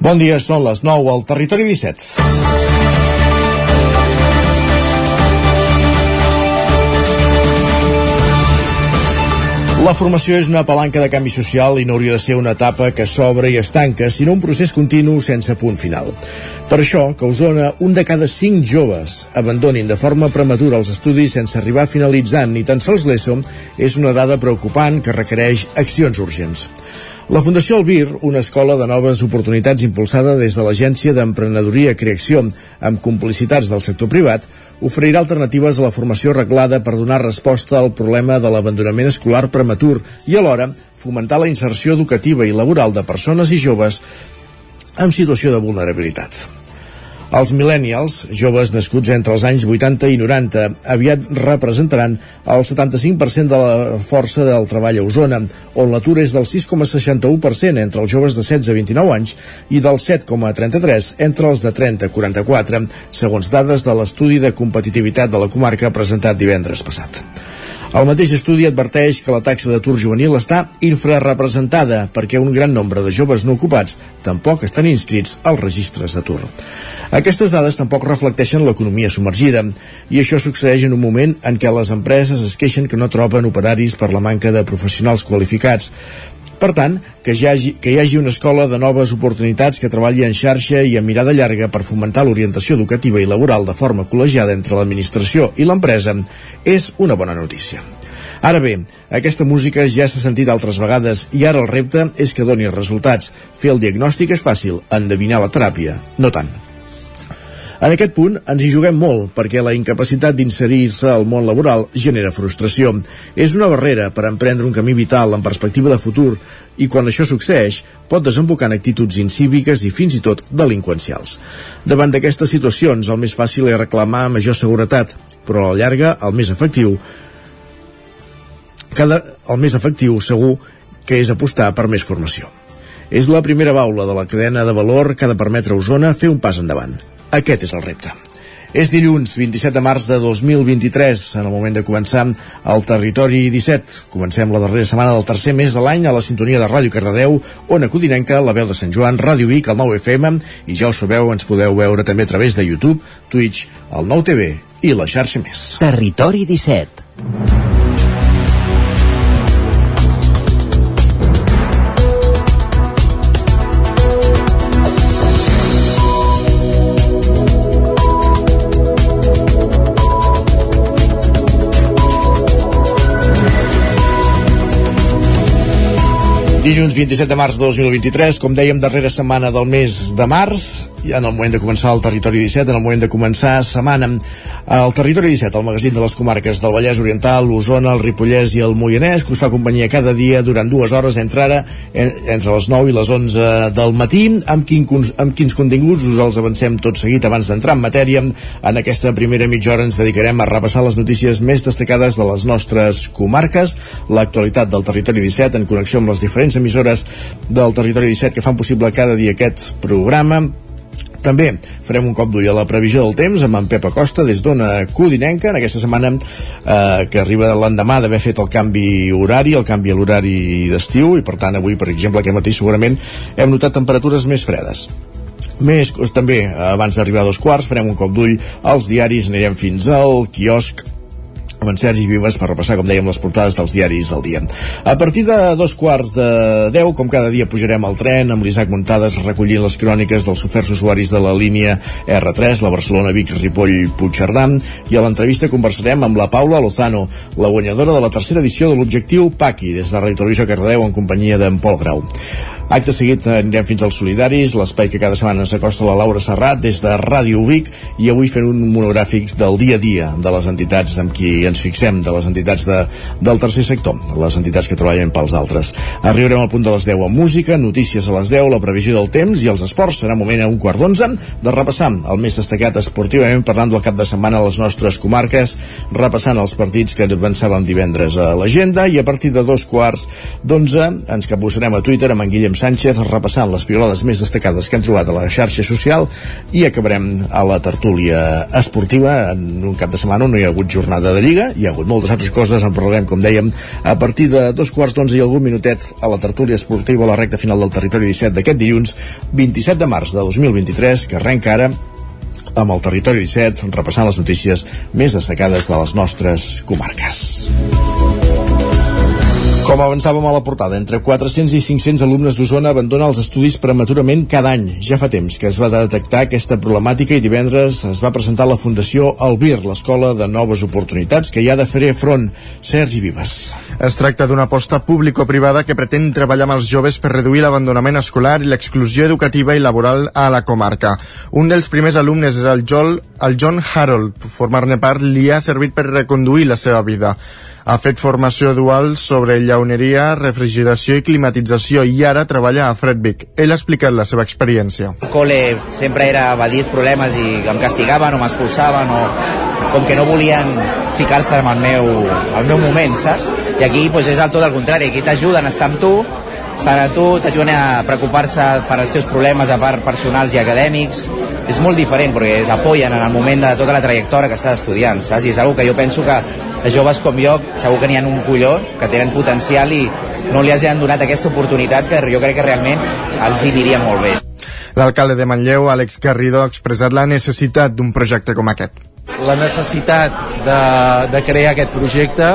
Bon dia, són les 9 al Territori 17. La formació és una palanca de canvi social i no hauria de ser una etapa que s'obre i es tanca, sinó un procés continu sense punt final. Per això, que a Osona, un de cada cinc joves abandonin de forma prematura els estudis sense arribar a finalitzar ni tan sols l'ESO és una dada preocupant que requereix accions urgents. La Fundació Albir, una escola de noves oportunitats impulsada des de l'Agència d'Emprenedoria Creació amb complicitats del sector privat, oferirà alternatives a la formació reglada per donar resposta al problema de l'abandonament escolar prematur i alhora fomentar la inserció educativa i laboral de persones i joves en situació de vulnerabilitat. Els millennials, joves nascuts entre els anys 80 i 90, aviat representaran el 75% de la força del treball a Osona, on l'atur és del 6,61% entre els joves de 16 a 29 anys i del 7,33% entre els de 30 a 44, segons dades de l'estudi de competitivitat de la comarca presentat divendres passat. El mateix estudi adverteix que la taxa d'atur juvenil està infrarrepresentada perquè un gran nombre de joves no ocupats tampoc estan inscrits als registres d'atur. Aquestes dades tampoc reflecteixen l'economia submergida i això succeeix en un moment en què les empreses es queixen que no troben operaris per la manca de professionals qualificats. Per tant, que hi, hagi, que hi hagi una escola de noves oportunitats que treballi en xarxa i amb mirada llarga per fomentar l'orientació educativa i laboral de forma col·legiada entre l'administració i l'empresa és una bona notícia. Ara bé, aquesta música ja s'ha sentit altres vegades i ara el repte és que doni resultats. Fer el diagnòstic és fàcil, endevinar la teràpia, no tant. En aquest punt ens hi juguem molt perquè la incapacitat d'inserir-se al món laboral genera frustració. És una barrera per emprendre un camí vital en perspectiva de futur i quan això succeeix pot desembocar en actituds incíviques i fins i tot delinqüencials. Davant d'aquestes situacions el més fàcil és reclamar major seguretat, però a la llarga el més efectiu cada, el més efectiu segur que és apostar per més formació. És la primera baula de la cadena de valor que ha de permetre a Osona fer un pas endavant. Aquest és el repte. És dilluns 27 de març de 2023, en el moment de començar el Territori 17. Comencem la darrera setmana del tercer mes de l'any a la sintonia de Ràdio Cardedeu, Ona Codinenca, la veu de Sant Joan, Ràdio Vic, el 9 FM, i ja ho sabeu, ens podeu veure també a través de YouTube, Twitch, el 9 TV i la xarxa més. Territori 17. Dilluns 27 de març de 2023, com dèiem, darrera setmana del mes de març, i en el moment de començar el Territori 17, en el moment de començar setmana el Territori 17, el magazín de les comarques del Vallès Oriental, l'Osona, el Ripollès i el Moianès, que us fa companyia cada dia durant dues hores entre ara, entre les 9 i les 11 del matí, amb, quin, amb quins continguts us els avancem tot seguit abans d'entrar en matèria. En aquesta primera mitja hora ens dedicarem a repassar les notícies més destacades de les nostres comarques, l'actualitat del Territori 17 en connexió amb les diferents emissores del Territori 17 que fan possible cada dia aquest programa també farem un cop d'ull a la previsió del temps amb en Pep Acosta des d'Ona Codinenca en aquesta setmana eh, que arriba l'endemà d'haver fet el canvi horari, el canvi a l'horari d'estiu i per tant avui, per exemple, aquest matí segurament hem notat temperatures més fredes. Més, també, abans d'arribar a dos quarts, farem un cop d'ull als diaris, anirem fins al quiosc amb en Sergi Vives per repassar, com dèiem, les portades dels diaris del dia. A partir de dos quarts de deu, com cada dia pujarem al tren amb l'Isaac Muntades recollint les cròniques dels oferts usuaris de la línia R3, la Barcelona-Vic-Ripoll-Puigcerdà, i a l'entrevista conversarem amb la Paula Lozano, la guanyadora de la tercera edició de l'Objectiu PACI, des de Radio Televisió Cardedeu en companyia d'en Pol Grau. Acte seguit anirem fins als Solidaris, l'espai que cada setmana s'acosta la Laura Serrat des de Ràdio Vic i avui fent un monogràfic del dia a dia de les entitats amb qui ens fixem, de les entitats de, del tercer sector, les entitats que treballen pels altres. Arribarem al punt de les 10 amb música, notícies a les 10, la previsió del temps i els esports. Serà moment a un quart d'onze de repassar el més destacat esportivament parlant del cap de setmana a les nostres comarques, repassant els partits que avançàvem divendres a l'agenda i a partir de dos quarts d'onze ens capbussarem a Twitter amb en Guillem Sánchez repassant les pilades més destacades que han trobat a la xarxa social i acabarem a la tertúlia esportiva en un cap de setmana no hi ha hagut jornada de Lliga, hi ha hagut moltes altres coses, en parlarem, com dèiem, a partir de dos quarts d'onze i algun minutet a la tertúlia esportiva a la recta final del territori 17 d'aquest dilluns 27 de març de 2023, que arrenca ara amb el Territori 17, repassant les notícies més destacades de les nostres comarques. Com avançàvem a la portada, entre 400 i 500 alumnes d'Osona abandonen els estudis prematurament cada any. Ja fa temps que es va detectar aquesta problemàtica i divendres es va presentar la Fundació Albir, l'Escola de Noves Oportunitats, que hi ha de fer front. Sergi Vives. Es tracta d'una aposta público-privada que pretén treballar amb els joves per reduir l'abandonament escolar i l'exclusió educativa i laboral a la comarca. Un dels primers alumnes és el, Joel, el John Harold. Formar-ne part li ha servit per reconduir la seva vida. Ha fet formació dual sobre llauneria, refrigeració i climatització i ara treballa a Fredvik. Ell ha explicat la seva experiència. El col·le sempre era evadir els problemes i em castigaven o m'expulsaven o com que no volien ficar-se en el meu, el meu moment, saps? I aquí pues, és el tot el contrari, aquí t'ajuden a estar amb tu, estan a tu, t'ajuden a preocupar-se per als teus problemes a part personals i acadèmics, és molt diferent perquè t'apoyen en el moment de tota la trajectòria que estàs estudiant, saps? I és una que jo penso que els joves com jo segur que n'hi ha un colló, que tenen potencial i no li han donat aquesta oportunitat que jo crec que realment els hi diria molt bé. L'alcalde de Manlleu, Àlex Garrido, ha expressat la necessitat d'un projecte com aquest. La necessitat de, de crear aquest projecte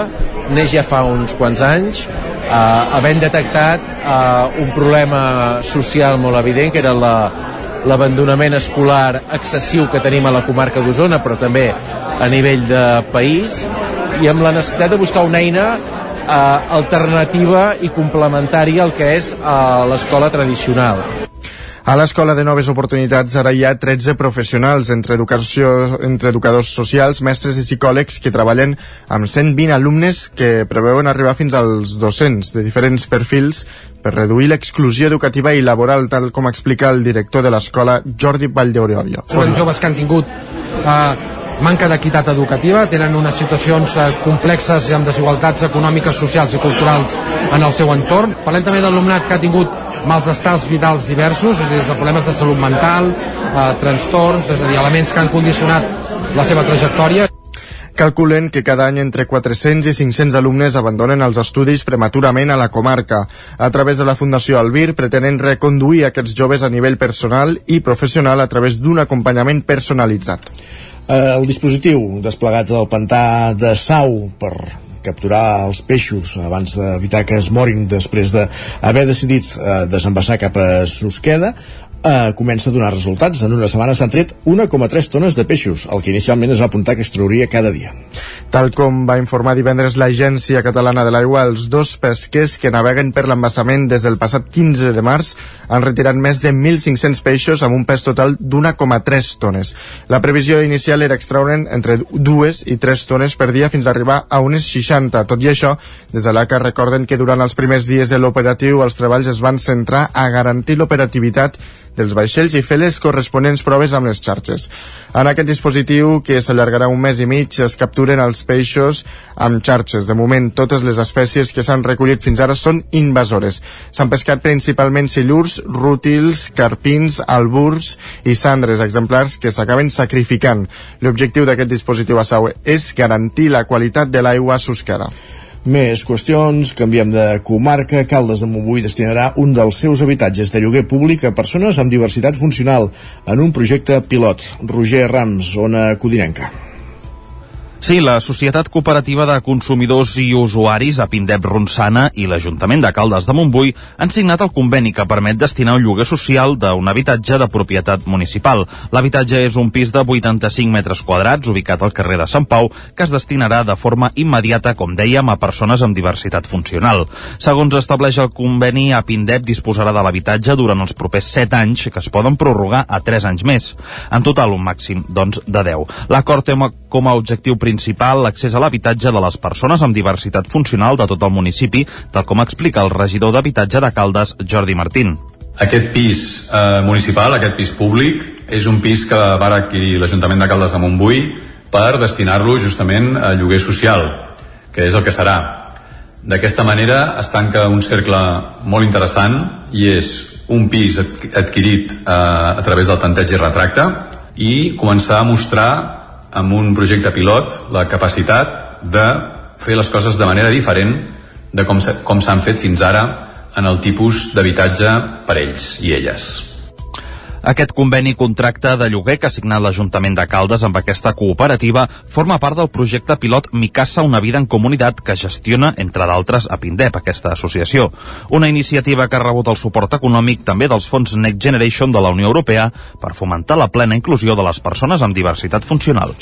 neix ja fa uns quants anys, eh, havent detectat eh, un problema social molt evident, que era la, l'abandonament escolar excessiu que tenim a la comarca d'Osona, però també a nivell de país, i amb la necessitat de buscar una eina eh, alternativa i complementària al que és eh, l'escola tradicional. A l'Escola de Noves Oportunitats ara hi ha 13 professionals entre, educació, entre educadors socials, mestres i psicòlegs que treballen amb 120 alumnes que preveuen arribar fins als 200 de diferents perfils per reduir l'exclusió educativa i laboral, tal com explica el director de l'escola, Jordi Valldeuroria. Són joves que han tingut eh, manca d'equitat educativa, tenen unes situacions eh, complexes i amb desigualtats econòmiques, socials i culturals en el seu entorn. Parlem també d'alumnat que ha tingut mals estats vitals diversos, des de problemes de salut mental, eh, trastorns, és a dir, elements que han condicionat la seva trajectòria. Calculen que cada any entre 400 i 500 alumnes abandonen els estudis prematurament a la comarca. A través de la Fundació Albir pretenen reconduir aquests joves a nivell personal i professional a través d'un acompanyament personalitzat. Eh, el dispositiu desplegat al pantà de Sau per capturar els peixos abans d'evitar que es morin després d'haver decidit eh, desembassar cap a Susqueda eh, comença a donar resultats. En una setmana s'han tret 1,3 tones de peixos, el que inicialment es va apuntar que es trauria cada dia. Tal com va informar divendres l'Agència Catalana de l'Aigua, els dos pesquers que naveguen per l'embassament des del passat 15 de març han retirat més de 1.500 peixos amb un pes total d'1,3 tones. La previsió inicial era extraure'n entre 2 i 3 tones per dia fins a arribar a unes 60. Tot i això, des de l'ACA recorden que durant els primers dies de l'operatiu els treballs es van centrar a garantir l'operativitat dels vaixells i fer les corresponents proves amb les xarxes. En aquest dispositiu, que s'allargarà un mes i mig, es capturen els peixos amb xarxes. De moment, totes les espècies que s'han recollit fins ara són invasores. S'han pescat principalment silurs, rútils, carpins, alburs i cendres, exemplars que s'acaben sacrificant. L'objectiu d'aquest dispositiu a Sau és garantir la qualitat de l'aigua susqueda. Més qüestions, canviem de comarca. Caldes de Montbui destinarà un dels seus habitatges de lloguer públic a persones amb diversitat funcional en un projecte pilot. Roger Rams, zona Codinenca. Sí, la Societat Cooperativa de Consumidors i Usuaris, a Pindep Ronçana i l'Ajuntament de Caldes de Montbui han signat el conveni que permet destinar un lloguer social d'un habitatge de propietat municipal. L'habitatge és un pis de 85 metres quadrats ubicat al carrer de Sant Pau que es destinarà de forma immediata, com dèiem, a persones amb diversitat funcional. Segons estableix el conveni, a Pindep disposarà de l'habitatge durant els propers 7 anys que es poden prorrogar a 3 anys més. En total, un màxim, doncs, de 10. L'acord té com a objectiu principal l'accés a l'habitatge de les persones amb diversitat funcional de tot el municipi, tal com explica el regidor d'habitatge de Caldes, Jordi Martín. Aquest pis eh, municipal, aquest pis públic, és un pis que va adquirir l'Ajuntament de Caldes de Montbui per destinar-lo justament a lloguer social, que és el que serà. D'aquesta manera es tanca un cercle molt interessant i és un pis adquirit eh, a través del tanteig i retracte i començar a mostrar amb un projecte pilot la capacitat de fer les coses de manera diferent de com s'han fet fins ara en el tipus d'habitatge per ells i elles. Aquest conveni contracte de lloguer que ha signat l'Ajuntament de Caldes amb aquesta cooperativa forma part del projecte pilot Micasa Una vida en comunitat que gestiona, entre d'altres, a Pindep, aquesta associació. Una iniciativa que ha rebut el suport econòmic també dels fons Next Generation de la Unió Europea per fomentar la plena inclusió de les persones amb diversitat funcional.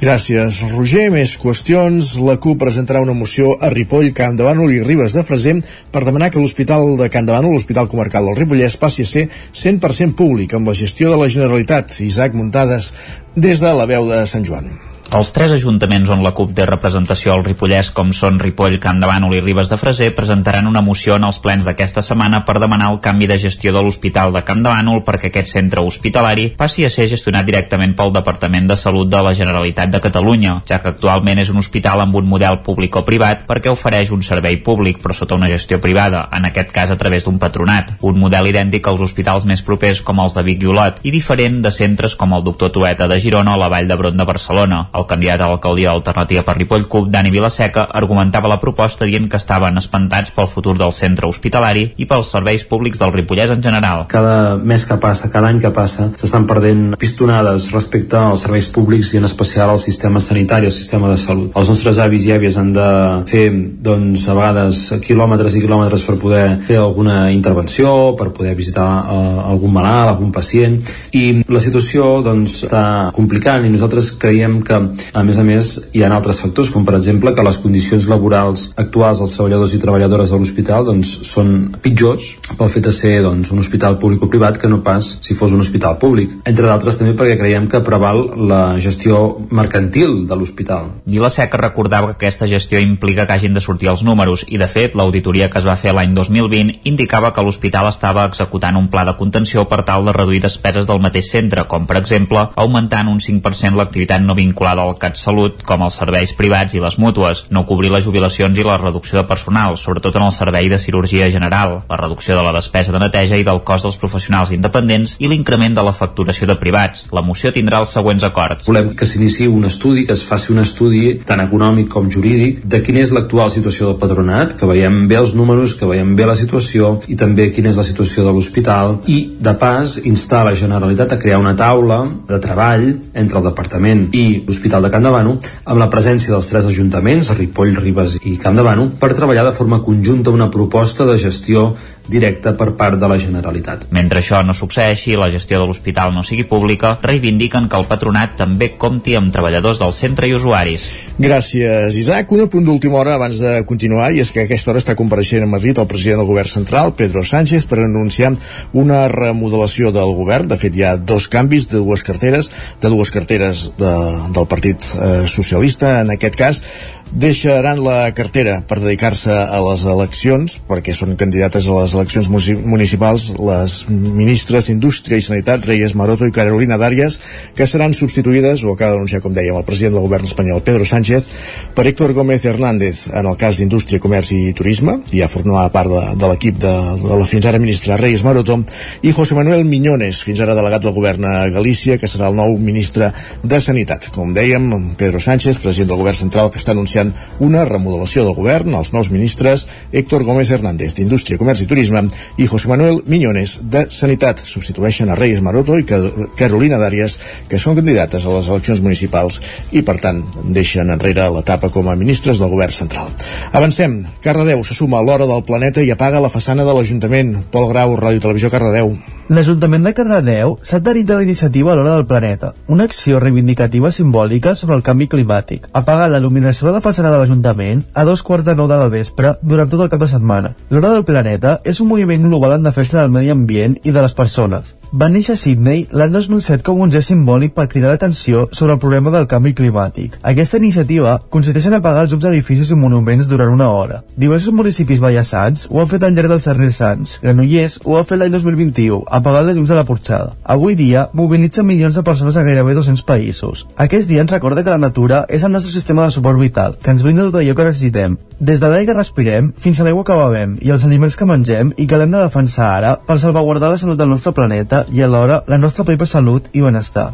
Gràcies, Roger. Més qüestions. La CUP presentarà una moció a Ripoll, Camp de Bànol i Ribes de Freser per demanar que l'Hospital de Camp de Bànol, l'Hospital Comarcal del Ripollès, passi a ser 100% públic amb la gestió de la Generalitat. Isaac Muntades, des de la veu de Sant Joan. Els tres ajuntaments on la CUP té representació al Ripollès, com són Ripoll, Camp de Bànol i Ribes de Freser, presentaran una moció en els plens d'aquesta setmana per demanar el canvi de gestió de l'Hospital de Camp de Bànol perquè aquest centre hospitalari passi a ser gestionat directament pel Departament de Salut de la Generalitat de Catalunya, ja que actualment és un hospital amb un model públic o privat perquè ofereix un servei públic però sota una gestió privada, en aquest cas a través d'un patronat, un model idèntic als hospitals més propers com els de Vic i Olot i diferent de centres com el Doctor Tueta de Girona o la Vall d'Hebron de Barcelona. El candidat a l'alcaldia d'Alternativa per Ripoll CUP, Dani Vilaseca, argumentava la proposta dient que estaven espantats pel futur del centre hospitalari i pels serveis públics del Ripollès en general. Cada mes que passa, cada any que passa, s'estan perdent pistonades respecte als serveis públics i en especial al sistema sanitari, al sistema de salut. Els nostres avis i àvies han de fer, doncs, a vegades quilòmetres i quilòmetres per poder fer alguna intervenció, per poder visitar uh, algun malalt, algun pacient, i la situació, doncs, està complicant i nosaltres creiem que a més a més, hi ha altres factors, com per exemple que les condicions laborals actuals dels treballadors i treballadores de l'hospital doncs, són pitjors pel fet de ser doncs, un hospital públic o privat que no pas si fos un hospital públic. Entre d'altres també perquè creiem que preval la gestió mercantil de l'hospital. Vila Seca recordava que aquesta gestió implica que hagin de sortir els números i, de fet, l'auditoria que es va fer l'any 2020 indicava que l'hospital estava executant un pla de contenció per tal de reduir despeses del mateix centre, com per exemple augmentant un 5% l'activitat no vinculada al CatSalut, com els serveis privats i les mútues, no cobrir les jubilacions i la reducció de personal, sobretot en el servei de cirurgia general, la reducció de la despesa de neteja i del cost dels professionals independents i l'increment de la facturació de privats. La moció tindrà els següents acords. Volem que s'iniciï un estudi, que es faci un estudi tant econòmic com jurídic de quina és l'actual situació del patronat, que veiem bé els números, que veiem bé la situació i també quina és la situació de l'hospital i, de pas, instar la Generalitat a crear una taula de treball entre el departament i l'Hospital Camp de Bànol amb la presència dels tres ajuntaments, Ripoll, Ribes i Camp de Bànol, per treballar de forma conjunta una proposta de gestió directa per part de la Generalitat. Mentre això no succeeixi i la gestió de l'hospital no sigui pública, reivindiquen que el patronat també compti amb treballadors del centre i usuaris. Gràcies, Isaac. Un punt d'última hora abans de continuar, i és que a aquesta hora està compareixent a Madrid el president del govern central, Pedro Sánchez, per anunciar una remodelació del govern. De fet, hi ha dos canvis de dues carteres, de dues carteres de, del Partit eh, Socialista, en aquest cas deixaran la cartera per dedicar-se a les eleccions, perquè són candidates a les eleccions municipals les ministres d'Indústria i Sanitat, Reyes Maroto i Carolina Dàrias, que seran substituïdes, o acaba d'anunciar, com dèiem, el president del govern espanyol, Pedro Sánchez, per Héctor Gómez Hernández, en el cas d'Indústria, Comerç i Turisme, ja formava part de, de l'equip de, de la fins ara ministra Reyes Maroto, i José Manuel Miñones, fins ara delegat del govern a Galícia, que serà el nou ministre de Sanitat. Com dèiem, Pedro Sánchez, president del govern central, que està anunciant anunciant una remodelació del govern, els nous ministres Héctor Gómez Hernández d'Indústria, Comerç i Turisme i José Manuel Miñones de Sanitat. Substitueixen a Reyes Maroto i Carolina Dàrias, que són candidates a les eleccions municipals i, per tant, deixen enrere l'etapa com a ministres del govern central. Avancem. Cardedeu se suma a l'hora del planeta i apaga la façana de l'Ajuntament. Pol Grau, Ràdio Televisió Cardedeu. L'Ajuntament de Cardedeu s'ha adherit a la iniciativa l'hora del planeta, una acció reivindicativa simbòlica sobre el canvi climàtic. Apaga la il·luminació de la façana de l'Ajuntament a dos quarts de nou de la vespre durant tot el cap de setmana. L'hora del planeta és un moviment global en defensa del medi ambient i de les persones va néixer a Sydney l'any 2007 com un gest simbòlic per cridar l'atenció sobre el problema del canvi climàtic. Aquesta iniciativa consisteix en apagar els llums d'edificis i monuments durant una hora. Diversos municipis ballassats ho han fet al llarg dels Sarners Sants. Granollers ho ha fet l'any 2021, apagant les llums de la porxada. Avui dia mobilitza milions de persones a gairebé 200 països. Aquest dia ens recorda que la natura és el nostre sistema de suport vital, que ens brinda tot allò que necessitem. des de l'aire que respirem fins a l'aigua que bevem i els aliments que mengem i que l'hem de defensar ara per salvaguardar la salut del nostre planeta i alhora la nostra pròpia salut i benestar.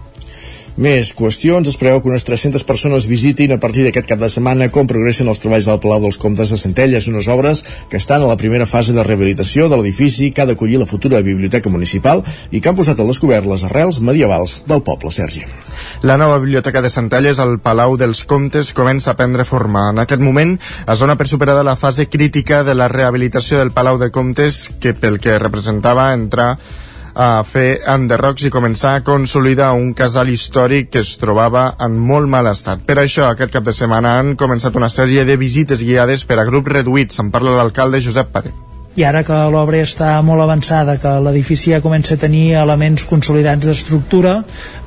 Més qüestions. Es preveu que unes 300 persones visitin a partir d'aquest cap de setmana com progressen els treballs del Palau dels Comtes de Centelles, unes obres que estan a la primera fase de rehabilitació de l'edifici que ha d'acollir la futura biblioteca municipal i que han posat al descobert les arrels medievals del poble, Sergi. La nova biblioteca de Centelles al Palau dels Comtes comença a prendre forma. En aquest moment es dona per superada la fase crítica de la rehabilitació del Palau de Comtes que pel que representava entrar a fer enderrocs i començar a consolidar un casal històric que es trobava en molt mal estat. Per això, aquest cap de setmana han començat una sèrie de visites guiades per a grups reduïts. En parla l'alcalde Josep Pare i ara que l'obra està molt avançada, que l'edifici ja comença a tenir elements consolidats d'estructura,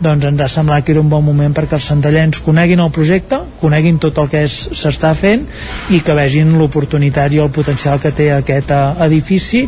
doncs ens ha semblat que era un bon moment perquè els centellens coneguin el projecte, coneguin tot el que s'està fent i que vegin l'oportunitat i el potencial que té aquest eh, edifici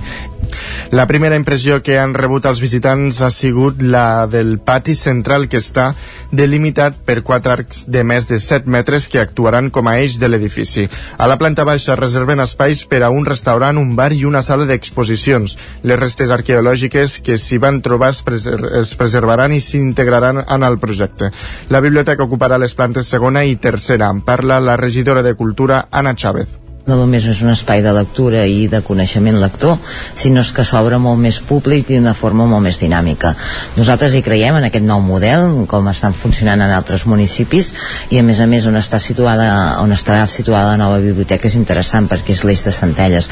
la primera impressió que han rebut els visitants ha sigut la del pati central que està delimitat per quatre arcs de més de 7 metres que actuaran com a eix de l'edifici. A la planta baixa reserven espais per a un restaurant, un bar i una sala d'exposicions. Les restes arqueològiques que s'hi van trobar es, preser es preservaran i s'integraran en el projecte. La biblioteca ocuparà les plantes segona i tercera. En parla la regidora de Cultura, Anna Chávez no només és un espai de lectura i de coneixement lector, sinó que s'obre molt més públic i d'una forma molt més dinàmica. Nosaltres hi creiem en aquest nou model, com estan funcionant en altres municipis, i a més a més on està situada, on estarà situada la nova biblioteca és interessant perquè és l'eix de Centelles.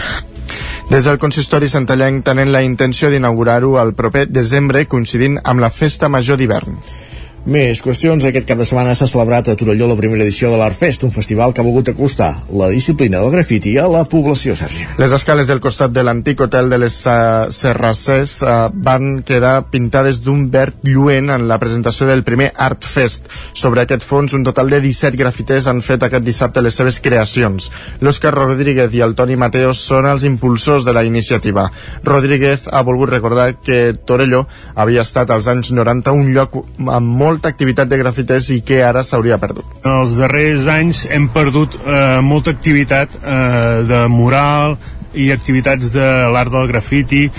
Des del consistori santallenc tenen la intenció d'inaugurar-ho el proper desembre coincidint amb la Festa Major d'hivern. Més qüestions. Aquest cap de setmana s'ha celebrat a Torelló la primera edició de l'Artfest, un festival que ha volgut acostar la disciplina del grafiti a la població, Sergi. Les escales del costat de l'antic hotel de les uh, Serrassers uh, van quedar pintades d'un verd lluent en la presentació del primer Artfest. Sobre aquest fons, un total de 17 grafiters han fet aquest dissabte les seves creacions. L'Òscar Rodríguez i el Toni Mateos són els impulsors de la iniciativa. Rodríguez ha volgut recordar que Torelló havia estat als anys 90 un lloc amb molt molta activitat de grafiters i que ara s'hauria perdut. En els darrers anys hem perdut eh, molta activitat eh, de mural i activitats de l'art del grafiti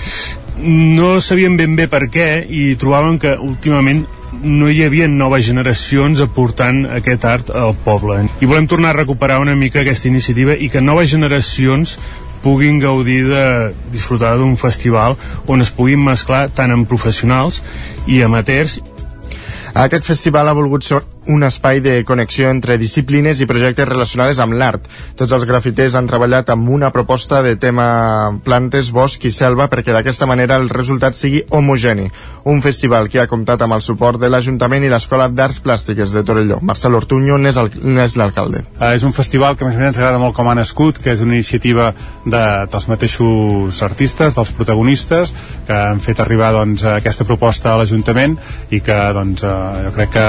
no sabíem ben bé per què i trobàvem que últimament no hi havia noves generacions aportant aquest art al poble. I volem tornar a recuperar una mica aquesta iniciativa i que noves generacions puguin gaudir de disfrutar d'un festival on es puguin mesclar tant amb professionals i amateurs aquest festival ha volgut un espai de connexió entre disciplines i projectes relacionades amb l'art. Tots els grafiters han treballat amb una proposta de tema plantes, bosc i selva perquè d'aquesta manera el resultat sigui homogeni. Un festival que ha comptat amb el suport de l'Ajuntament i l'Escola d'Arts Plàstiques de Torelló. Marcel Ortuño n'és l'alcalde. Uh, és un festival que més o menys ens agrada molt com ha nascut, que és una iniciativa de, dels mateixos artistes, dels protagonistes, que han fet arribar doncs, aquesta proposta a l'Ajuntament i que doncs, uh, jo crec que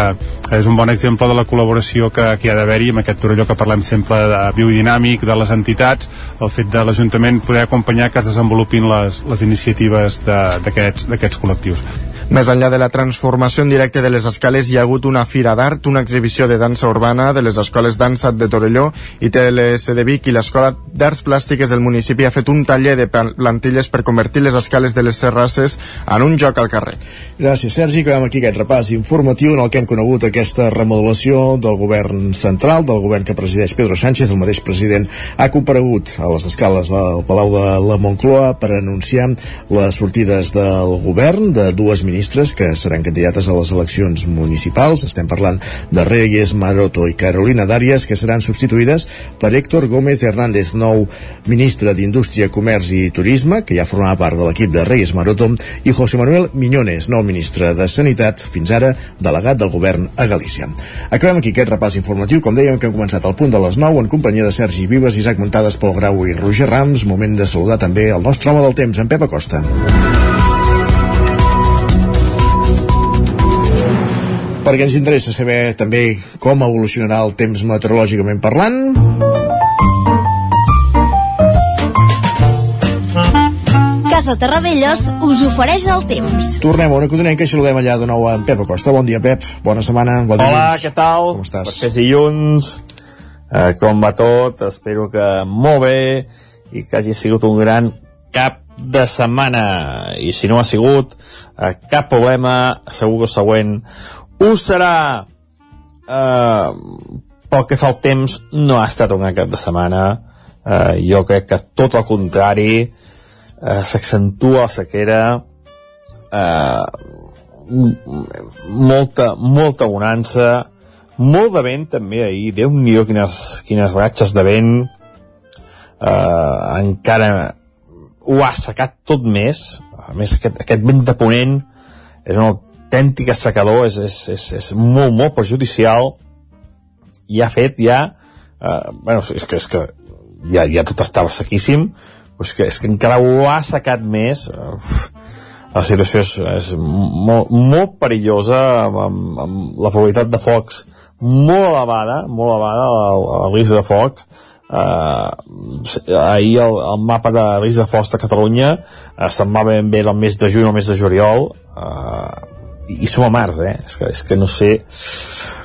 és un bon exemple de la col·laboració que, que hi ha d'haver-hi amb aquest Torelló que parlem sempre de biodinàmic, de les entitats, el fet de l'Ajuntament poder acompanyar que es desenvolupin les, les iniciatives d'aquests col·lectius. Més enllà de la transformació en directe de les escales, hi ha hagut una fira d'art, una exhibició de dansa urbana de les escoles d'Ansat de Torelló i TLS de Vic i l'Escola d'Arts Plàstiques del municipi ha fet un taller de plantilles per convertir les escales de les serrasses en un joc al carrer. Gràcies, Sergi. Acabem aquí aquest repàs informatiu en el que hem conegut aquesta remodelació del govern central, del govern que presideix Pedro Sánchez, el mateix president ha comparegut a les escales del Palau de la Moncloa per anunciar les sortides del govern de dues ministres ministres que seran candidates a les eleccions municipals. Estem parlant de Reyes Maroto i Carolina Dàries, que seran substituïdes per Héctor Gómez Hernández, nou ministre d'Indústria, Comerç i Turisme, que ja formava part de l'equip de Reyes Maroto, i José Manuel Miñones, nou ministre de Sanitat, fins ara delegat del govern a Galícia. Acabem aquí aquest repàs informatiu, com dèiem que hem començat al punt de les 9 en companyia de Sergi Vives, Isaac Muntades, Pol Grau i Roger Rams. Moment de saludar també el nostre home del temps, en Pep Acosta. Perquè ens interessa saber també com evolucionarà el temps meteorològicament parlant. Casa Terradellos us ofereix el temps. Tornem a una codinenca i saludem allà de nou a en Pep Acosta. Bon dia, Pep. Bona setmana. Bon Hola, què tal? Com estàs? Per fer dilluns. eh, com va tot, espero que molt bé i que hagi sigut un gran cap de setmana i si no ha sigut eh, cap problema segur que el següent ho serà eh, pel que fa al temps no ha estat un cap de setmana. Eh, jo crec que tot el contrari eh, s'accentua la sequera eh, molta, molta bonança molt de vent també ahir. Déu nhi quines, quines ratxes de vent. Eh, encara ho ha assecat tot més. A més aquest, aquest vent de ponent és un autèntic assecador és, és, és, és molt, molt perjudicial. I ha fet ja eh, bueno, és que, és que ja, ja tot estava sequíssim però és que, és que encara ho ha assecat més. Uf, la situació és, és molt, molt perillosa amb, amb, amb la probabilitat de focs molt elevada molt elevada el, el risc de foc. Eh, ahir el, el mapa de risc de focs de Catalunya eh, se'n va ben bé del mes de juny al mes de juliol. Eh, i, som a març eh? és, que, és que no sé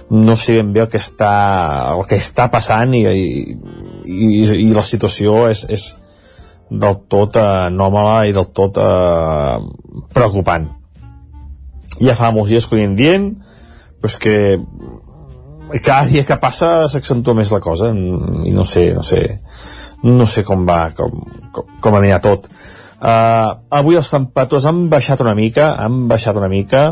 no sé ben bé el que està el que està passant i, i, i, i la situació és, és del tot anòmala i del tot eh, preocupant. Ja fa molts dies que ho dient però és que cada dia que passa s'accentua més la cosa. I no sé, no sé no sé com va, com, com, com anirà tot uh, avui les temperatures han baixat una mica han baixat una mica.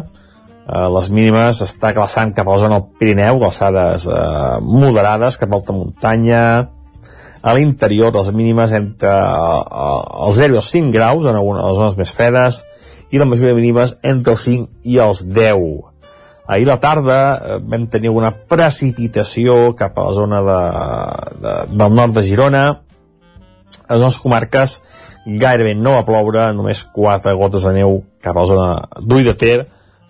Uh, les mínimes està glaçant cap a la zona del Pirineu glaçades uh, moderades cap a alta muntanya. A l'interior les mínimes entre uh, els 0 i els 5 graus en algunes zones més fredes i la majoria de mínimes entre els 5 i els 10 Ahir a la tarda vam tenir una precipitació cap a la zona de, de, del nord de Girona. A les comarques gairebé no va ploure, només quatre gotes de neu cap a la zona d'Ull de Ter,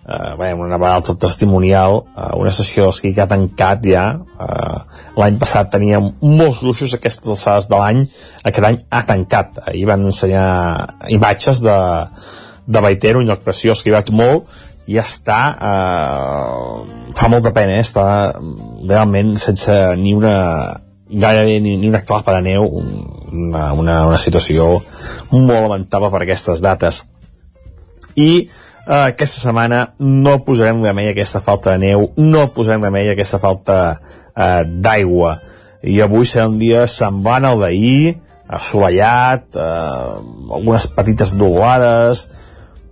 eh, bé, una nevada tot testimonial, eh, una estació d'esquí que ha tancat ja. Eh, L'any passat tenia molts gruixos aquestes alçades de l'any, aquest any ha tancat. Ahir van ensenyar imatges de, de Baiter, un lloc preciós que hi vaig molt, i està eh, fa molta pena eh? està realment sense ni una gairebé ni, ni una clapa de neu una, una, una situació molt lamentable per aquestes dates. I eh, aquesta setmana no posarem remei a aquesta falta de neu no posarem remei a aquesta falta eh, d'aigua. I avui serà un dia semblant al d'ahir assolellat eh, algunes petites nuvolades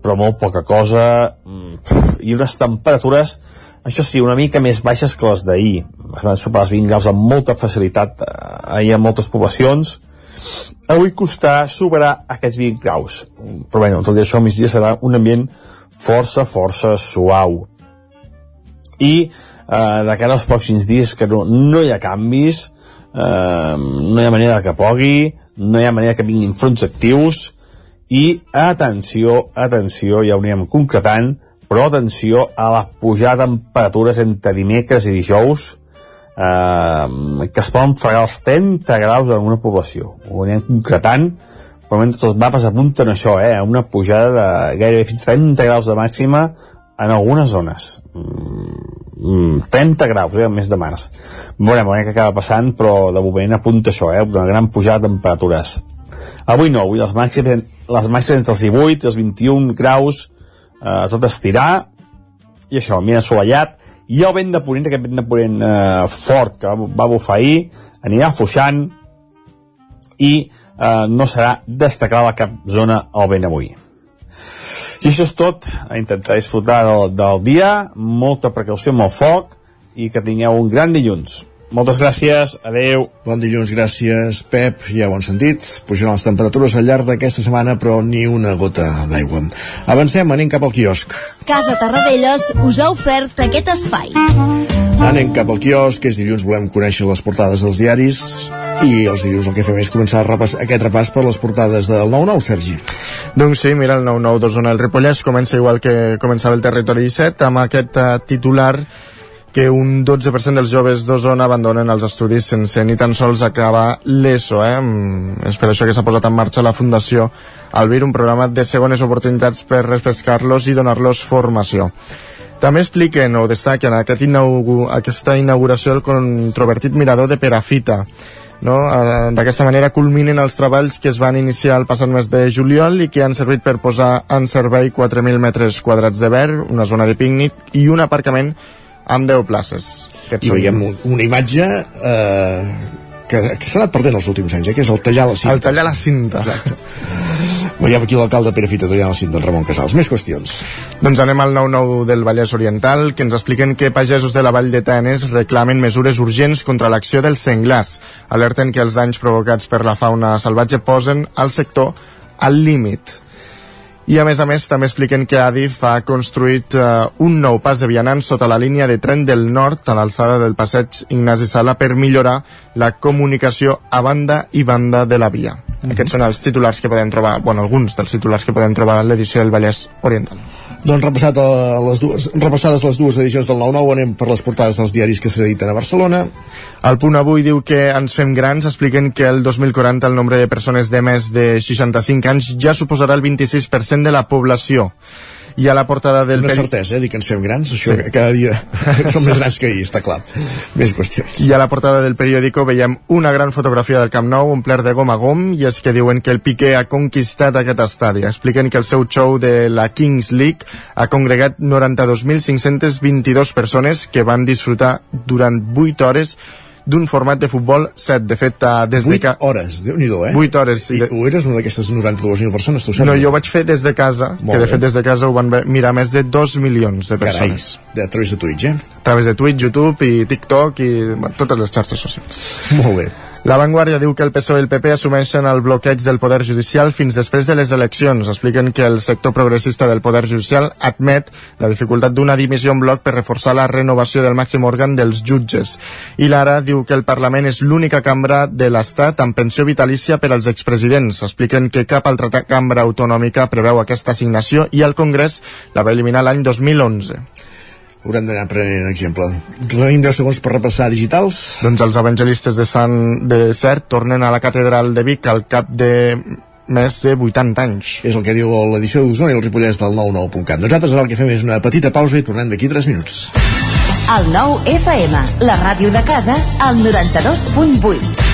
però molt poca cosa mm, i unes temperatures això sí, una mica més baixes que les d'ahir. Es van superar els 20 graus amb molta facilitat eh, ahir a moltes poblacions. Avui costarà superar aquests 20 graus però bé, tot i això al migdia serà un ambient força, força suau. I eh, de cara als pròxims dies que no, no hi ha canvis eh, no hi ha manera que plogui no hi ha manera que vinguin fronts actius. I atenció, atenció, ja ho anirem concretant, però atenció a la pujada de temperatures entre dimecres i dijous eh, que es poden fregar els 30 graus en una població. Ho anirem concretant, però mentre els mapes apunten això, eh, una pujada de gairebé fins 30 graus de màxima en algunes zones. Mm, 30 graus, eh, el mes de març. Veurem, veurem què acaba passant, però de moment apunta això, eh, una gran pujada de temperatures. Avui no, avui les màximes, les màximes entre els 18 i els 21 graus, eh, tot estirar, i això, mi assolellat, i el vent de ponent, aquest vent de ponent eh, fort que va, va bufar ahir, anirà fuixant, i eh, no serà destacada cap zona al vent avui. Si això és tot, intentar disfrutar del, del dia, molta precaució amb el foc, i que tingueu un gran dilluns. Moltes gràcies, adeu. Bon dilluns, gràcies, Pep. Ja ho han sentit. Pujaran les temperatures al llarg d'aquesta setmana, però ni una gota d'aigua. Avancem, anem cap al quiosc. Casa Tarradellas us ha ofert aquest espai. Anem cap al quiosc, és dilluns, volem conèixer les portades dels diaris i els dilluns el que fem és començar a repàs, aquest repàs per les portades del 9-9, Sergi. Doncs sí, mira, el 9-9 d'Osona, el Ripollès comença igual que començava el territori 17, amb aquest uh, titular que un 12% dels joves d'Osona abandonen els estudis sense ni tan sols acabar l'ESO. Eh? És per això que s'ha posat en marxa la Fundació Albir, un programa de segones oportunitats per refrescar-los i donar-los formació. També expliquen o destaquen aquest inaugu aquesta inauguració del controvertit mirador de Perafita. No? Eh, D'aquesta manera culminen els treballs que es van iniciar el passat mes de juliol i que han servit per posar en servei 4.000 metres quadrats de verd, una zona de pícnic i un aparcament amb 10 places. I veiem un- una imatge eh, que, que s'ha anat perdent els últims anys, eh, que és el tallar la cinta. El tallar la cinta. Exacte. Veiem aquí l'alcalde Pere Fita tallant la cinta, en Ramon Casals. Més qüestions. Doncs anem al 9-9 del Vallès Oriental, que ens expliquen que pagesos de la Vall de Tenes reclamen mesures urgents contra l'acció dels senglars. Alerten que els danys provocats per la fauna salvatge posen el sector al límit. I a més a més també expliquen que Adif ha construït eh, un nou pas de vianants sota la línia de tren del nord a l'alçada del passeig Ignasi Sala per millorar la comunicació a banda i banda de la via. Aquests són els titulars que podem trobar, bueno, alguns dels titulars que podem trobar a l'edició del Vallès Oriental. Doncs repassat a les dues, repassades les dues edicions del 9-9, anem per les portades dels diaris que s'editen a Barcelona. El punt avui diu que ens fem grans, expliquen que el 2040 el nombre de persones de més de 65 anys ja suposarà el 26% de la població. I a la portada del... Una peri- certesa, eh, dir que ens fem grans, això Sí. cada dia som més grans que ahir, està clar. Més qüestions. I a la portada del periòdico veiem una gran fotografia del Camp Nou omplert de gom a gom i és que diuen que el Piqué ha conquistat aquest estadi. Expliquen que el seu show de la Kings League ha congregat 92.522 persones que van disfrutar durant 8 hores d'un format de futbol 7. De fet, eh, des de 8 que... hores, déu nhi eh? 8 hores. I tu eres una d'aquestes 92.000 persones, tu saps? No, jo ho vaig fer des de casa, Molt que de bé. fet des de casa ho van mirar més de 2 milions de Carai, persones. de, a través de Twitch, eh? A través de Twitch, YouTube i TikTok i totes les xarxes socials. Molt bé. La Vanguardia diu que el PSOE i el PP assumeixen el bloqueig del Poder Judicial fins després de les eleccions. Expliquen que el sector progressista del Poder Judicial admet la dificultat d'una dimissió en bloc per reforçar la renovació del màxim òrgan dels jutges. I l'Ara diu que el Parlament és l'única cambra de l'Estat amb pensió vitalícia per als expresidents. Expliquen que cap altra cambra autonòmica preveu aquesta assignació i el Congrés la va eliminar l'any 2011. Haurem d'anar prenent exemple. Tenim 10 segons per repassar digitals. Doncs els evangelistes de Sant de Cert tornen a la catedral de Vic al cap de més de 80 anys. És el que diu l'edició d'Osona i el Ripollès del 99.cat. Nosaltres ara el que fem és una petita pausa i tornem d'aquí 3 minuts. El 9 FM, la ràdio de casa, al 92.8.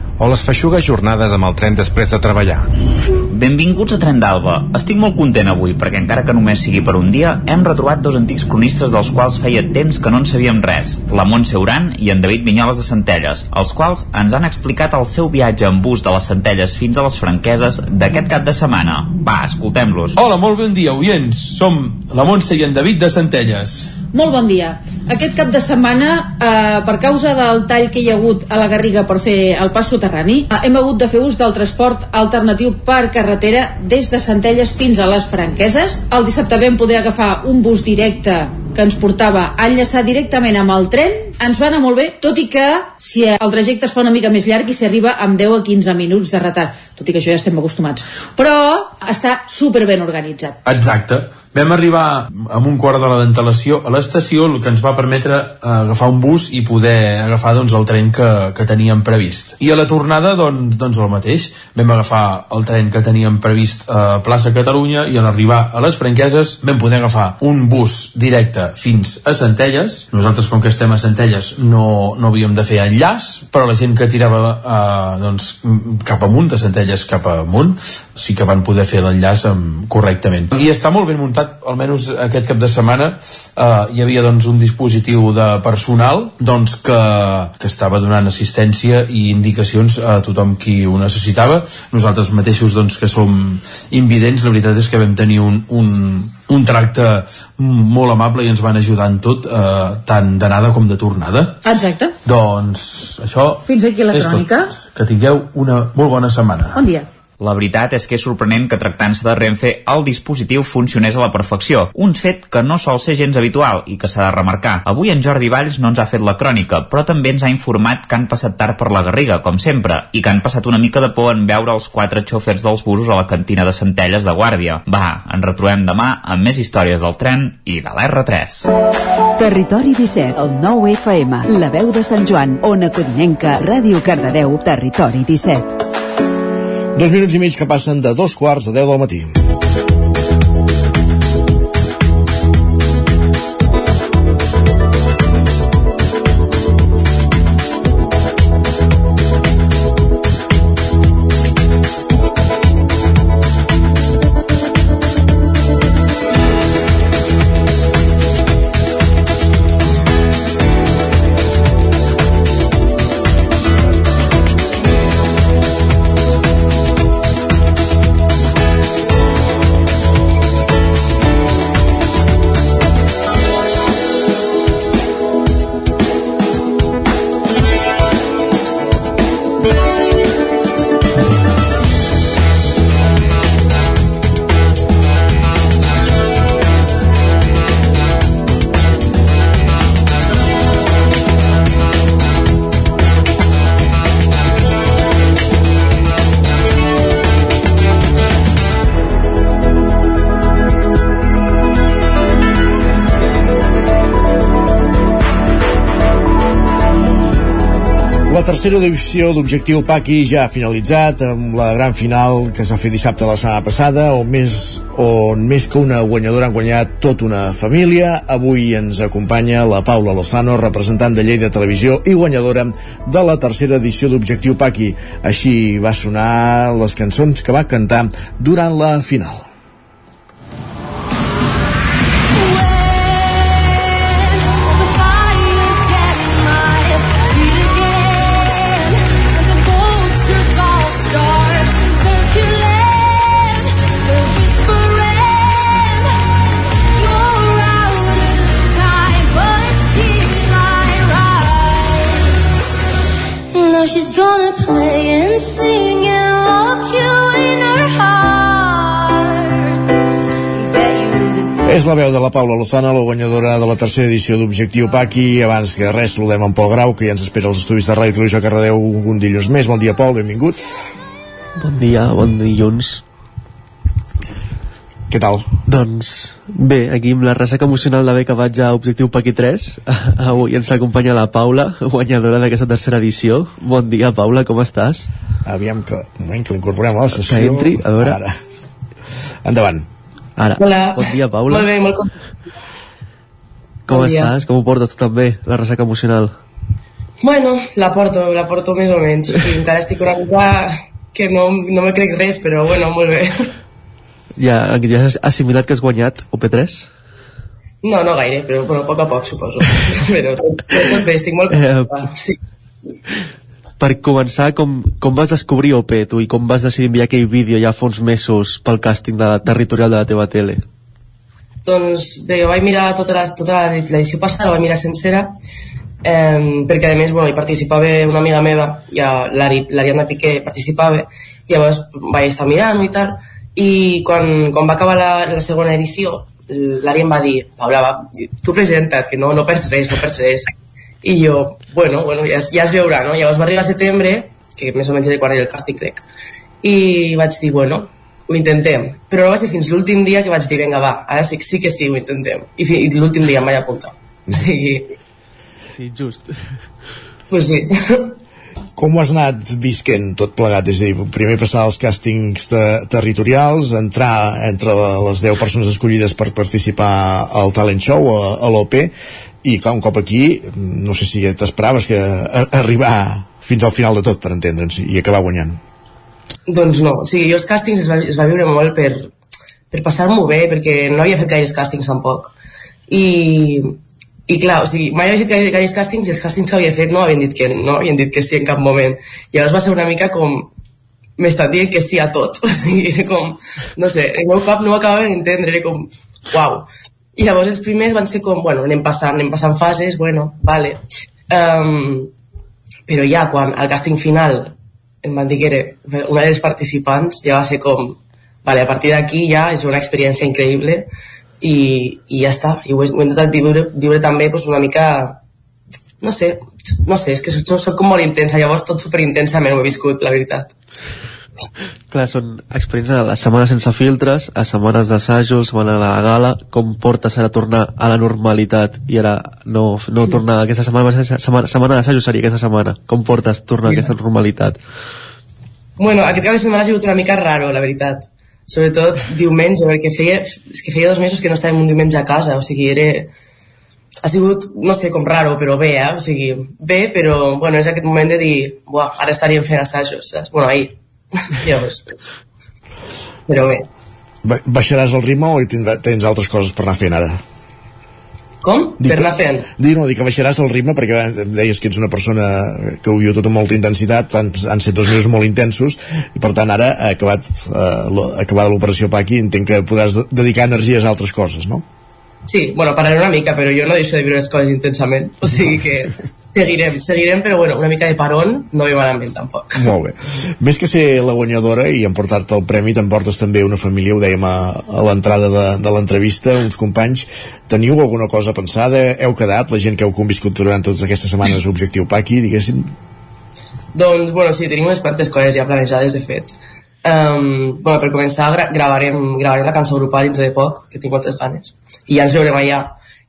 o les feixugues jornades amb el tren després de treballar. Benvinguts a Tren d'Alba. Estic molt content avui perquè encara que només sigui per un dia, hem retrobat dos antics cronistes dels quals feia temps que no en sabíem res, la Montse Uran i en David Vinyoles de Centelles, els quals ens han explicat el seu viatge en bus de les Centelles fins a les Franqueses d'aquest cap de setmana. Va, escoltem-los. Hola, molt bon dia, oients. Som la Montse i en David de Centelles. Molt bon dia. Aquest cap de setmana, eh, per causa del tall que hi ha hagut a la Garriga per fer el pas soterrani, eh, hem hagut de fer ús del transport alternatiu per carretera des de Centelles fins a les Franqueses. El dissabte vam poder agafar un bus directe que ens portava a enllaçar directament amb el tren. Ens va anar molt bé, tot i que si el trajecte es fa una mica més llarg i s'arriba amb 10 a 15 minuts de retard, tot i que això ja estem acostumats. Però està super ben organitzat. Exacte. Vam arribar amb un quart d'hora d'antelació a l'estació, el que ens va permetre eh, agafar un bus i poder agafar doncs, el tren que, que teníem previst. I a la tornada, doncs, doncs el mateix. Vam agafar el tren que teníem previst a plaça Catalunya i a l'arribar a les Franqueses vam poder agafar un bus directe fins a Centelles. Nosaltres, com que estem a Centelles, no, no havíem de fer enllaç, però la gent que tirava eh, doncs, cap amunt, de Centelles cap amunt, sí que van poder fer l'enllaç correctament. I està molt ben muntat, almenys aquest cap de setmana, eh, hi havia doncs, un dispositiu de personal doncs, que, que estava donant assistència i indicacions a tothom qui ho necessitava. Nosaltres mateixos, doncs, que som invidents, la veritat és que vam tenir un, un, un tracte molt amable i ens van ajudar en tot, eh, tant d'anada com de tornada. Exacte. Doncs això Fins aquí la és tot. crònica. Que tingueu una molt bona setmana. Bon dia. La veritat és que és sorprenent que tractant-se de Renfe el dispositiu funcionés a la perfecció, un fet que no sol ser gens habitual i que s'ha de remarcar. Avui en Jordi Valls no ens ha fet la crònica, però també ens ha informat que han passat tard per la Garriga, com sempre, i que han passat una mica de por en veure els quatre xòfers dels busos a la cantina de Centelles de Guàrdia. Va, ens retrobem demà amb més històries del tren i de l'R3. Territori 17, el 9 FM, la veu de Sant Joan, Ona Codinenca, Ràdio Cardedeu, Territori 17. Dos minuts i mig que passen de dos quarts a deu del matí. Tercera divisió d'Objectiu Paqui ja ha finalitzat amb la gran final que es va fer dissabte la setmana passada on més, on més que una guanyadora han guanyat tota una família. Avui ens acompanya la Paula Lozano representant de Lleida Televisió i guanyadora de la tercera edició d'Objectiu Paqui. Així va sonar les cançons que va cantar durant la final És la veu de la Paula Lozana, la guanyadora de la tercera edició d'Objectiu Paqui. Abans que res, saludem en Pol Grau, que ja ens espera als estudis de Ràdio Televisió Cardedeu un dilluns més. Bon dia, Pol, benvingut. Bon dia, bon dilluns. Què tal? Doncs bé, aquí amb la ressaca emocional d'haver acabat ja Objectiu Paqui 3, avui ens acompanya la Paula, guanyadora d'aquesta tercera edició. Bon dia, Paula, com estàs? Aviam que, un moment, que l'incorporem a la sessió. Que entri, a veure. Ara. Endavant. Ara. Hola. Bon dia, Paula. Molt bé, molt content. Com bon dia. estàs? Com ho portes tu també, la ressaca emocional? Bueno, la porto, la porto més o menys. Sí, encara estic una mica que no, no me crec res, però bueno, molt bé. Ja, ja has assimilat que has guanyat OP3? No, no gaire, però bueno, a poc a poc, suposo. però tot, tot bé, estic molt Eh. Sí. Per començar, com, com vas descobrir OP, tu, i com vas decidir enviar aquell vídeo ja fa uns mesos pel càsting de la territorial de la teva tele? Doncs bé, jo vaig mirar tota la- tota l'edició passada, la vaig mirar sencera, eh, perquè a més bueno, hi participava una amiga meva, ja l'Ari- l'Ariadna Piqué participava, i llavors vaig estar mirant i tal, i quan, quan va acabar la, la segona edició, l'Ari em va dir, Paula, va, tu presenta't, que no, no perds res, no perds res. I jo, bueno, bueno ja, es- ja es veurà, no? Llavors va arribar a setembre, que més o menys era quan era el càsting, crec, i vaig dir, bueno, ho intentem. Però no va ser fins l'últim dia que vaig dir, vinga, va, ara sí, sí que sí, ho intentem. I, i l'últim dia em vaig apuntar. O sigui, Sí, just. pues sí. Com ho has anat visquent tot plegat? És a dir, primer passar els càstings te territorials, entrar entre les 10 persones escollides per participar al Talent Show, a, a l'OP, i clar, un cop aquí, no sé si t'esperaves que arribar fins al final de tot, per entendre'ns, i acabar guanyant. doncs no, o sigui, jo els càstings es va, es va viure molt per, per passar-m'ho bé, perquè no havia fet gaires càstings tampoc. I, i clar, o sigui, mai havia fet gaire, gaires càstings i els càstings que havia fet no havien dit que no, havien dit que sí en cap moment. I llavors va ser una mica com m'estan dient que sí a tot. O sigui, com, no sé, el meu cap no ho acabava d'entendre, era com, uau. I llavors els primers van ser com, bueno, anem passant, anem passant fases, bueno, vale. Um, però ja quan al càsting final em van dir que era una dels participants, ja va ser com, vale, a partir d'aquí ja és una experiència increïble i, i ja està. I ho he, ho he intentat viure, viure també pues, una mica, no sé, no sé, és que soc, soc com molt intensa, llavors tot superintensament ho he viscut, la veritat. Clar, són experiències a les setmanes sense filtres, a setmanes d'assajo, setmana de la gala, com portes ara a tornar a la normalitat i ara no, no tornar aquesta setmana, setmana, setmana d'assajo seria aquesta setmana, com portes tornar a aquesta normalitat? Bueno, aquest cap de setmana ha sigut una mica raro, la veritat. Sobretot diumenge, perquè feia, és que feia dos mesos que no estàvem un diumenge a casa, o sigui, era... Ha sigut, no sé, com raro, però bé, eh? O sigui, bé, però, bueno, és aquest moment de dir, buah, ara estaríem fent assajos, saps? Bueno, ahir. Llavors, però bé. Ba baixaràs el ritme o tindrà, tens altres coses per anar fent ara? Com? Dic, per anar fent? Dic, no, dic que baixaràs el ritme perquè em deies que ets una persona que ho viu tot amb molta intensitat, han, han set dos mesos molt intensos i per tant ara, ha acabat, eh, acabada l'operació Paqui, entenc que podràs de- dedicar energies a altres coses, no? Sí, bueno, pararé una mica, però jo no deixo de viure les coses intensament. O sigui que seguirem, seguirem, però bueno, una mica de parón no ve malament tampoc. Molt bé. Més que ser la guanyadora i emportar-te el premi, t'emportes també una família, ho dèiem a, a l'entrada de, de l'entrevista, uns companys. Teniu alguna cosa pensada? Heu quedat, la gent que heu conviscut durant totes aquestes setmanes, objectiu Paqui, diguéssim? Doncs, bueno, sí, tenim unes quantes coses ja planejades, de fet. Um, bueno, per començar, gra gravarem, gravarem la cançó grupal dintre de poc, que tinc moltes ganes. I ja ens veurem allà.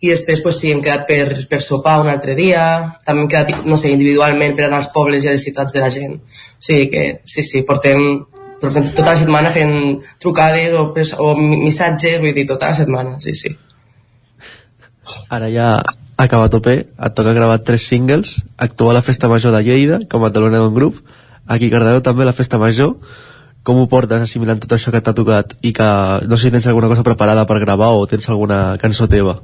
I després, pues, sí, hem quedat per, per sopar un altre dia, també hem quedat, no sé, individualment per anar als pobles i a les ciutats de la gent. O sigui que, sí, sí, portem, portem tota la setmana fent trucades o, o missatges, vull dir, tota la setmana, sí, sí. Ara ja ha acabat OP, et toca gravar tres singles, actuar a la Festa Major de Lleida, com a taloneu d'un grup, aquí a Cardedeu també la Festa Major, com ho portes assimilant tot això que t'ha tocat i que no sé si tens alguna cosa preparada per gravar o tens alguna cançó teva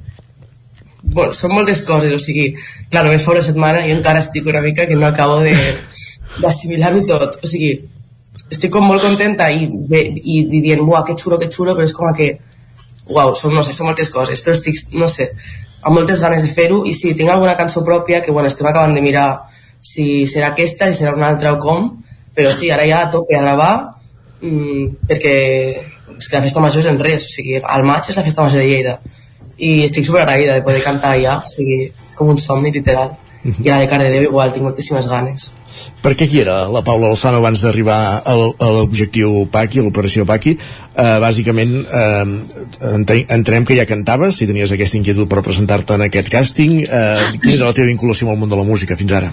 bueno, són moltes coses, o sigui, clar, només fa una setmana i encara estic una mica que no acabo d'assimilar-ho tot, o sigui, estic com molt contenta i, i, i dient, uah, que xulo, que xulo, però és com que, uau, són, no sé, són moltes coses, però estic, no sé, amb moltes ganes de fer-ho, i sí, tinc alguna cançó pròpia que, bueno, estem acabant de mirar si serà aquesta, si serà una altra o com, però sí, ara ja a tope a gravar, mm, perquè és que la festa major és en res, o sigui, al maig és la festa major de Lleida, i estic super agraïda de poder cantar allà, o sigui, és com un somni literal, i a la de Cardedeu igual, tinc moltíssimes ganes. Per què qui era la Paula Lozano abans d'arribar al- a l'objectiu Paqui, a l'operació Paqui? Eh, bàsicament, eh, ente- entenem que ja cantaves, si tenies aquesta inquietud per presentar-te en aquest càsting. Eh, quina era la teva vinculació amb el món de la música fins ara?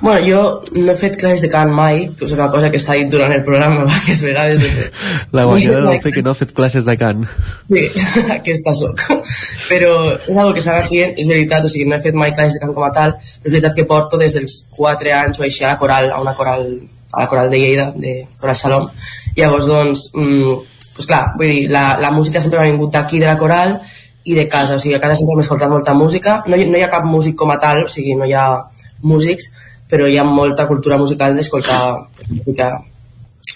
Bueno, jo no he fet classes de cant mai, que és una cosa que s'ha dit durant el programa diverses vegades. de La guanyadora del fer que no ha fet classes de cant. Sí, aquesta sóc. Però és una que s'ha anat dient, és veritat, o sigui, no he fet mai classes de cant com a tal, però és veritat que porto des dels 4 anys o així a la coral, a una coral, a la coral de Lleida, de Coral Salom. Llavors, doncs, mm, pues clar, vull dir, la, la música sempre m'ha vingut d'aquí de la coral i de casa, o sigui, a casa sempre m'he escoltat molta música, no, hi- no hi ha cap músic com a tal, o sigui, no hi ha músics, però hi ha molta cultura musical d'escoltar música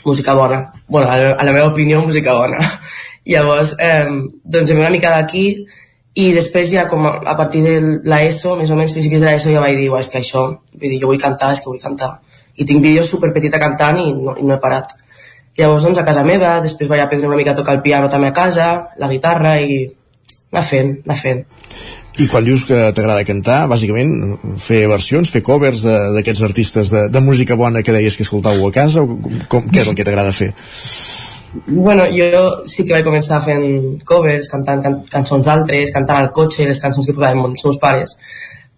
música bona. bueno, a la, a la meva opinió, música bona. Llavors, eh, doncs em una mica d'aquí i després ja com a, a partir de l'ESO, més o menys principis de l'ESO ja vaig dir, "Uah, és que això, vull dir, jo vull cantar, és que vull cantar. I tinc vídeos super petita cantant i no, i no he parat. Llavors, doncs, a casa meva, després vaig aprendre una mica a tocar el piano també a casa, la guitarra i anar fent, anar fent. I quan dius que t'agrada cantar, bàsicament fer versions, fer covers d'aquests artistes de, de música bona que deies que escoltàveu a casa, o com, què és el que t'agrada fer? Bueno, jo sí que vaig començar fent covers, cantant can cançons d'altres, cantant al cotxe, les cançons que posaven els meus pares.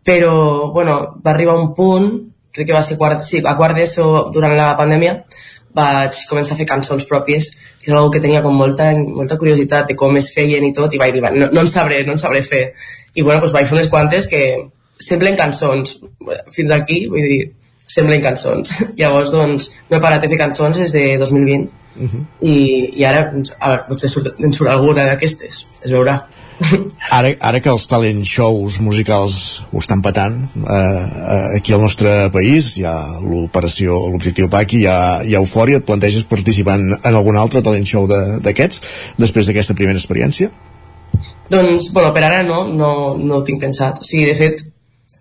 Però, bueno, va arribar un punt, crec que va ser quart, sí, a quart d'ESO durant la pandèmia, vaig començar a fer cançons pròpies, que és una que tenia com molta, molta curiositat de com es feien i tot, i vaig dir, "Va, no, no en sabré, no en sabré fer. I bueno, doncs vaig fer unes quantes que semblen cançons. Fins aquí, vull dir, semblen cançons. Llavors, doncs, no he parat de fer cançons des de 2020 i, i ara doncs, a veure, potser surt, en surt alguna d'aquestes es veurà Ara, ara que els talent shows musicals ho estan patant, eh, eh, aquí al nostre país hi ha l'operació, l'objectiu Paqui, hi ha, hi ha eufòria, et planteges participar en, en algun altre talent show de- d'aquests, després d'aquesta primera experiència? doncs, bueno, per ara no, no, no ho tinc pensat. O sigui, de fet,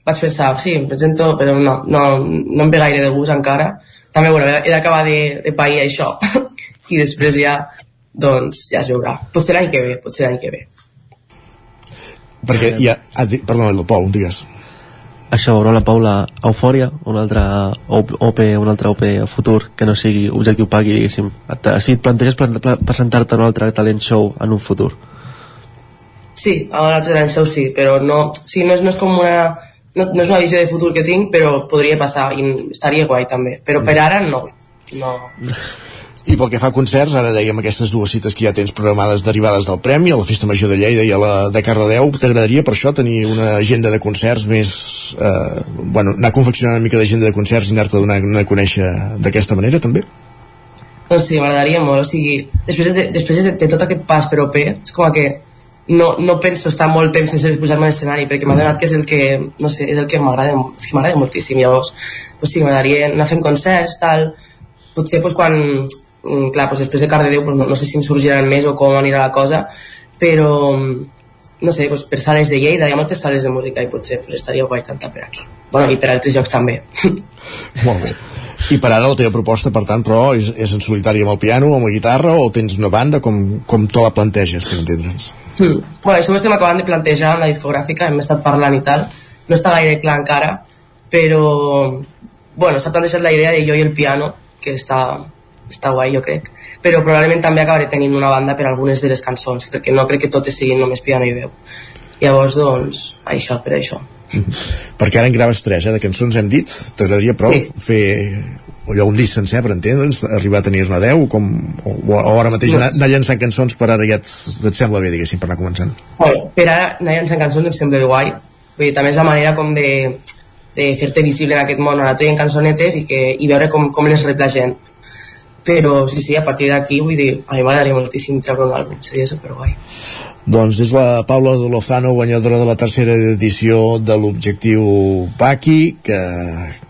vaig pensar sí, em presento, però no, no, no em ve gaire de gust encara. També, bueno, he d'acabar de, de pair això. I després ja doncs ja es veurà, potser l'any que ve potser l'any que ve Perquè hi ha... Ah, di- perdona, el Pol, digues. Això veurà la Paula Eufòria, un altre OP, un altre OP a futur que no sigui objectiu pagui, diguéssim. Si et planteges plan- pla- presentar-te en un altre talent show en un futur. Sí, a l'altre l'any show sí, però no, o sigui, no, és, no és com una no, no és una visió de futur que tinc, però podria passar i estaria guai també, però per ara no, no. I pel que fa a concerts, ara dèiem aquestes dues cites que ja tens programades derivades del Premi, a la Festa Major de Lleida i a la de Cardedeu, t'agradaria per això tenir una agenda de concerts més... Eh, bueno, anar confeccionant una mica d'agenda de concerts i anar-te donant a conèixer d'aquesta manera, també? Doncs sí, m'agradaria molt, o sigui, després de, després de, de tot aquest pas per OP, és com que no, no penso estar molt temps sense posar-me a l'escenari, perquè m'ha donat que és el que, no sé, és el que m'agrada, és que m'agrada moltíssim, llavors, doncs sí, m'agradaria anar fent concerts, tal, potser doncs quan, clar, doncs després de Cardedeu, doncs no, no sé si em sorgiran més o com anirà la cosa, però, no sé, doncs per sales de Lleida, hi ha moltes sales de música i potser doncs estaria guai cantar per aquí. Bueno, i per altres llocs també. Molt bé. I per ara la teva proposta, per tant, però, és, és en solitari amb el piano, amb la guitarra, o tens una banda, com, com tu la planteges, per entendre'ns? Mm. Bueno, això ho estem acabant de plantejar amb la discogràfica, hem estat parlant i tal. No està gaire clar encara, però bueno, s'ha plantejat la idea de jo i el piano, que està, està guai, jo crec. Però probablement també acabaré tenint una banda per algunes de les cançons, perquè no crec que totes siguin només piano i veu. Llavors, doncs, això, per això. Perquè ara en graves tres, eh, de cançons hem dit, t'agradaria prou Sí. fer allò un disc sencer, per entendre'ns, arribar a tenir-ne 10, com, o, o ara mateix No. anar, anar llançant cançons per ara ja et, et sembla bé, diguéssim, per anar començant. Bueno, per ara anar llançant cançons em sembla guai. Vull dir, també és la manera com de, de fer-te visible en aquest món, anar traient cançonetes i, que, i veure com, com les rep la gent. Però sí, sí, a partir d'aquí, vull dir, a mi m'agradaria moltíssim treure un àlbum, seria superguai. Doncs és la Paula de Lozano, guanyadora de la tercera edició de l'Objectiu Paqui, que,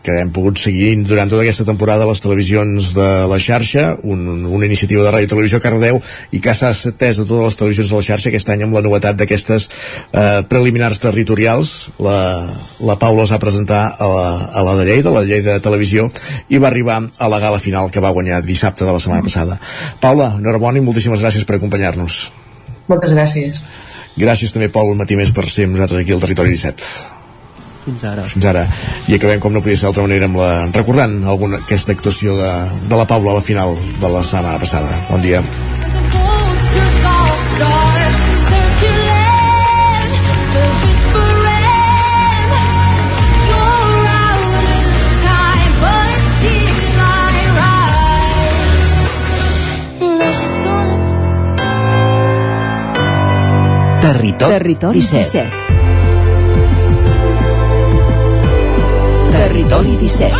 que hem pogut seguir durant tota aquesta temporada a les televisions de la xarxa, un, una iniciativa de Ràdio Televisió Cardeu i que s'ha atès a totes les televisions de la xarxa aquest any amb la novetat d'aquestes eh, preliminars territorials. La, la Paula es va presentar a la, a la de Lleida, la de Lleida de Televisió, i va arribar a la gala final que va guanyar dissabte de la setmana passada. Paula, enhorabona i moltíssimes gràcies per acompanyar-nos. Moltes gràcies. Gràcies també, Pol, un matí més per ser amb nosaltres aquí al Territori 17. Fins ara. Fins ara. I acabem, com no podia ser d'altra manera, amb la... recordant alguna, aquesta actuació de, de la Paula a la final de la setmana passada. Bon dia. Territori, i 17. 17. Territori 17.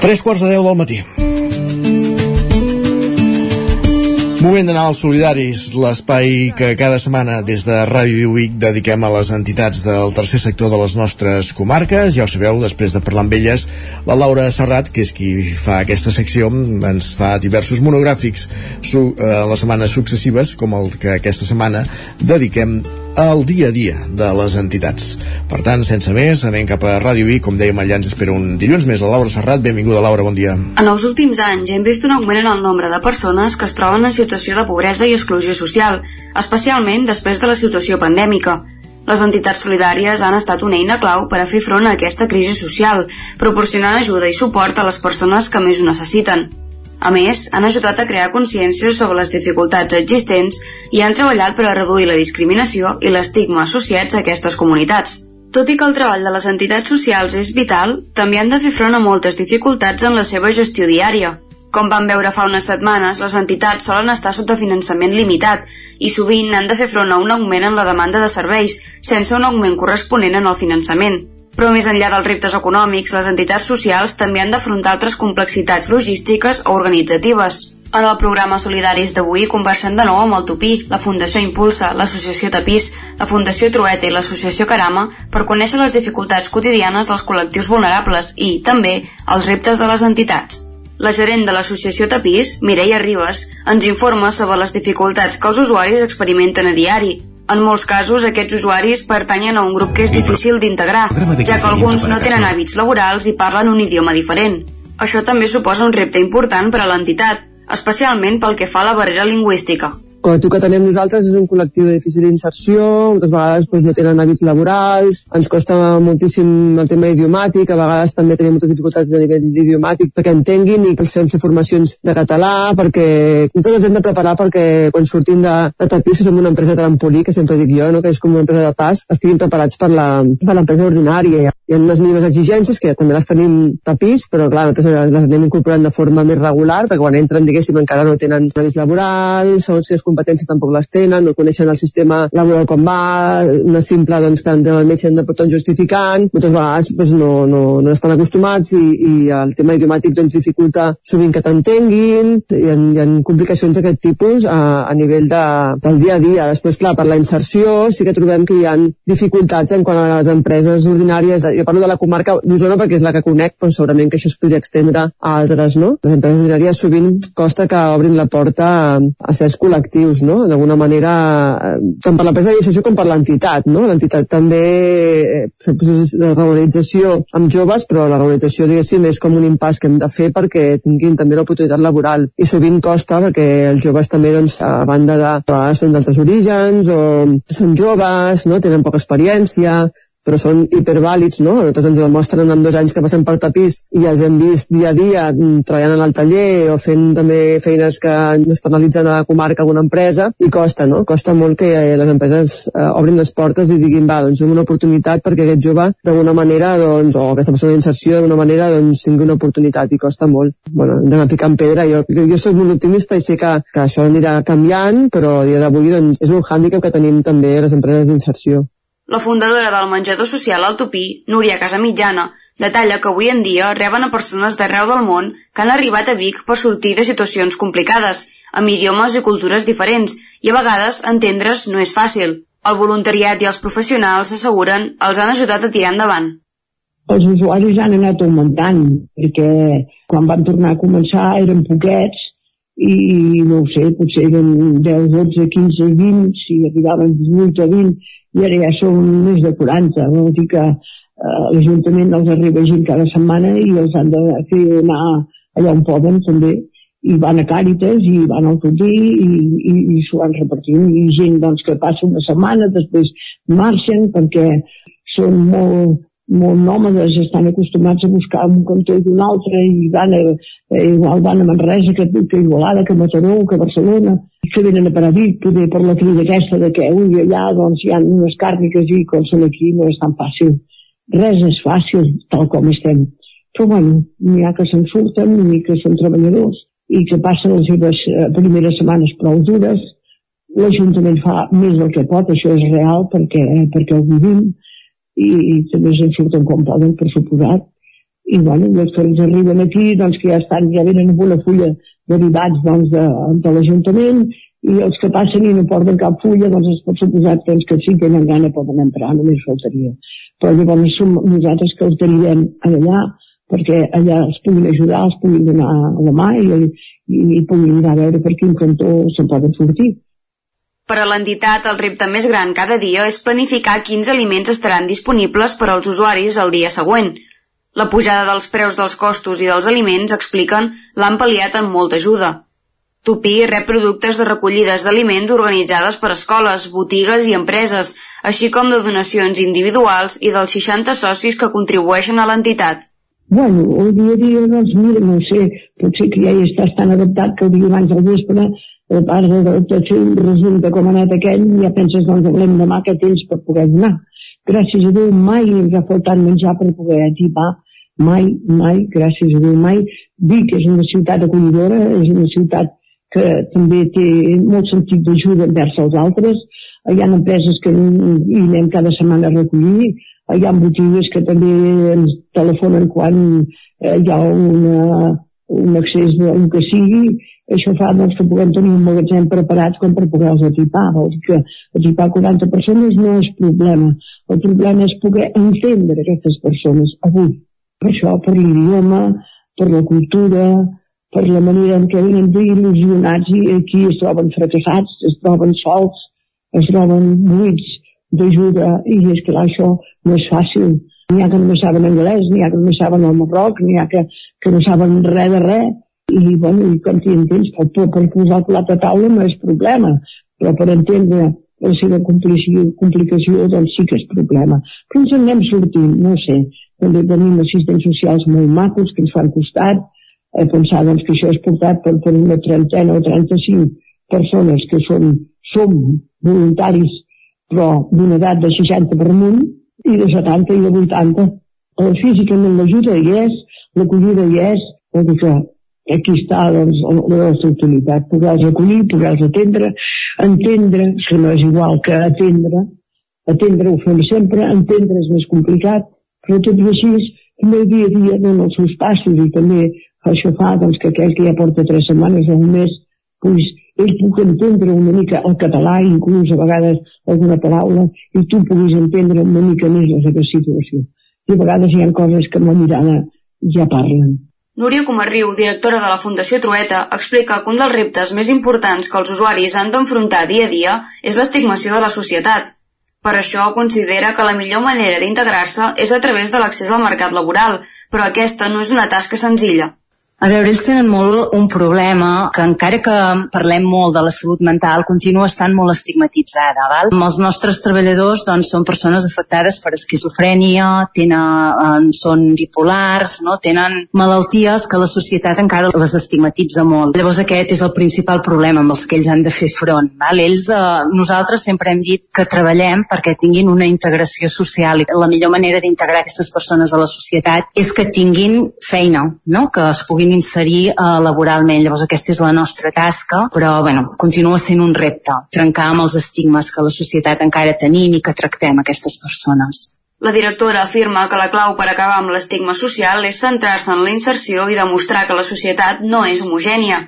Tres quarts de deu del matí. Moment d'anar als solidaris, l'espai que cada setmana des de Ràdio Vic dediquem a les entitats del tercer sector de les nostres comarques. Ja ho sabeu, després de parlar amb elles, la Laura Serrat, que és qui fa aquesta secció, ens fa diversos monogràfics su eh, les setmanes successives, com el que aquesta setmana dediquem al dia a dia de les entitats. Per tant, sense més, anem cap a Ràdio Vic, com dèiem, allà ens espera un dilluns més la Laura Serrat. Benvinguda, Laura, bon dia. En els últims anys hem vist un augment en el nombre de persones que es troben en situació de pobresa i exclusió social, especialment després de la situació pandèmica. Les entitats solidàries han estat una eina clau per a fer front a aquesta crisi social, proporcionant ajuda i suport a les persones que més ho necessiten. A més, han ajudat a crear consciència sobre les dificultats existents i han treballat per a reduir la discriminació i l'estigma associats a aquestes comunitats. Tot i que el treball de les entitats socials és vital, també han de fer front a moltes dificultats en la seva gestió diària. Com vam veure fa unes setmanes, les entitats solen estar sota finançament limitat i sovint han de fer front a un augment en la demanda de serveis, sense un augment corresponent en el finançament. Però més enllà dels reptes econòmics, les entitats socials també han d'afrontar altres complexitats logístiques o organitzatives. En el programa Solidaris d'avui conversem de nou amb el Tupí, la Fundació Impulsa, l'Associació Tapís, la Fundació Trueta i l'Associació Carama per conèixer les dificultats quotidianes dels col·lectius vulnerables i, també, els reptes de les entitats. La gerent de l'associació Tapís, Mireia Ribas, ens informa sobre les dificultats que els usuaris experimenten a diari. En molts casos, aquests usuaris pertanyen a un grup que és difícil d'integrar, ja que alguns no tenen hàbits laborals i parlen un idioma diferent. Això també suposa un repte important per a l'entitat, especialment pel que fa a la barrera lingüística. Col·lectiu que tenem nosaltres és un col·lectiu de difícil inserció, moltes vegades doncs, no tenen hàbits laborals, ens costa moltíssim el tema idiomàtic, a vegades també tenim moltes dificultats a nivell idiomàtic perquè entenguin i que els fem fer formacions de català, perquè nosaltres ens hem de preparar perquè quan sortim de, de Tapís, que som una empresa trampolí, que sempre dic jo, no? que és com una empresa de pas, estiguin preparats per l'empresa ordinària. Hi ha unes mínimes exigències que també les tenim Tapís, però clar, nosaltres les anem incorporant de forma més regular, perquè quan entren, diguéssim, encara no tenen hàbits laborals, segons quines competències tampoc les tenen, no coneixen el sistema laboral com va, una simple doncs, que entren al metge han de un justificant, moltes vegades doncs, no, no, no estan acostumats i, i el tema idiomàtic doncs, dificulta sovint que t'entenguin, hi, hi ha complicacions d'aquest tipus a, a nivell de, del dia a dia. Després, clar, per la inserció sí que trobem que hi ha dificultats en quant a les empreses ordinàries. Jo parlo de la comarca d'Osona perquè és la que conec, però segurament que això es podria extendre a altres, no? Les empreses ordinàries sovint costa que obrin la porta a, a certs col·lectius, no? D'alguna manera, eh, tant per l'empresa d'inserció com per l'entitat, no? L'entitat també eh, de regularització amb joves, però la regularització, diguéssim, és com un impàs que hem de fer perquè tinguin també l'oportunitat laboral. I sovint costa perquè els joves també, doncs, a banda de, a vegades són d'altres orígens o són joves, no? Tenen poca experiència, però són hipervàlids, no? Nosaltres ens demostren en dos anys que passen per tapís i els hem vist dia a dia mm, treballant en el taller o fent també feines que externalitzen a la comarca alguna empresa i costa, no? Costa molt que eh, les empreses eh, obrin les portes i diguin, va, doncs una oportunitat perquè aquest jove d'alguna manera, doncs, o aquesta persona d'inserció d'alguna manera, doncs tingui una oportunitat i costa molt. Bueno, hem d'anar picant pedra. Jo, jo soc molt optimista i sé que, que això anirà canviant, però a dia d'avui doncs, és un hàndicap que tenim també les empreses d'inserció. La fundadora del menjador social al Tupí, Núria Casamitjana, detalla que avui en dia reben a persones d'arreu del món que han arribat a Vic per sortir de situacions complicades, amb idiomes i cultures diferents, i a vegades entendre's no és fàcil. El voluntariat i els professionals, asseguren, els han ajudat a tirar endavant. Els usuaris han anat augmentant, perquè quan van tornar a començar eren poquets i no ho sé, potser eren 10, 12, 15, 20, si arribaven 18 o 20, i ara ja són més de 40. Vol dir que eh, l'Ajuntament els arriba gent cada setmana i els han de fer anar allà on poden també i van a Càritas i van al Totí i, i, i s'ho van repartint i gent doncs, que passa una setmana després marxen perquè són molt, molt nòmades, estan acostumats a buscar un cantó i un altre i van a, eh, igual van a Manresa que, que Igualada, que Mataró, que Barcelona que venen a parar Vic, poder per la crida aquesta de que ui, allà doncs, hi ha unes càrniques i com són aquí no és tan fàcil. Res és fàcil tal com estem. Però bueno, n'hi ha que se'n surten n'hi que són treballadors i que passen les seves eh, primeres setmanes prou dures. L'Ajuntament fa més del que pot, això és real perquè, eh, perquè ho vivim i, també se'n surten com poden, per suposat. I bueno, els que ens arriben aquí, doncs que ja estan, ja venen amb una fulla derivats doncs, de, de l'Ajuntament i els que passen i no porten cap fulla, doncs es pot suposar doncs, que sí que tenen gana poden entrar, només faltaria. Però llavors som nosaltres que els derivem allà perquè allà els puguin ajudar, els puguin donar la mà i, i, i puguin anar a veure per quin cantó se'n poden sortir. Per a l'entitat, el repte més gran cada dia és planificar quins aliments estaran disponibles per als usuaris el dia següent. La pujada dels preus dels costos i dels aliments, expliquen, l'han pal·liat amb molta ajuda. Tupí rep productes de recollides d'aliments organitzades per escoles, botigues i empreses, així com de donacions individuals i dels 60 socis que contribueixen a l'entitat. Bueno, el dia a dia, doncs, mira, no sé, potser que ja hi estàs tan adaptat que el dia abans del vespre, part de, fer un resum de com ha anat aquell, ja penses, doncs, demà que tens per poder donar. Gràcies a Déu, mai ens ha faltat menjar per poder equipar, mai, mai, gràcies a Déu, mai. Vic és una ciutat acollidora, és una ciutat que també té molt sentit d'ajuda envers els altres, hi ha empreses que hi anem cada setmana a recollir, hi ha botigues que també ens telefonen quan eh, hi ha una, un accés del que sigui, això fa doncs, que puguem tenir un magatzem preparat com per poder-los equipar. Vol dir que equipar 40 persones no és problema. El problema és poder entendre aquestes persones avui. Per això, per l'idioma, per la cultura, per la manera en què venen d'il·lusionats i aquí es troben fracassats, es troben sols, es troben buits d'ajuda i és clar això no és fàcil n'hi ha que no saben anglès, n'hi ha que no saben el Marroc, n'hi ha que, que no saben res de res i, bueno, i com t'hi entens, per, per, per posar el plat a taula no és problema, però per entendre la seva complicació, complicació doncs sí que és problema. Però ens en anem sortint, no sé, també tenim assistents socials molt macos que ens fan costat, eh, pensar doncs, que això és portat per, per una trentena o 35 persones que són, som voluntaris però d'una edat de 60 per amunt i de 70 i de 80. Eh, físicament l'ajuda hi és, l'acollida hi és, vol dir que aquí està doncs, la nostra utilitat, poder-los acollir, poder-los atendre, entendre, que no és igual que atendre, atendre ho fem sempre, entendre és més complicat, però tot i així, també el dia a dia dona els seus passos i també això fa doncs, que aquell que ja porta tres setmanes o un mes pues, ell puc entendre una mica el català, inclús a vegades alguna paraula, i tu puguis entendre una mica més la seva situació. I a vegades hi ha coses que amb la mirada ja parlen. Núria Comarriu, directora de la Fundació Trueta, explica que un dels reptes més importants que els usuaris han d'enfrontar dia a dia és l'estigmació de la societat. Per això considera que la millor manera d'integrar-se és a través de l'accés al mercat laboral, però aquesta no és una tasca senzilla. A veure, ells tenen molt un problema que encara que parlem molt de la salut mental, continua estant molt estigmatitzada. Val? Els nostres treballadors doncs, són persones afectades per esquizofrènia, tenen, eh, són bipolars, no? tenen malalties que la societat encara les estigmatitza molt. Llavors aquest és el principal problema amb els que ells han de fer front. Val? Ells, eh, nosaltres sempre hem dit que treballem perquè tinguin una integració social i la millor manera d'integrar aquestes persones a la societat és que tinguin feina, no? que es puguin inserir eh, laboralment. Llavors aquesta és la nostra tasca, però bueno, continua sent un repte, trencar amb els estigmes que la societat encara tenim i que tractem aquestes persones. La directora afirma que la clau per acabar amb l'estigma social és centrar-se en la inserció i demostrar que la societat no és homogènia.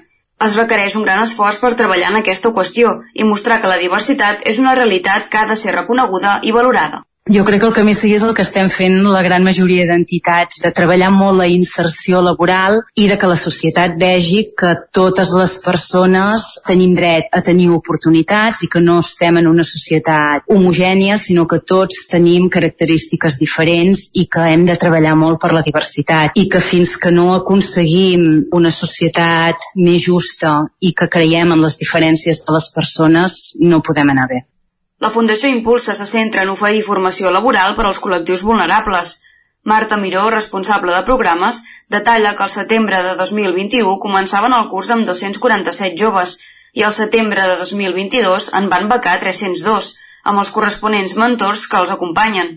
Es requereix un gran esforç per treballar en aquesta qüestió i mostrar que la diversitat és una realitat que ha de ser reconeguda i valorada. Jo crec que el camí sí és el que estem fent la gran majoria d'entitats, de treballar molt la inserció laboral i de que la societat vegi que totes les persones tenim dret a tenir oportunitats i que no estem en una societat homogènia, sinó que tots tenim característiques diferents i que hem de treballar molt per la diversitat i que fins que no aconseguim una societat més justa i que creiem en les diferències de les persones no podem anar bé. La Fundació Impulsa se centra en oferir formació laboral per als col·lectius vulnerables. Marta Miró, responsable de programes, detalla que al setembre de 2021 començaven el curs amb 247 joves i al setembre de 2022 en van becar 302, amb els corresponents mentors que els acompanyen.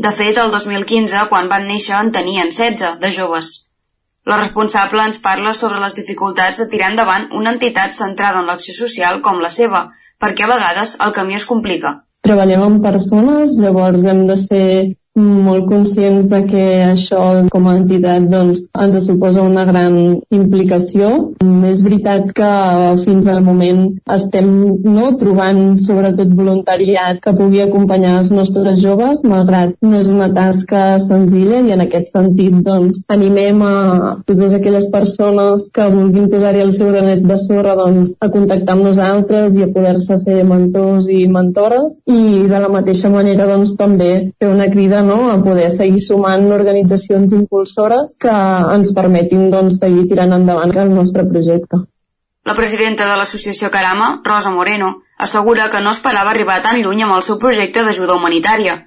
De fet, el 2015, quan van néixer, en tenien 16 de joves. La responsable ens parla sobre les dificultats de tirar endavant una entitat centrada en l'acció social com la seva, perquè a vegades el camí es complica. Treballem amb persones, llavors hem de ser molt conscients de que això com a entitat doncs, ens suposa una gran implicació. És veritat que fins al moment estem no, trobant sobretot voluntariat que pugui acompanyar els nostres joves, malgrat no és una tasca senzilla i en aquest sentit doncs, animem a totes aquelles persones que vulguin posar-hi el seu granet de sorra doncs, a contactar amb nosaltres i a poder-se fer mentors i mentores i de la mateixa manera doncs, també fer una crida no? a poder seguir sumant organitzacions impulsores que ens permetin doncs, seguir tirant endavant el nostre projecte. La presidenta de l'associació Carama, Rosa Moreno, assegura que no esperava arribar tan lluny amb el seu projecte d'ajuda humanitària.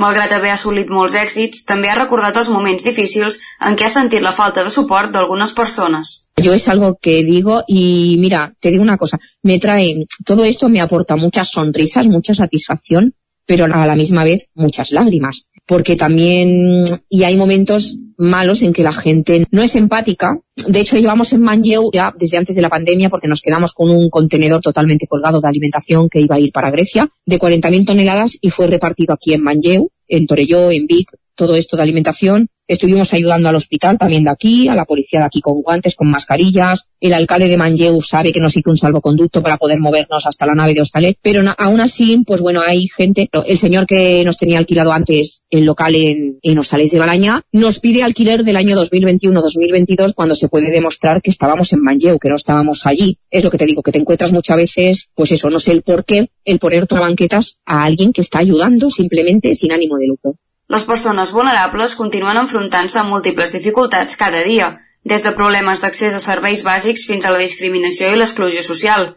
Malgrat haver assolit molts èxits, també ha recordat els moments difícils en què ha sentit la falta de suport d'algunes persones. Yo es algo que digo y mira, te digo una cosa, me trae, todo esto me aporta muchas sonrisas, mucha satisfacción, pero a la misma vez muchas lágrimas, porque también y hay momentos malos en que la gente no es empática. De hecho, llevamos en Manlleu ya desde antes de la pandemia porque nos quedamos con un contenedor totalmente colgado de alimentación que iba a ir para Grecia de 40.000 toneladas y fue repartido aquí en Manlleu, en Torelló, en Vic, todo esto de alimentación. Estuvimos ayudando al hospital también de aquí, a la policía de aquí con guantes, con mascarillas. El alcalde de Manlleu sabe que nos hizo un salvoconducto para poder movernos hasta la nave de Hostalet. Pero aún así, pues bueno, hay gente. El señor que nos tenía alquilado antes el local en, en de Balaña nos pide alquiler del año 2021-2022 cuando se puede demostrar que estábamos en Manlleu, que no estábamos allí. Es lo que te digo, que te encuentras muchas veces, pues eso, no sé el por qué, el poner trabanquetas a alguien que está ayudando simplemente sin ánimo de lucro. Les persones vulnerables continuen enfrontant-se a múltiples dificultats cada dia, des de problemes d'accés a serveis bàsics fins a la discriminació i l'exclusió social.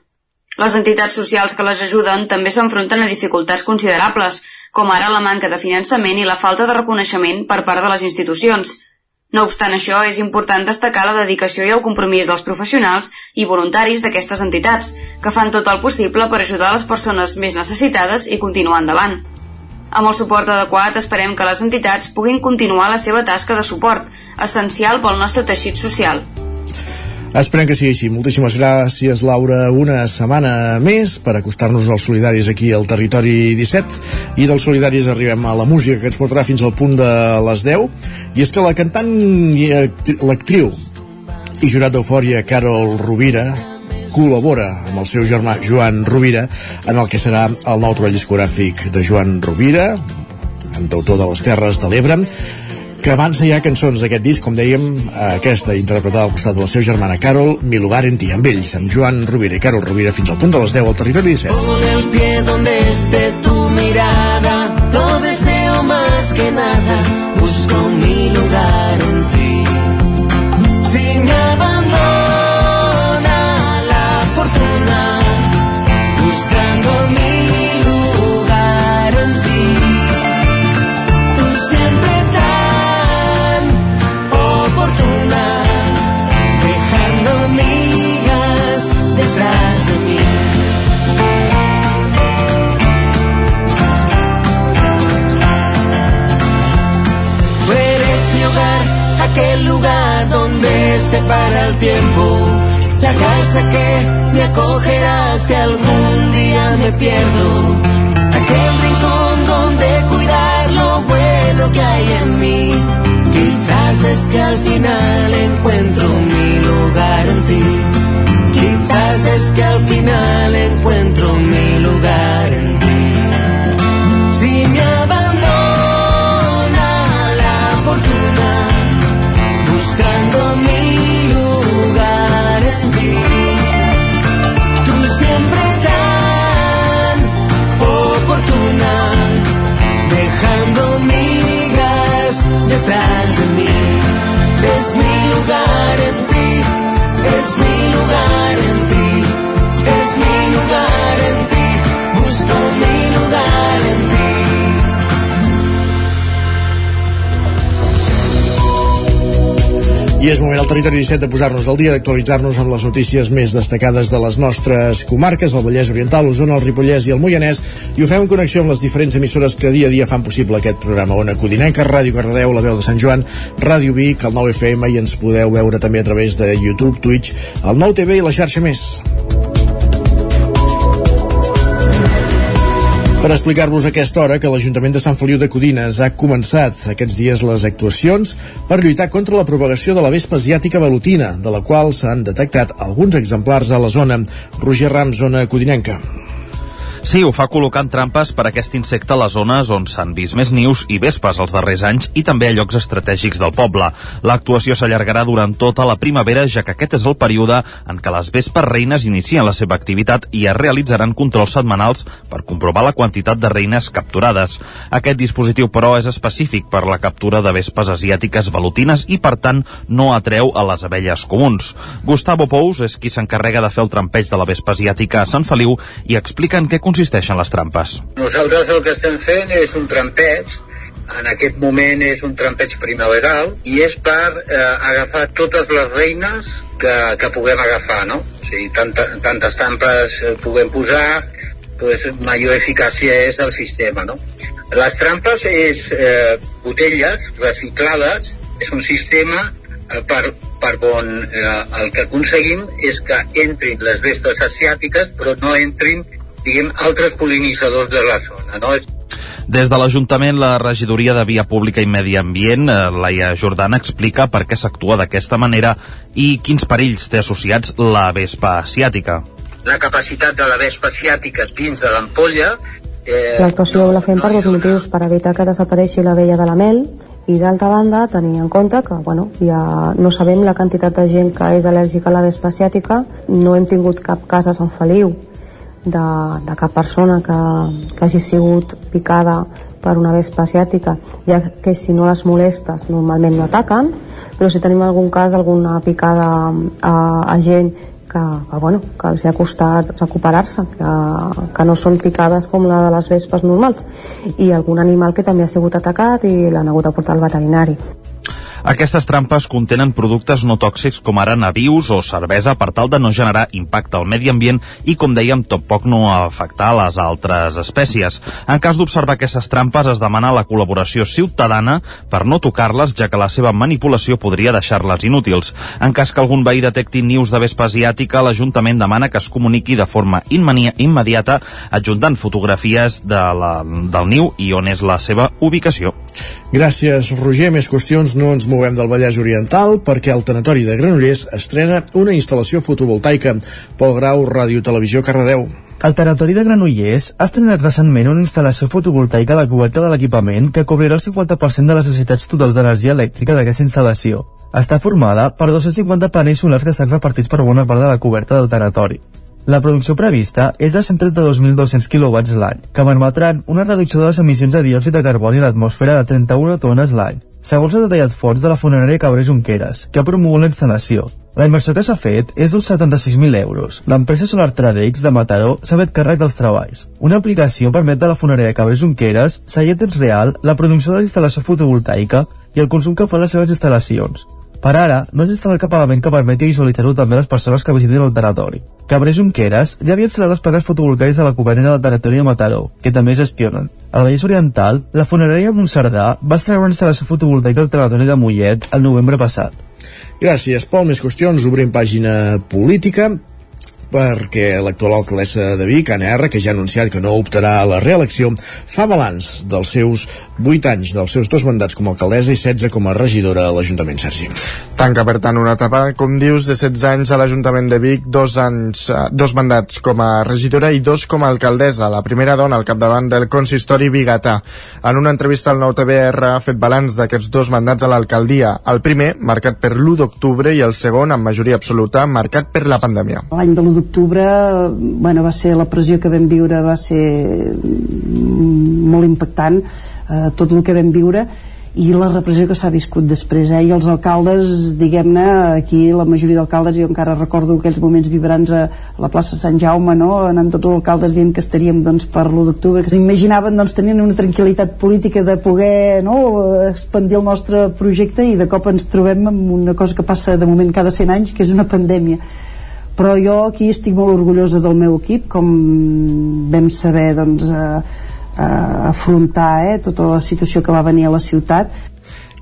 Les entitats socials que les ajuden també s'enfronten a dificultats considerables, com ara la manca de finançament i la falta de reconeixement per part de les institucions. No obstant això, és important destacar la dedicació i el compromís dels professionals i voluntaris d'aquestes entitats, que fan tot el possible per ajudar les persones més necessitades i continuar endavant. Amb el suport adequat esperem que les entitats puguin continuar la seva tasca de suport, essencial pel nostre teixit social. Esperem que sigui així. Moltíssimes gràcies, Laura. Una setmana més per acostar-nos als solidaris aquí al territori 17. I dels solidaris arribem a la música que ens portarà fins al punt de les 10. I és que la cantant i actri- l'actriu i jurat d'eufòria Carol Rovira col·labora amb el seu germà Joan Rovira en el que serà el nou treball discogràfic de Joan Rovira, cantautor de les Terres de l'Ebre, que avança ja cançons d'aquest disc, com dèiem, aquesta interpretada al costat de la seva germana Carol, Mi lugar en ti, amb ells, amb Joan Rovira i Carol Rovira, fins al punt de les 10 al territori 17. Pon el pie donde esté tu mirada, lo deseo más que nada, busco mi lugar en ti. Donde se para el tiempo. La casa que me acogerá si algún día me pierdo. Aquel rincón donde cuidar lo bueno que hay en mí. Quizás es que al final encuentro mi lugar en ti. pasa es que al final encuentro mi lugar en ti. I és moment al territori 17 de posar-nos al dia, d'actualitzar-nos amb les notícies més destacades de les nostres comarques, el Vallès Oriental, Osona, el Ripollès i el Moianès, i ho fem en connexió amb les diferents emissores que dia a dia fan possible aquest programa. Ona Codinenca, Ràdio Cardedeu, La Veu de Sant Joan, Ràdio Vic, el 9 FM, i ens podeu veure també a través de YouTube, Twitch, el 9 TV i la xarxa més. Per explicar-vos aquesta hora que l'Ajuntament de Sant Feliu de Codines ha començat aquests dies les actuacions per lluitar contra la propagació de la vespa asiàtica velutina, de la qual s'han detectat alguns exemplars a la zona. Roger Ram, zona codinenca. Sí, ho fa col·locant trampes per aquest insecte a les zones on s'han vist més nius i vespes els darrers anys i també a llocs estratègics del poble. L'actuació s'allargarà durant tota la primavera, ja que aquest és el període en què les vespes reines inicien la seva activitat i es realitzaran controls setmanals per comprovar la quantitat de reines capturades. Aquest dispositiu, però, és específic per la captura de vespes asiàtiques velutines i, per tant, no atreu a les abelles comuns. Gustavo Pous és qui s'encarrega de fer el trampeig de la vespa asiàtica a Sant Feliu i explica en què consisteixen les trampes. Nosaltres el que estem fent és un trampeig, en aquest moment és un trampeig primaveral, i és per eh, agafar totes les reines que, que puguem agafar, no? O sigui, tanta, tantes trampes eh, puguem posar, pues, major eficàcia és el sistema, no? Les trampes és eh, botelles reciclades, és un sistema eh, per, per on eh, el que aconseguim és que entrin les vestes asiàtiques però no entrin diguem, altres polinitzadors de la zona. No? Des de l'Ajuntament, la regidoria de Via Pública i Medi Ambient, eh, Laia Jordana, explica per què s'actua d'aquesta manera i quins perills té associats la vespa asiàtica. La capacitat de la vespa asiàtica dins de l'ampolla eh, L'actuació la fem per dos motius, per evitar que desapareixi la vella de la mel i d'altra banda tenir en compte que bueno, ja no sabem la quantitat de gent que és al·lèrgica a la vespa asiàtica, no hem tingut cap cas a Sant Feliu de, de cap persona que, que hagi sigut picada per una vespa asiàtica, ja que si no les molestes normalment no ataquen, però si tenim algun cas d'alguna picada a, a gent que, que, bueno, que els ha costat recuperar-se, que, que no són picades com la de les vespes normals, i algun animal que també ha sigut atacat i l'han hagut de portar al veterinari. Aquestes trampes contenen productes no tòxics com ara navius o cervesa per tal de no generar impacte al medi ambient i, com dèiem, tampoc no afectar les altres espècies. En cas d'observar aquestes trampes es demana la col·laboració ciutadana per no tocar-les, ja que la seva manipulació podria deixar-les inútils. En cas que algun veí detecti nius de vespa asiàtica, l'Ajuntament demana que es comuniqui de forma immediata adjuntant fotografies de la, del niu i on és la seva ubicació. Gràcies, Roger. Més qüestions no ens movem del Vallès Oriental perquè el Tanatori de Granollers estrena una instal·lació fotovoltaica. Pol Grau, Ràdio Televisió, Cardedeu. El territori de Granollers ha estrenat recentment una instal·lació fotovoltaica a la coberta de l'equipament que cobrirà el 50% de les necessitats totals d'energia elèctrica d'aquesta instal·lació. Està formada per 250 panells solars que estan repartits per bona part de la coberta del territori. La producció prevista és de 132.200 kW l'any, que permetran una reducció de les emissions de diòxid de carboni a l'atmosfera de 31 tones l'any, segons ha detallat fons de la funerària Cabré Junqueras, que ha promogut la instal·lació. La inversió que s'ha fet és d'uns 76.000 euros. L'empresa Solar Tradex de Mataró s'ha fet càrrec dels treballs. Una aplicació permet a la funerària Cabré Junqueras seguir a temps real la producció de la instal·lació fotovoltaica i el consum que fan les seves instal·lacions. Per ara, no s'ha instal·lat cap element que permeti visualitzar-ho també les persones que visitin el territori. Cabré Junqueras ja havia instal·lat les plaques fotovoltaiques de la coberta del territori de Mataró, que també gestionen. Al Vallès Oriental, la funerària Montserdà va estrenar una instal·lació fotovoltaica al territori de Mollet el novembre passat. Gràcies, Pol. Més qüestions. Obrim pàgina política perquè l'actual alcaldessa de Vic, Anna R, que ja ha anunciat que no optarà a la reelecció, fa balanç dels seus 8 anys, dels seus dos mandats com a alcaldessa i 16 com a regidora a l'Ajuntament, Sergi. Tanca, per tant, una etapa, com dius, de 16 anys a l'Ajuntament de Vic, dos, anys, eh, dos mandats com a regidora i dos com a alcaldessa, la primera dona al capdavant del consistori bigatà. En una entrevista al nou TVR ha fet balanç d'aquests dos mandats a l'alcaldia. El primer, marcat per l'1 d'octubre, i el segon, amb majoria absoluta, marcat per la pandèmia. L'any de l'1 d'octubre bueno, va ser la pressió que vam viure va ser mm, molt impactant eh, tot el que vam viure i la repressió que s'ha viscut després eh? i els alcaldes, diguem-ne aquí la majoria d'alcaldes, jo encara recordo aquells moments vibrants a la plaça Sant Jaume no? anant tots els alcaldes dient que estaríem doncs, per l'1 d'octubre, que s'imaginaven doncs, tenint una tranquil·litat política de poder no? expandir el nostre projecte i de cop ens trobem amb una cosa que passa de moment cada 100 anys, que és una pandèmia però jo aquí estic molt orgullosa del meu equip com vam saber doncs, eh, eh, afrontar eh, tota la situació que va venir a la ciutat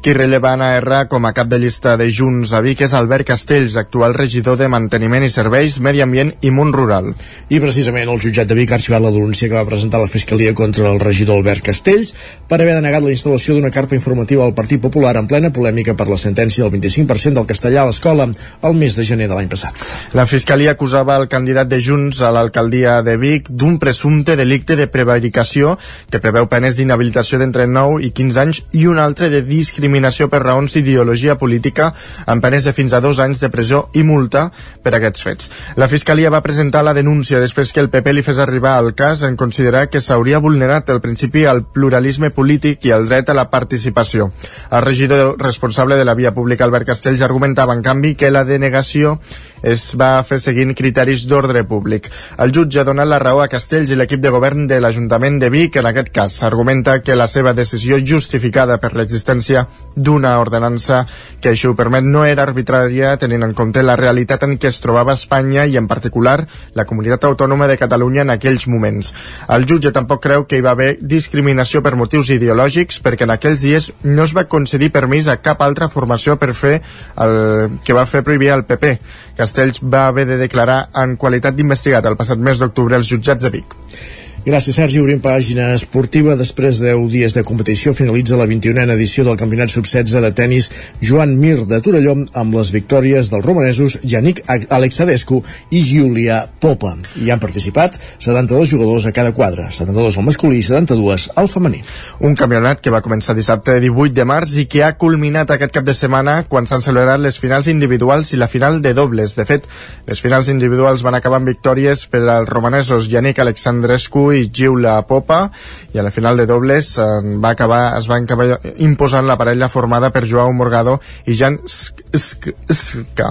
qui relleva Anna R com a cap de llista de Junts a Vic és Albert Castells, actual regidor de Manteniment i Serveis, Medi Ambient i Mont Rural. I precisament el jutjat de Vic ha arxivat la denúncia que va presentar la Fiscalia contra el regidor Albert Castells per haver denegat la instal·lació d'una carpa informativa al Partit Popular en plena polèmica per la sentència del 25% del castellà a l'escola el mes de gener de l'any passat. La Fiscalia acusava el candidat de Junts a l'alcaldia de Vic d'un presumpte delicte de prevaricació que preveu penes d'inhabilitació d'entre 9 i 15 anys i un altre de discriminació discriminació per raons d'ideologia política amb penes de fins a dos anys de presó i multa per aquests fets. La Fiscalia va presentar la denúncia després que el PP li fes arribar al cas en considerar que s'hauria vulnerat el principi al pluralisme polític i el dret a la participació. El regidor responsable de la via pública, Albert Castells, argumentava, en canvi, que la denegació es va fer seguint criteris d'ordre públic. El jutge ha donat la raó a Castells i l'equip de govern de l'Ajuntament de Vic en aquest cas. Argumenta que la seva decisió justificada per l'existència d'una ordenança que així ho permet no era arbitrària tenint en compte la realitat en què es trobava Espanya i en particular la comunitat autònoma de Catalunya en aquells moments. El jutge tampoc creu que hi va haver discriminació per motius ideològics perquè en aquells dies no es va concedir permís a cap altra formació per fer el que va fer prohibir el PP. Castells va haver de declarar en qualitat d'investigat el passat mes d'octubre als jutjats de Vic. Gràcies, Sergi. Obrim pàgina esportiva. Després de 10 dies de competició finalitza la 21a edició del Campionat Sub-16 de tennis Joan Mir de Torelló amb les victòries dels romanesos Yannick Alexadescu i Giulia Popa. Hi han participat 72 jugadors a cada quadre, 72 al masculí i 72 al femení. Un campionat que va començar dissabte 18 de març i que ha culminat aquest cap de setmana quan s'han celebrat les finals individuals i la final de dobles. De fet, les finals individuals van acabar amb victòries per als romanesos Yannick Alexandrescu i Giula Popa i a la final de dobles eh, va acabar, es va acabar imposant la parella formada per Joao Morgado i Jan Ska.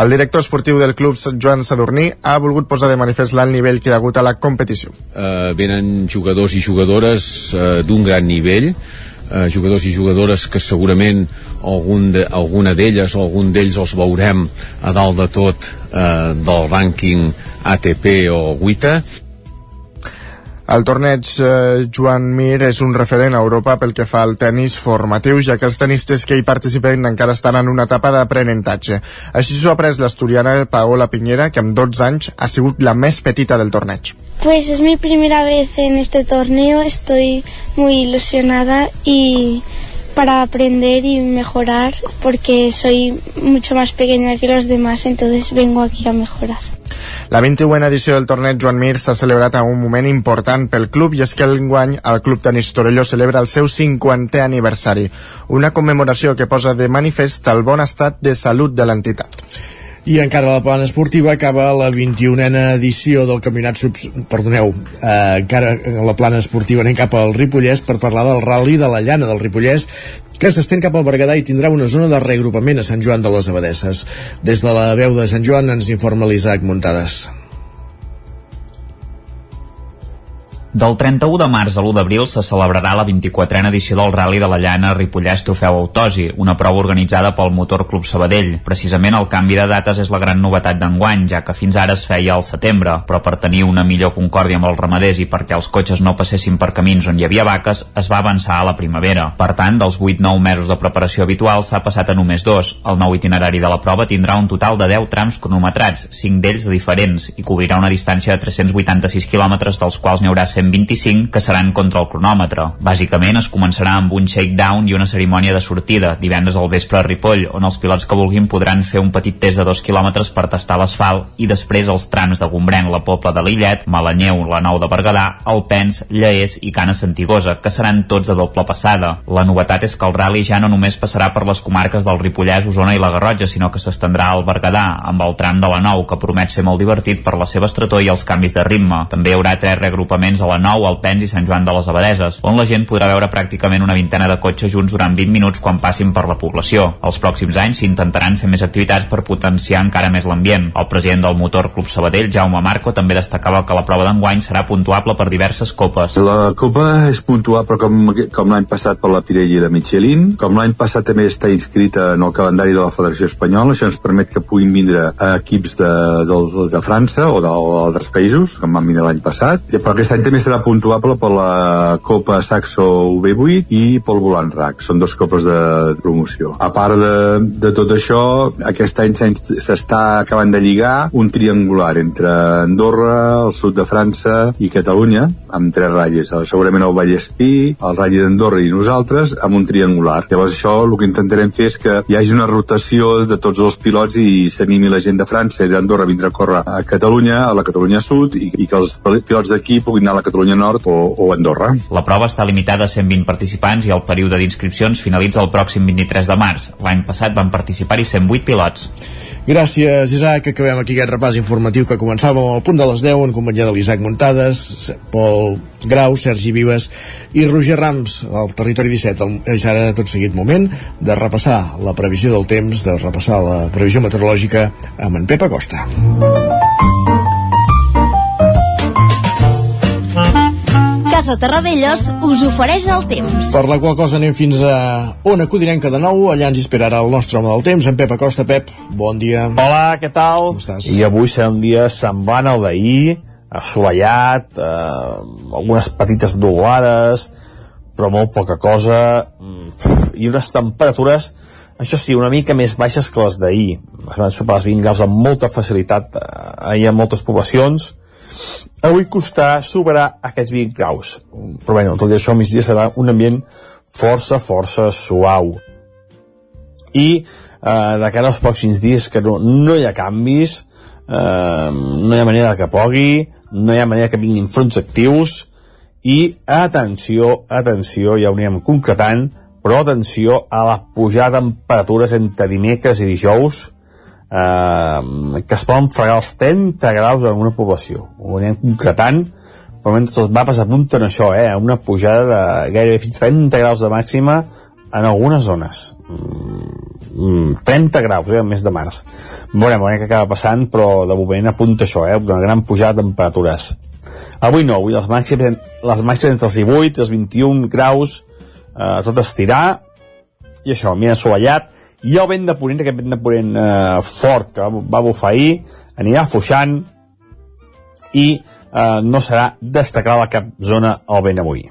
El director esportiu del club Joan Sadurní ha volgut posar de manifest l'alt nivell que hi ha hagut a la competició. Uh, venen jugadors i jugadores uh, d'un gran nivell uh, jugadors i jugadores que segurament algun de, alguna d'elles o algun d'ells els veurem a dalt de tot eh, del rànquing ATP o WITA el torneig eh, Joan Mir és un referent a Europa pel que fa al tennis formatiu, ja que els tenistes que hi participen encara estan en una etapa d'aprenentatge. Així s'ho ha après l'asturiana Paola Piñera, que amb 12 anys ha sigut la més petita del torneig. Pues es mi primera vez en este torneo, estoy muy ilusionada y para aprender y mejorar porque soy mucho más pequeña que los demás, entonces vengo aquí a mejorar. La 21a edició del torneig Joan Mir s'ha celebrat a un moment important pel club i és que l'enguany el Club Tenis Torelló celebra el seu 50è aniversari, una commemoració que posa de manifest el bon estat de salut de l'entitat. I encara la plana esportiva acaba la 21a edició del Campionat Subs... Perdoneu, eh, encara la plana esportiva anem cap al Ripollès per parlar del rally de la llana del Ripollès que s'estén cap al Berguedà i tindrà una zona de reagrupament a Sant Joan de les Abadesses. Des de la veu de Sant Joan ens informa l'Isaac Muntades. Del 31 de març a l'1 d'abril se celebrarà la 24a edició del Rally de la Llana Ripollès Trofeu Autosi, una prova organitzada pel Motor Club Sabadell. Precisament el canvi de dates és la gran novetat d'enguany, ja que fins ara es feia al setembre, però per tenir una millor concòrdia amb els ramaders i perquè els cotxes no passessin per camins on hi havia vaques, es va avançar a la primavera. Per tant, dels 8-9 mesos de preparació habitual s'ha passat a només dos. El nou itinerari de la prova tindrà un total de 10 trams cronometrats, 5 d'ells de diferents, i cobrirà una distància de 386 quilòmetres, dels quals n'hi haurà 100 125 que seran contra el cronòmetre. Bàsicament es començarà amb un shakedown i una cerimònia de sortida, divendres al vespre a Ripoll, on els pilots que vulguin podran fer un petit test de 2 quilòmetres per tastar l'asfalt i després els trams de Gombrèn, la Pobla de Lillet, Malanyeu, la Nou de Berguedà, Alpens, Lleés i Cana Santigosa, que seran tots de doble passada. La novetat és que el rally ja no només passarà per les comarques del Ripollès, Osona i la Garrotxa, sinó que s'estendrà al Berguedà, amb el tram de la Nou, que promet ser molt divertit per la seva estretor i els canvis de ritme. També hi haurà tres reagrupaments a la Nou, Alpens i Sant Joan de les Abadeses, on la gent podrà veure pràcticament una vintena de cotxes junts durant 20 minuts quan passin per la població. Els pròxims anys s'intentaran fer més activitats per potenciar encara més l'ambient. El president del Motor Club Sabadell, Jaume Marco, també destacava que la prova d'enguany serà puntuable per diverses copes. La Copa és puntuable com, com l'any passat per la Pirelli la Michelin. Com l'any passat també està inscrita en el calendari de la Federació Espanyola, això ens permet que puguin vindre equips de, de, de França o d'altres països, com van vindre l'any passat. Però aquest any també serà puntuable per la Copa Saxo V8 i pel Volant RAC. Són dos copes de promoció. A part de, de tot això, aquest any s'està acabant de lligar un triangular entre Andorra, el sud de França i Catalunya, amb tres ratlles. Segurament el Vallespí, el ratll d'Andorra i nosaltres, amb un triangular. Llavors això el que intentarem fer és que hi hagi una rotació de tots els pilots i s'animi la gent de França i d'Andorra a vindre a córrer a Catalunya, a la Catalunya Sud, i, i que els pilots d'aquí puguin anar a la Catalunya Nord o, o Andorra. La prova està limitada a 120 participants i el període d'inscripcions finalitza el pròxim 23 de març. L'any passat van participar-hi 108 pilots. Gràcies, Isaac. Acabem aquí aquest repàs informatiu que començàvem al punt de les 10 en companyia de l'Isaac Muntades, Pol Grau, Sergi Vives i Roger Rams, al Territori 17. És ara tot seguit moment de repassar la previsió del temps, de repassar la previsió meteorològica amb en Pep Acosta. Casa Terradellos us ofereix el temps. Per la qual cosa anem fins a Ona Codinenca de nou, allà ens esperarà el nostre home del temps, en Pep Acosta. Pep, bon dia. Hola, què tal? Com estàs? I avui serà un dia semblant al d'ahir, assolellat, eh, algunes petites nuvolades, però molt poca cosa, mm, i unes temperatures, això sí, una mica més baixes que les d'ahir. Es van superar els 20 graus amb molta facilitat eh, ahir en moltes poblacions, avui costarà superar aquests 20 graus. Però bé, tot i això al migdia serà un ambient força, força suau. I eh, de cara als pròxims dies que no, no hi ha canvis eh, no hi ha manera que plogui no hi ha manera que vinguin fronts actius i atenció, atenció ja ho anirem concretant però atenció a la pujada de temperatures entre dimecres i dijous eh, que es poden fregar els 30 graus en una població. Ho anem concretant, però mentre els mapes apunten això, eh, una pujada de gairebé fins 30 graus de màxima en algunes zones. Mm, 30 graus, eh, mes de març. Veurem, veurem què acaba passant, però de moment apunta això, eh, una gran pujada de temperatures. Avui no, avui les màximes, les màximes entre els 18 i els 21 graus, eh, tot estirar, i això, mi assolellat, i el vent de ponent, aquest vent de ponent eh, fort que va, va bufar ahir, anirà fuixant i eh, no serà destacada cap zona al vent avui.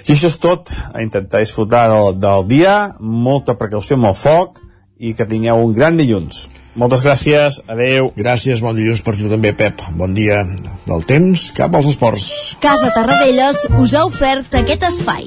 Si això és tot, a intentar disfrutar del, del dia, molta precaució amb el foc i que tingueu un gran dilluns. Moltes gràcies, adeu. Gràcies, bon dilluns per tu també, Pep. Bon dia del temps, cap als esports. Casa Tarradellas us ha ofert aquest espai.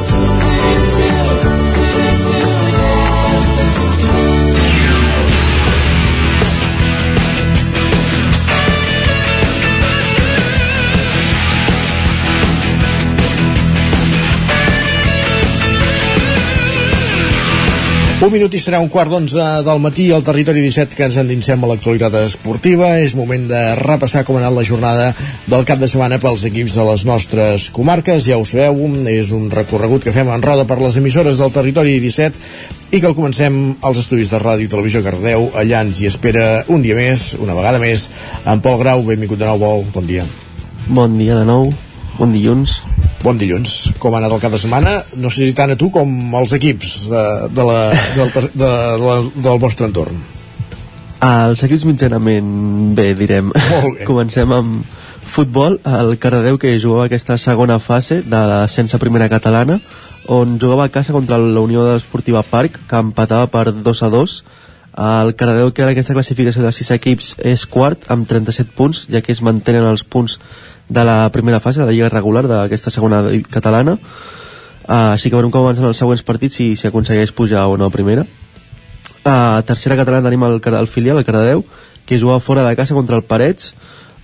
Un minut i serà un quart d'onze del matí al territori 17 que ens endinsem a l'actualitat esportiva. És moment de repassar com ha anat la jornada del cap de setmana pels equips de les nostres comarques. Ja ho sabeu, és un recorregut que fem en roda per les emissores del territori 17 i que el comencem als estudis de ràdio i televisió Cardeu. Allà ens hi espera un dia més, una vegada més, en Pol Grau. Benvingut de nou, Pol. Bon dia. Bon dia de nou, bon dilluns. Bon dilluns. Com ha anat el cap de setmana? No sé si tant a tu com als equips de, de la, del, de, de, de, del vostre entorn. Els equips mitjanament bé, direm. Molt bé. Comencem amb futbol. El Cardedeu que jugava aquesta segona fase de la sense primera catalana, on jugava a casa contra la Unió Esportiva Parc, que empatava per 2 a 2. El Cardedeu que en aquesta classificació de 6 equips és quart amb 37 punts, ja que es mantenen els punts de la primera fase de la lliga regular d'aquesta segona catalana. Uh, així que veurem com avancen els següents partits si, si aconsegueix pujar o no a primera. Uh, tercera catalana tenim el, el filial, el Cardedeu que juga fora de casa contra el Parets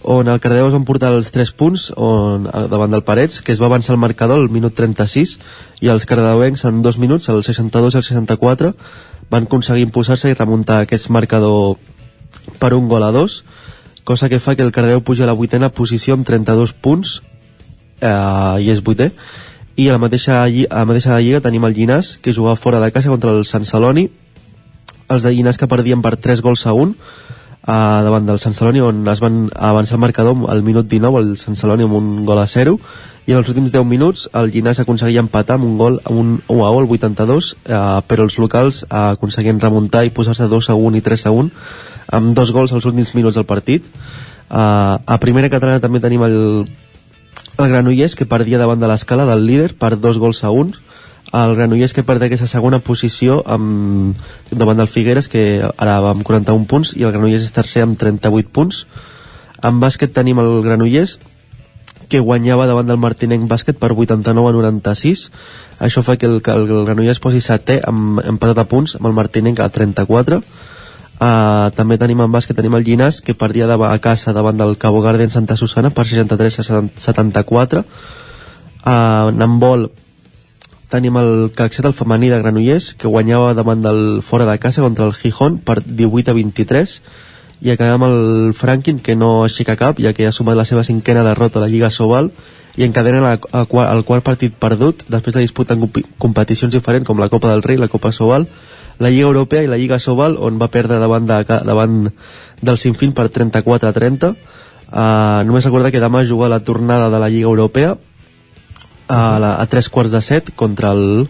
on el Cardedeu es van portar els 3 punts on, davant del Parets, que es va avançar el marcador al minut 36, i els cardedeuencs en dos minuts, el 62 i el 64, van aconseguir impulsar-se i remuntar aquest marcador per un gol a dos, cosa que fa que el Cardeu puja a la vuitena posició amb 32 punts eh, i és vuitè. I a la mateixa, a la mateixa lliga tenim el Llinàs que jugava fora de casa contra el Sant Celoni. Els de Llinàs que perdien per 3 gols a 1 eh, davant del Sant Celoni on es van avançar el marcador al minut 19 el Sant Celoni amb un gol a 0 i en els últims 10 minuts el Llinàs aconseguia empatar amb un gol amb un 1 a 1 al 82 eh, però els locals eh, aconseguien remuntar i posar-se 2 a 1 i 3 a 1 amb dos gols als últims minuts del partit. Uh, a primera catalana també tenim el, el Granollers que perdia davant de l'escala del líder per dos gols a un. El Granollers que perd aquesta segona posició amb, davant del Figueres que ara va amb 41 punts i el Granollers és tercer amb 38 punts. En bàsquet tenim el Granollers que guanyava davant del Martinenc Bàsquet per 89 a 96 això fa que el, el Granollers posi setè amb empatat a punts amb el Martinenc a 34 Uh, també tenim en bàsquet, tenim el Llinàs que perdia de, a casa davant del Cabo Garden Santa Susana per 63 a 74 uh, en handbol tenim el Caxet, el femení de Granollers que guanyava davant del fora de casa contra el Gijón per 18 a 23 i acabem amb el Franklin que no aixeca cap ja que ha sumat la seva cinquena derrota a la Lliga Sobal i encadenen el, el, quart partit perdut després de disputar competicions diferents com la Copa del Rei la Copa Sobal la Lliga Europea i la Lliga Sobal on va perdre davant, de, davant del Sinfín per 34 a 30 uh, només recordar que demà juga la tornada de la Lliga Europea a, la, a tres quarts de set contra el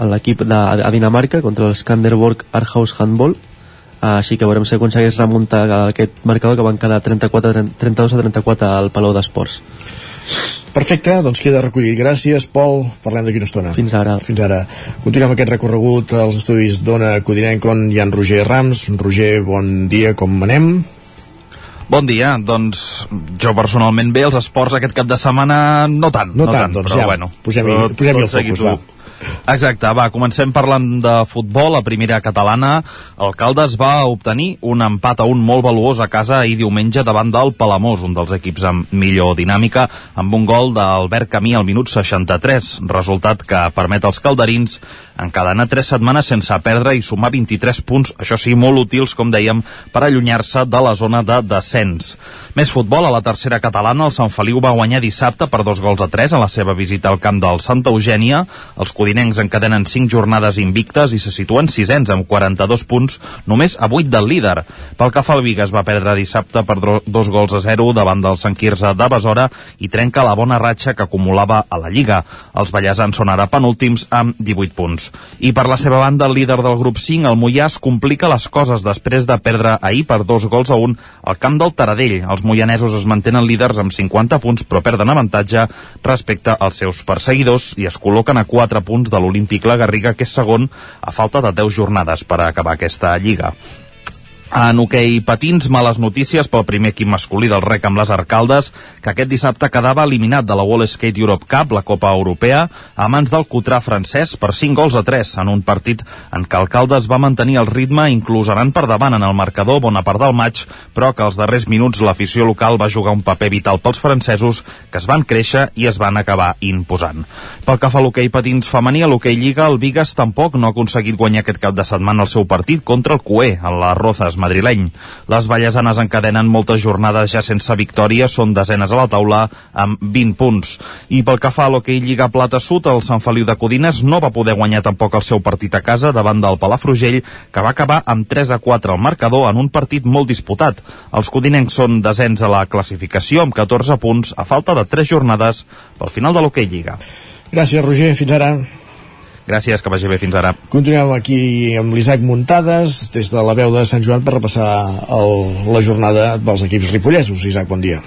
l'equip de, a Dinamarca contra el Skanderborg Arhaus Handball. Uh, així que veurem si aconsegueix remuntar aquest marcador que van quedar 34, 32 a 34 al Palau d'Esports Perfecte, doncs queda recollit. Gràcies, Pol. Parlem d'aquí una estona. Fins ara. Fins ara. Continuem aquest recorregut als estudis d'Ona Codinenc on hi ha en Roger Rams. Roger, bon dia, com anem? Bon dia, doncs jo personalment bé, els esports aquest cap de setmana no tant. No, no tant, tant, doncs però ja, bueno. posem-hi posem el focus, va. Exacte, va, comencem parlant de futbol. A primera catalana, el Caldes va obtenir un empat a un molt valuós a casa ahir diumenge davant del Palamós, un dels equips amb millor dinàmica, amb un gol d'Albert Camí al minut 63, resultat que permet als calderins encadenar tres setmanes sense perdre i sumar 23 punts, això sí, molt útils, com dèiem, per allunyar-se de la zona de descens. Més futbol, a la tercera catalana, el Sant Feliu va guanyar dissabte per dos gols a tres a la seva visita al camp del Santa Eugènia. Els codinencs encadenen 5 jornades invictes i se situen sisens amb 42 punts, només a 8 del líder. Pel que fa al Vigas va perdre dissabte per dos gols a 0 davant del Sant Quirze de Besora i trenca la bona ratxa que acumulava a la Lliga. Els ballesans són ara penúltims amb 18 punts. I per la seva banda, el líder del grup 5, el Mollà, es complica les coses després de perdre ahir per dos gols a un al camp del Taradell. Els moianesos es mantenen líders amb 50 punts, però perden avantatge respecte als seus perseguidors i es col·loquen a 4 punts de l'Olímpic La Garriga, que és segon a falta de 10 jornades per acabar aquesta lliga. En hoquei patins, males notícies pel primer equip masculí del rec amb les Arcaldes, que aquest dissabte quedava eliminat de la Wall Skate Europe Cup, la Copa Europea, a mans del Cotrà francès per 5 gols a 3, en un partit en què Alcaldes va mantenir el ritme, inclús anant per davant en el marcador bona part del maig, però que als darrers minuts l'afició local va jugar un paper vital pels francesos, que es van créixer i es van acabar imposant. Pel que fa a l'hoquei patins femení, a l'hoquei Lliga, el Vigas tampoc no ha aconseguit guanyar aquest cap de setmana el seu partit contra el Cué, en les Rozas madrileny. Les ballesanes encadenen moltes jornades ja sense victòria, són desenes a la taula amb 20 punts. I pel que fa a l'hoquei Lliga Plata Sud, el Sant Feliu de Codines no va poder guanyar tampoc el seu partit a casa davant del Palafrugell, que va acabar amb 3 a 4 al marcador en un partit molt disputat. Els codinencs són desens a la classificació amb 14 punts a falta de 3 jornades pel final de l'hoquei Lliga. Gràcies, Roger. Fins ara. Gràcies, que vagi bé fins ara. Continuem aquí amb l'Isaac Muntades, des de la veu de Sant Joan, per repassar el, la jornada dels equips ripollesos. Isaac, bon dia.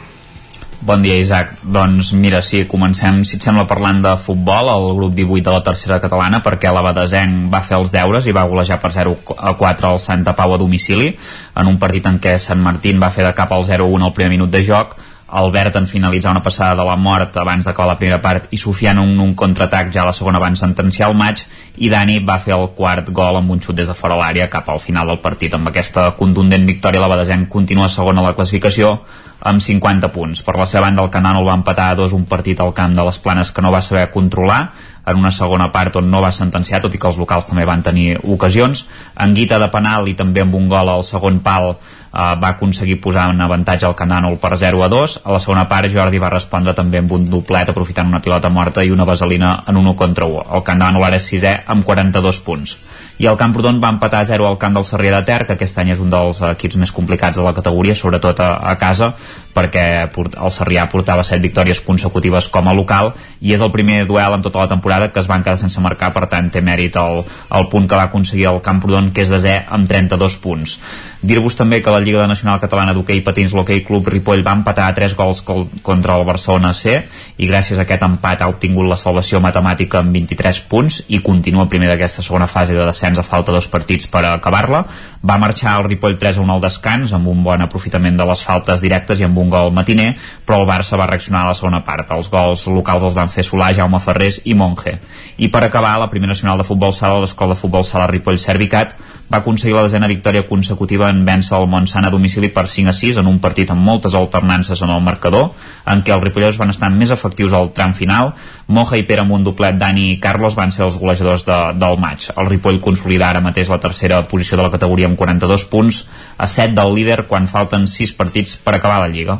Bon dia, Isaac. Doncs mira, sí, comencem, si et sembla, parlant de futbol, el grup 18 de la tercera catalana, perquè l'Abadesenc va fer els deures i va golejar per 0 a 4 al Santa Pau a domicili, en un partit en què Sant Martín va fer de cap al 0-1 al primer minut de joc, Albert en finalitzar una passada de la mort abans d'acabar la primera part i Sofian un, un contraatac ja a la segona abans sentenciar el maig i Dani va fer el quart gol amb un xut des de fora l'àrea cap al final del partit amb aquesta contundent victòria la Badesenc continua segona a la classificació amb 50 punts. Per la seva banda el Canànol va empatar a dos un partit al camp de les Planes que no va saber controlar en una segona part on no va sentenciar, tot i que els locals també van tenir ocasions. En guita de penal i també amb un gol al segon pal va aconseguir posar en avantatge el Canànol per 0 a 2. A la segona part Jordi va respondre també amb un doblet aprofitant una pilota morta i una vaselina en un 1 contra 1. El Canànol ara és sisè amb 42 punts i el Camprodon va empatar a 0 al camp del Sarrià de Ter, que aquest any és un dels equips més complicats de la categoria, sobretot a, a casa, perquè el Sarrià portava 7 victòries consecutives com a local i és el primer duel en tota la temporada que es van quedar sense marcar, per tant té mèrit el, el punt que va aconseguir el Camprodon, que és de 0 amb 32 punts. Dir-vos també que la Lliga Nacional Catalana d'Hockey Patins l'Hockey Club Ripoll va empatar a 3 gols contra el Barcelona C i gràcies a aquest empat ha obtingut la salvació matemàtica amb 23 punts i continua primer d'aquesta segona fase de descens a falta dos partits per acabar-la. Va marxar el Ripoll 3 a 1 al descans amb un bon aprofitament de les faltes directes i amb un gol matiner, però el Barça va reaccionar a la segona part. Els gols locals els van fer Solà, Jaume Ferrés i Monge. I per acabar, la primera nacional de futbol sala, l'Escola de Futbol Sala Ripoll Servicat, va aconseguir la desena victòria consecutiva en vèncer el Montsant a domicili per 5 a 6 en un partit amb moltes alternances en el marcador, en què els ripolleros van estar més efectius al tram final. Moja i Pere amb un doblet, Dani i Carlos van ser els golejadors de, del maig. El Ripoll consolida ara mateix la tercera posició de la categoria amb 42 punts, a 7 del líder quan falten 6 partits per acabar la Lliga.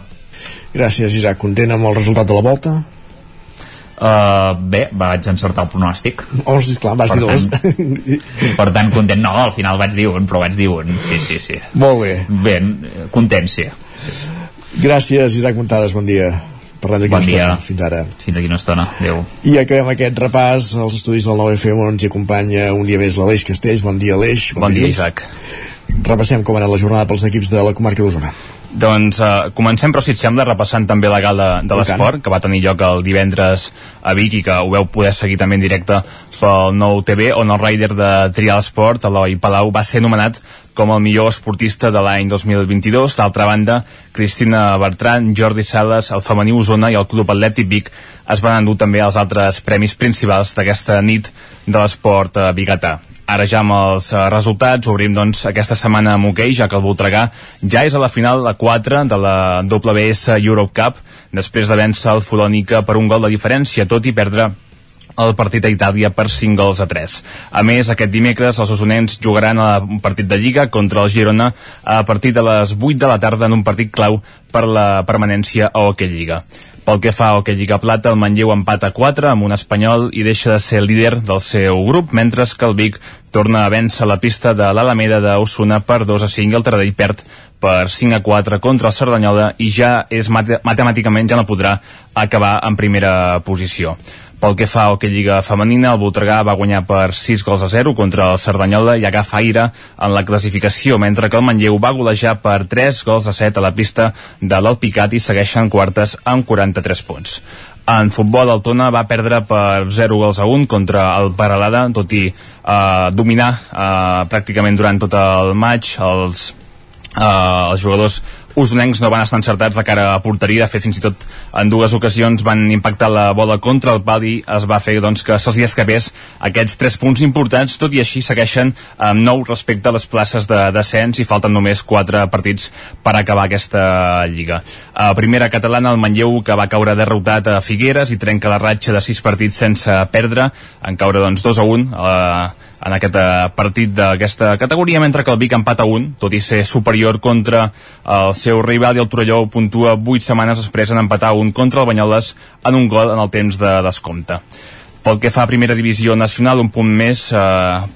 Gràcies, Isaac. Content amb el resultat de la volta? Uh, bé, vaig encertar el pronòstic. Oh, sí, clar, vas per dir dos. per tant, content. No, al final vaig dir un, però vaig dir un. Sí, sí, sí. Molt bé. Ben, content, sí. Gràcies, Isaac Montades, bon dia. Parlem d'aquí bon dia. estona. Fins ara. Fins aquí una estona. Adéu. I acabem aquest repàs als estudis del 9FM on ens acompanya un dia més l'Aleix Castells. Bon dia, Aleix. Bon, bon dia, Isaac. Repassem com ha anat la jornada pels equips de la comarca d'Osona. Doncs uh, comencem, però si et sembla, repassant també la gala de l'esport, que va tenir lloc el divendres a Vic i que ho veu poder seguir també en directe pel nou TV, on el rider de Trial Sport, Eloi Palau, va ser nomenat com el millor esportista de l'any 2022. D'altra banda, Cristina Bertran, Jordi Sales, el femení Osona i el Club Atlètic Vic es van endur també els altres premis principals d'aquesta nit de l'esport eh, biguetà. Ara ja amb els uh, resultats obrim doncs aquesta setmana amb hoquei, ja que el Voltregà ja és a la final a 4 de la WS Europe Cup després de vèncer el Folònica per un gol de diferència, tot i perdre el partit a Itàlia per 5 gols a 3. A més, aquest dimecres els osonens jugaran a un partit de Lliga contra el Girona a partir de les 8 de la tarda en un partit clau per la permanència a Hockey Lliga. Pel que fa al que Lliga Plata, el Manlleu empata 4 amb un espanyol i deixa de ser líder del seu grup, mentre que el Vic torna a vèncer la pista de l'Alameda d'Osuna per 2 a 5 i el Taradell perd per 5 a 4 contra el Cerdanyola i ja és mate matemàticament ja no podrà acabar en primera posició. Pel que fa al que Lliga Femenina, el Voltregà va guanyar per 6 gols a 0 contra el Cerdanyola i agafa aire en la classificació, mentre que el Manlleu va golejar per 3 gols a 7 a la pista de l'Alpicat i segueixen quartes amb 43 punts. En futbol, el Tona va perdre per 0 gols a 1 contra el Paralada, tot i eh, dominar eh, pràcticament durant tot el maig els, eh, els jugadors usonencs no van estar encertats de cara a porteria, de fet fins i tot en dues ocasions van impactar la bola contra el pal i es va fer doncs, que se'ls hi escapés aquests tres punts importants, tot i així segueixen amb nou respecte a les places de descens i falten només quatre partits per acabar aquesta lliga. A primera catalana el Manlleu que va caure derrotat a Figueres i trenca la ratxa de sis partits sense perdre, en caure doncs 2 a 1 a en aquest eh, partit d'aquesta categoria, mentre que el Vic empata un, tot i ser superior contra el seu rival i el Torelló puntua 8 setmanes després en empatar un contra el Banyoles en un gol en el temps de descompte. Pel que fa a primera divisió nacional, un punt més eh,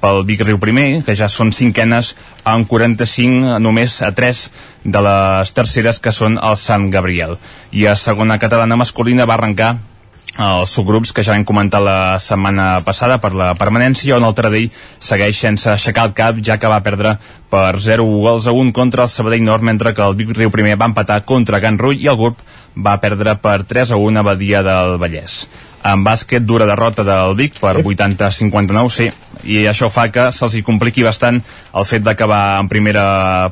pel Vic Riu primer, que ja són cinquenes amb 45, només a 3 de les terceres, que són el Sant Gabriel. I a segona catalana masculina va arrencar els subgrups que ja vam comentar la setmana passada per la permanència, on el Taradell segueix sense aixecar el cap, ja que va perdre per 0 gols a 1 contra el Sabadell Nord, mentre que el Vic Riu primer va empatar contra Can Rull i el grup va perdre per 3 a 1 a Badia del Vallès en bàsquet dura derrota del Vic per 80-59, sí. I això fa que se'ls hi compliqui bastant el fet d'acabar en primera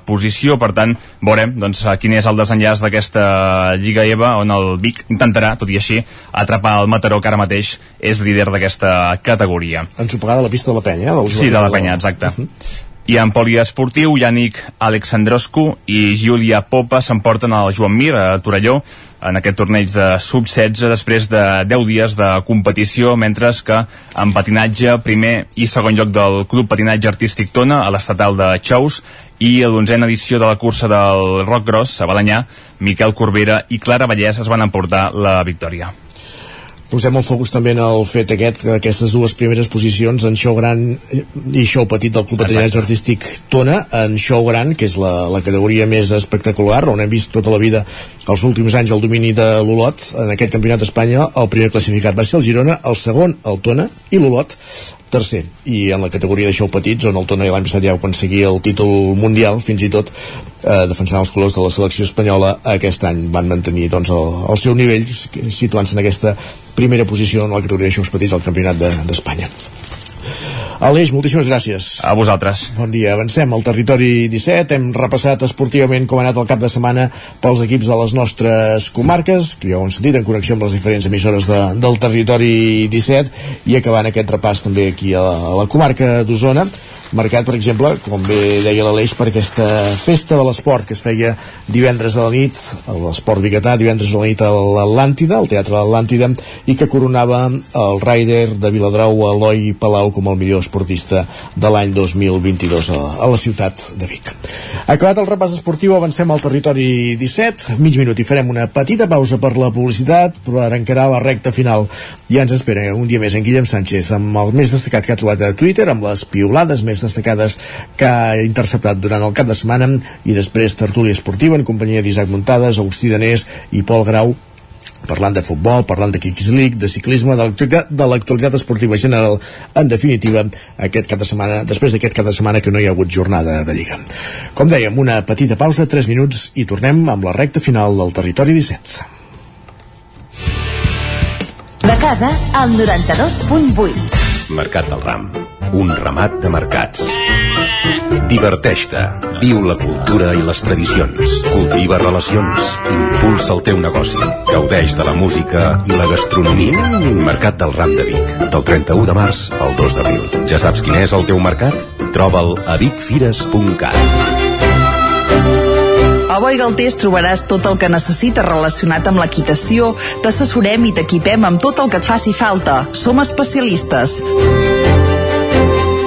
posició. Per tant, veurem doncs, quin és el desenllaç d'aquesta Lliga EVA on el Vic intentarà, tot i així atrapar el Mataró que ara mateix és líder d'aquesta categoria. Ensopegada a la pista de la penya, eh? Sí, de la penya, exacte. Uh -huh. I en poliesportiu, Yannick Alexandroscu i Júlia Popa s'emporten al Joan Mir a Torelló en aquest torneig de sub-16 després de 10 dies de competició, mentre que en patinatge, primer i segon lloc del Club Patinatge Artístic Tona a l'estatal de Xous i a l'onzena edició de la cursa del Rock Gros a Balanyà, Miquel Corbera i Clara Vallès es van emportar la victòria posem el focus també en el fet aquest, aquestes dues primeres posicions en show gran i show petit del Club Patinatge Artístic Tona, en show gran, que és la, la categoria més espectacular, on hem vist tota la vida els últims anys el domini de l'Olot, en aquest campionat d'Espanya el primer classificat va ser el Girona, el segon el Tona i l'Olot tercer. I en la categoria de show petits on el Tona l'any passat ja aconseguia el títol mundial fins i tot eh, defensant els colors de la selecció espanyola aquest any. Van mantenir doncs, el, el seu nivell situant-se en aquesta primera posició en la categoria de shows petits al campionat d'Espanya. de, Aleix, moltíssimes gràcies. A vosaltres. Bon dia. Avancem al territori 17. Hem repassat esportivament com ha anat el cap de setmana pels equips de les nostres comarques, que ja ho hem sentit, en connexió amb les diferents emissores de, del territori 17, i acabant aquest repàs també aquí a la, a la comarca d'Osona marcat, per exemple, com bé deia l'Aleix, per aquesta festa de l'esport que es feia divendres a la nit, l'esport biguetà, divendres a la nit a l'Atlàntida, al Teatre de l'Atlàntida, i que coronava el Ryder de Viladrau, Eloi Palau, com el millor esportista de l'any 2022 a, a la ciutat de Vic. Acabat el repàs esportiu, avancem al territori 17, mig minut, i farem una petita pausa per la publicitat, per encarar la recta final. Ja ens espera un dia més en Guillem Sánchez, amb el més destacat que ha trobat a Twitter, amb les piolades més destacades que ha interceptat durant el cap de setmana i després tertúlia esportiva en companyia d'Isaac Muntades, Agustí Danés i Pol Grau parlant de futbol, parlant de Kicks League, de ciclisme, de l'actualitat esportiva general, en definitiva, aquest cap de setmana, després d'aquest cap de setmana que no hi ha hagut jornada de Lliga. Com dèiem, una petita pausa, 3 minuts, i tornem amb la recta final del Territori 17. De casa, al 92.8. Mercat del Ram un ramat de mercats. Diverteix-te, viu la cultura i les tradicions, cultiva relacions, impulsa el teu negoci, gaudeix de la música i la gastronomia. Mercat del Ram de Vic, del 31 de març al 2 d'abril. Ja saps quin és el teu mercat? Troba'l a vicfires.cat. A Boi Galtés trobaràs tot el que necessites relacionat amb l'equitació, t'assessorem i t'equipem amb tot el que et faci falta. Som especialistes.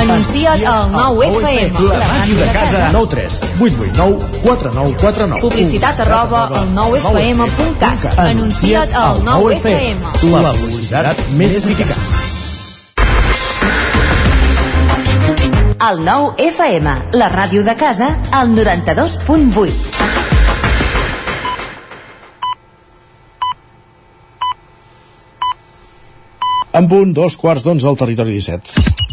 Anuncia't al 9FM. La màquina de casa. 9 3 8 8 9 4 9 4 9 Publicitat arroba al 9FM.cat. Anuncia't al 9FM. La publicitat més eficaç. El 9 FM, la ràdio de casa, al 92.8. En punt, dos quarts d'onze al territori 17.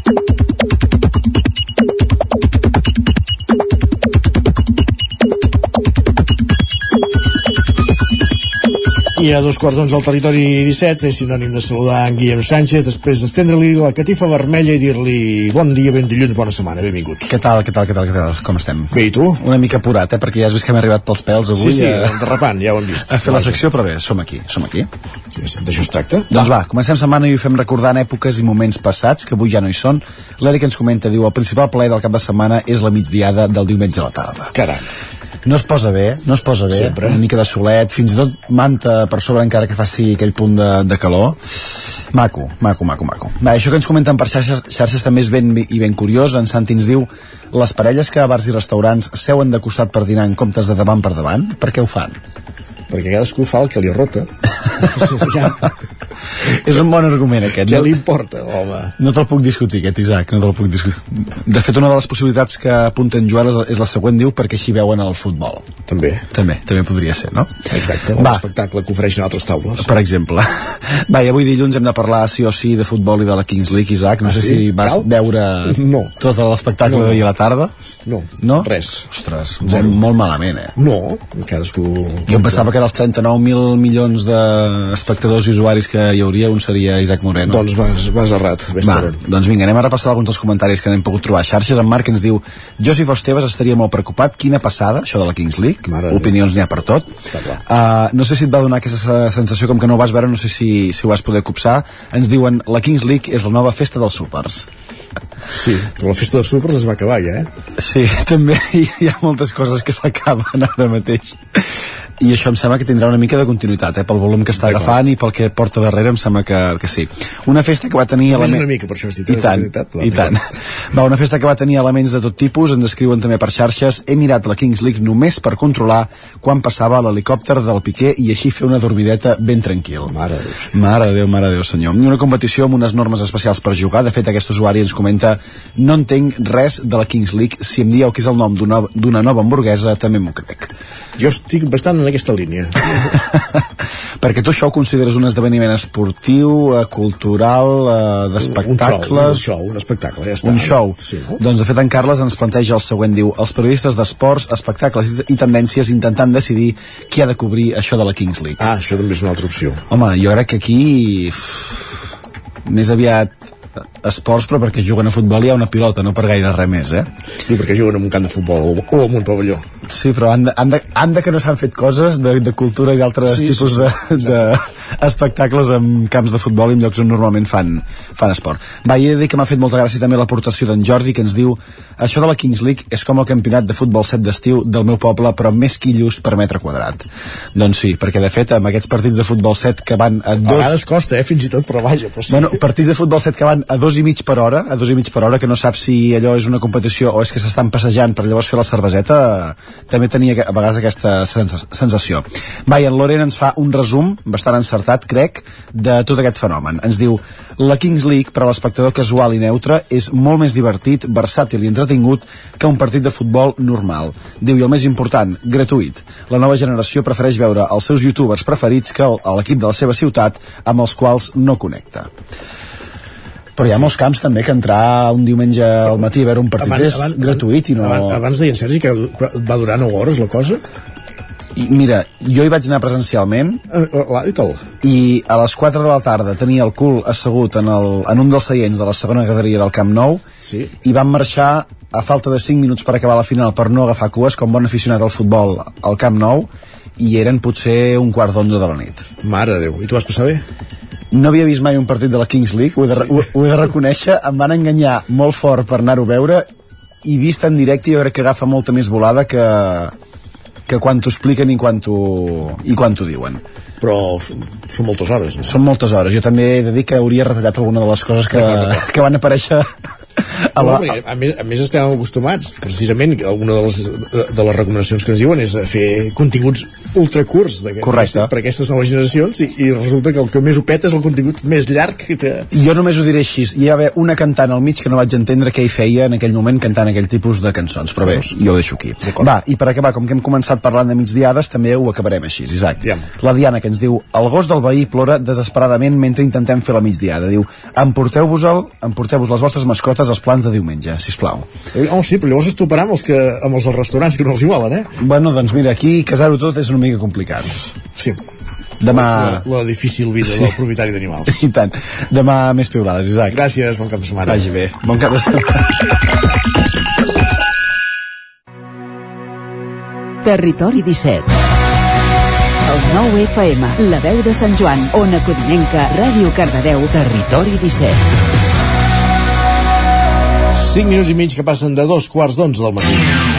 I a dos quarts d'onze al territori 17 és sinònim de saludar en Guillem Sánchez després d'estendre-li la catifa vermella i dir-li bon dia, ben dilluns, bona setmana, benvingut. Què tal, què tal, què tal, què tal? Com estem? Bé, i tu? Una mica apurat, eh? Perquè ja has vist que hem arribat pels pèls avui. Sí, sí, a... derrapant, ja ho hem vist. A fer la secció, però bé, som aquí, som aquí. D'això es tracta. Doncs va, comencem setmana i ho fem recordant èpoques i moments passats, que avui ja no hi són. L'Eric ens comenta, diu, el principal plaer del cap de setmana és la migdiada del diumenge a la tarda. Caram. No es posa bé, no es posa bé. Sempre. Una mica de solet, fins i tot manta per sobre encara que faci aquell punt de, de calor. Maco, maco, maco, maco. Va, això que ens comenten per xarxes, xarxes també és ben i ben curiós. En Santi ens diu les parelles que a bars i restaurants seuen de costat per dinar en comptes de davant per davant, per què ho fan? Perquè cadascú fa el que li rota. És un bon argument aquest. què no? li importa, home? No te'l puc discutir, aquest, Isaac, no te'l puc discutir. De fet, una de les possibilitats que apunten Joel és, és la següent, diu, perquè així veuen el futbol. També. També, també podria ser, no? Exacte, un espectacle que ofereixen altres taules. Per exemple. Va, i avui dilluns hem de parlar sí o sí de futbol i de la Kings League, Isaac. No Ah, sé sí? si vas Cal? veure No. tot l'espectacle No. d'ahir a la tarda. No, No? res. Ostres, Zero. molt, molt malament, eh? No, cadascú... Jo em pensava que dels 39.000 milions d'espectadors i usuaris que hi hauria, un seria Isaac Moreno. Doncs vas, vas errat, ves Va, doncs vinga, anem a repassar alguns dels comentaris que n'hem pogut trobar a xarxes. En Marc ens diu, jo si fos teves estaria molt preocupat, quina passada, això de la Kings League, Mare opinions n'hi ha per tot. Uh, no sé si et va donar aquesta sensació, com que no ho vas veure, no sé si, si ho vas poder copsar. Ens diuen, la Kings League és la nova festa dels súpers. Sí, la festa dels súpers es va acabar ja, eh? Sí, també hi, ha moltes coses que s'acaben ara mateix. I això em sembla que tindrà una mica de continuïtat, eh? pel volum que està agafant i pel que porta darrere, em sembla que, que sí. Una festa que va tenir... Només eleme- una mica, per això has dit, I eh, tant, continuïtat, va, i tant. Va, una festa que va tenir elements de tot tipus, ens escriuen també per xarxes. He mirat la Kings League només per controlar quan passava l'helicòpter del Piqué i així fer una dormideta ben tranquil. Mare de Déu. Mare de Déu, mare de Déu, senyor. I una competició amb unes normes especials per jugar. De fet, aquest usuari ens comenta no entenc res de la Kings League. Si em dieu que és el nom d'una nova hamburguesa, també m'ho crec. Jo estic bastant en aquesta línia. Perquè tu això ho consideres un esdeveniment esportiu, eh, cultural, eh, d'espectacles... Un show, un show, un espectacle, ja està. Un show. Sí? Doncs, de fet, en Carles ens planteja el següent, diu, els periodistes d'esports, espectacles i, i tendències intentant decidir qui ha de cobrir això de la Kings League. Ah, això també és una altra opció. Home, jo crec que aquí... més aviat esports, però perquè juguen a futbol hi ha una pilota, no per gaire res més, eh? I perquè juguen en un camp de futbol o, o en un pavelló. Sí, però han de, han de, han de que no s'han fet coses de, de cultura i d'altres Sí, sí, sí, tipus sí, de, de espectacles en camps de futbol i en llocs on normalment fan, fan esport. Va, i he de dir que m'ha fet molta gràcia també l'aportació d'en Jordi que ens diu això de la Kings League és com el campionat de futbol set d'estiu del meu poble però més quillos per metre quadrat. Doncs sí, perquè de fet amb aquests partits de futbol set que van a A dos... vegades costa, eh? Fins i tot, però vaja. Però sí. Bueno, partits de futbol set que van a dos i mig per hora, a dos i mig per hora, que no saps si allò és una competició o és que s'estan passejant per llavors fer la cerveseta, també tenia a vegades aquesta sensa sensació. Va, i en Loren ens fa un resum bastant encertat, crec, de tot aquest fenomen. Ens diu, la Kings League per a l'espectador casual i neutre és molt més divertit, versàtil i entretingut que un partit de futbol normal. Diu, i el més important, gratuït. La nova generació prefereix veure els seus youtubers preferits que l'equip de la seva ciutat amb els quals no connecta. Però hi ha molts camps també que entrar un diumenge al matí a veure un partit Abans- és abans- gratuït i no... Abans, abans deien, Sergi, que va durar 9 hores la cosa? I, mira, jo hi vaig anar presencialment i, tal. i a les 4 de la tarda tenia el cul assegut en, el, en un dels seients de la segona graderia del Camp Nou sí. i vam marxar a falta de 5 minuts per acabar la final per no agafar cues com bon aficionat al futbol al Camp Nou i eren potser un quart d'onze de la nit. Mare de Déu, i tu vas passar bé? No havia vist mai un partit de la Kings League, ho he de, sí. ho, ho he de reconèixer, em van enganyar molt fort per anar-ho a veure i vist en directe jo crec que agafa molta més volada que, que quan t'ho expliquen i quan t'ho i quan t'ho diuen. Però són, són moltes hores, no? Són moltes hores. Jo també he de dir que hauria retallat alguna de les coses que, que van aparèixer a No, la, perquè, a, més, a més estem acostumats precisament que alguna de les, de les recomanacions que ens diuen és a fer continguts ultracurts Correcte. per aquestes noves generacions i, i resulta que el que més ho peta és el contingut més llarg que... Jo només ho diré així. Hi va haver una cantant al mig que no vaig entendre què hi feia en aquell moment cantant aquell tipus de cançons. Però bé, jo ho deixo aquí. Va, i per acabar, com que hem començat parlant de migdiades, també ho acabarem així, Isaac. La Diana, que ens diu el gos del veí plora desesperadament mentre intentem fer la migdiada. Diu, emporteu-vos el, emporteu-vos les vostres mascotes als plans de diumenge, si plau. Eh, Oh, sí, però llavors es toparà amb els, que, amb els restaurants que no els hi volen, eh? Bueno, doncs mira, aquí casar-ho tot és una mica complicat. Sí. Demà... La, la difícil vida del propietari d'animals. I tant. Demà més piulades, Isaac. Gràcies, bon cap de setmana. Vagi bé. Bon cap de setmana. Territori 17. El 9 FM, la veu de Sant Joan, Ona Codinenca, Ràdio Cardedeu, Territori 17. 5 minuts i mig que passen de dos quarts d'onze del matí.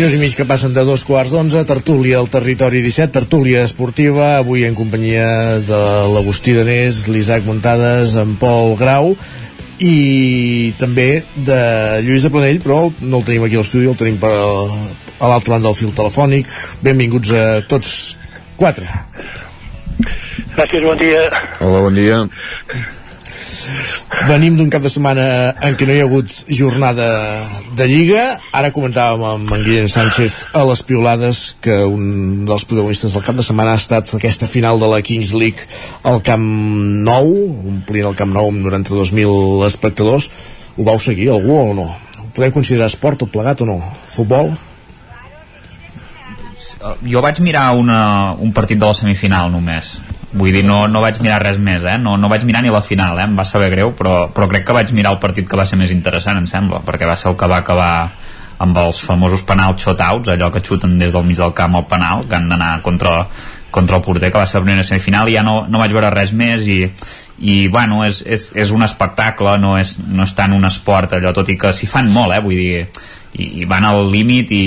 Minuts i mig que passen de dos quarts d'onze, tertúlia al territori 17, tertúlia esportiva, avui en companyia de l'Agustí Danés, l'Isaac Muntades, en Pol Grau, i també de Lluís de Planell, però no el tenim aquí a l'estudi, el tenim per a, a l'altra banda del fil telefònic. Benvinguts a tots quatre. Gràcies, bon dia. Hola, bon dia. Venim d'un cap de setmana en què no hi ha hagut jornada de Lliga. Ara comentàvem amb en Guillem Sánchez a les piolades que un dels protagonistes del cap de setmana ha estat aquesta final de la Kings League al Camp Nou, omplint el Camp Nou amb 92.000 espectadors. Ho vau seguir, algú o no? Ho podem considerar esport tot plegat o no? Futbol? jo vaig mirar una, un partit de la semifinal només vull dir, no, no vaig mirar res més eh? no, no vaig mirar ni la final, eh? em va saber greu però, però crec que vaig mirar el partit que va ser més interessant em sembla, perquè va ser el que va acabar amb els famosos penal shotouts allò que xuten des del mig del camp al penal que han d'anar contra, contra el porter que va ser la primera semifinal i ja no, no vaig veure res més i, i bueno, és, és, és un espectacle no és, no és tant un esport allò, tot i que s'hi fan molt, eh? vull dir i, i van al límit i,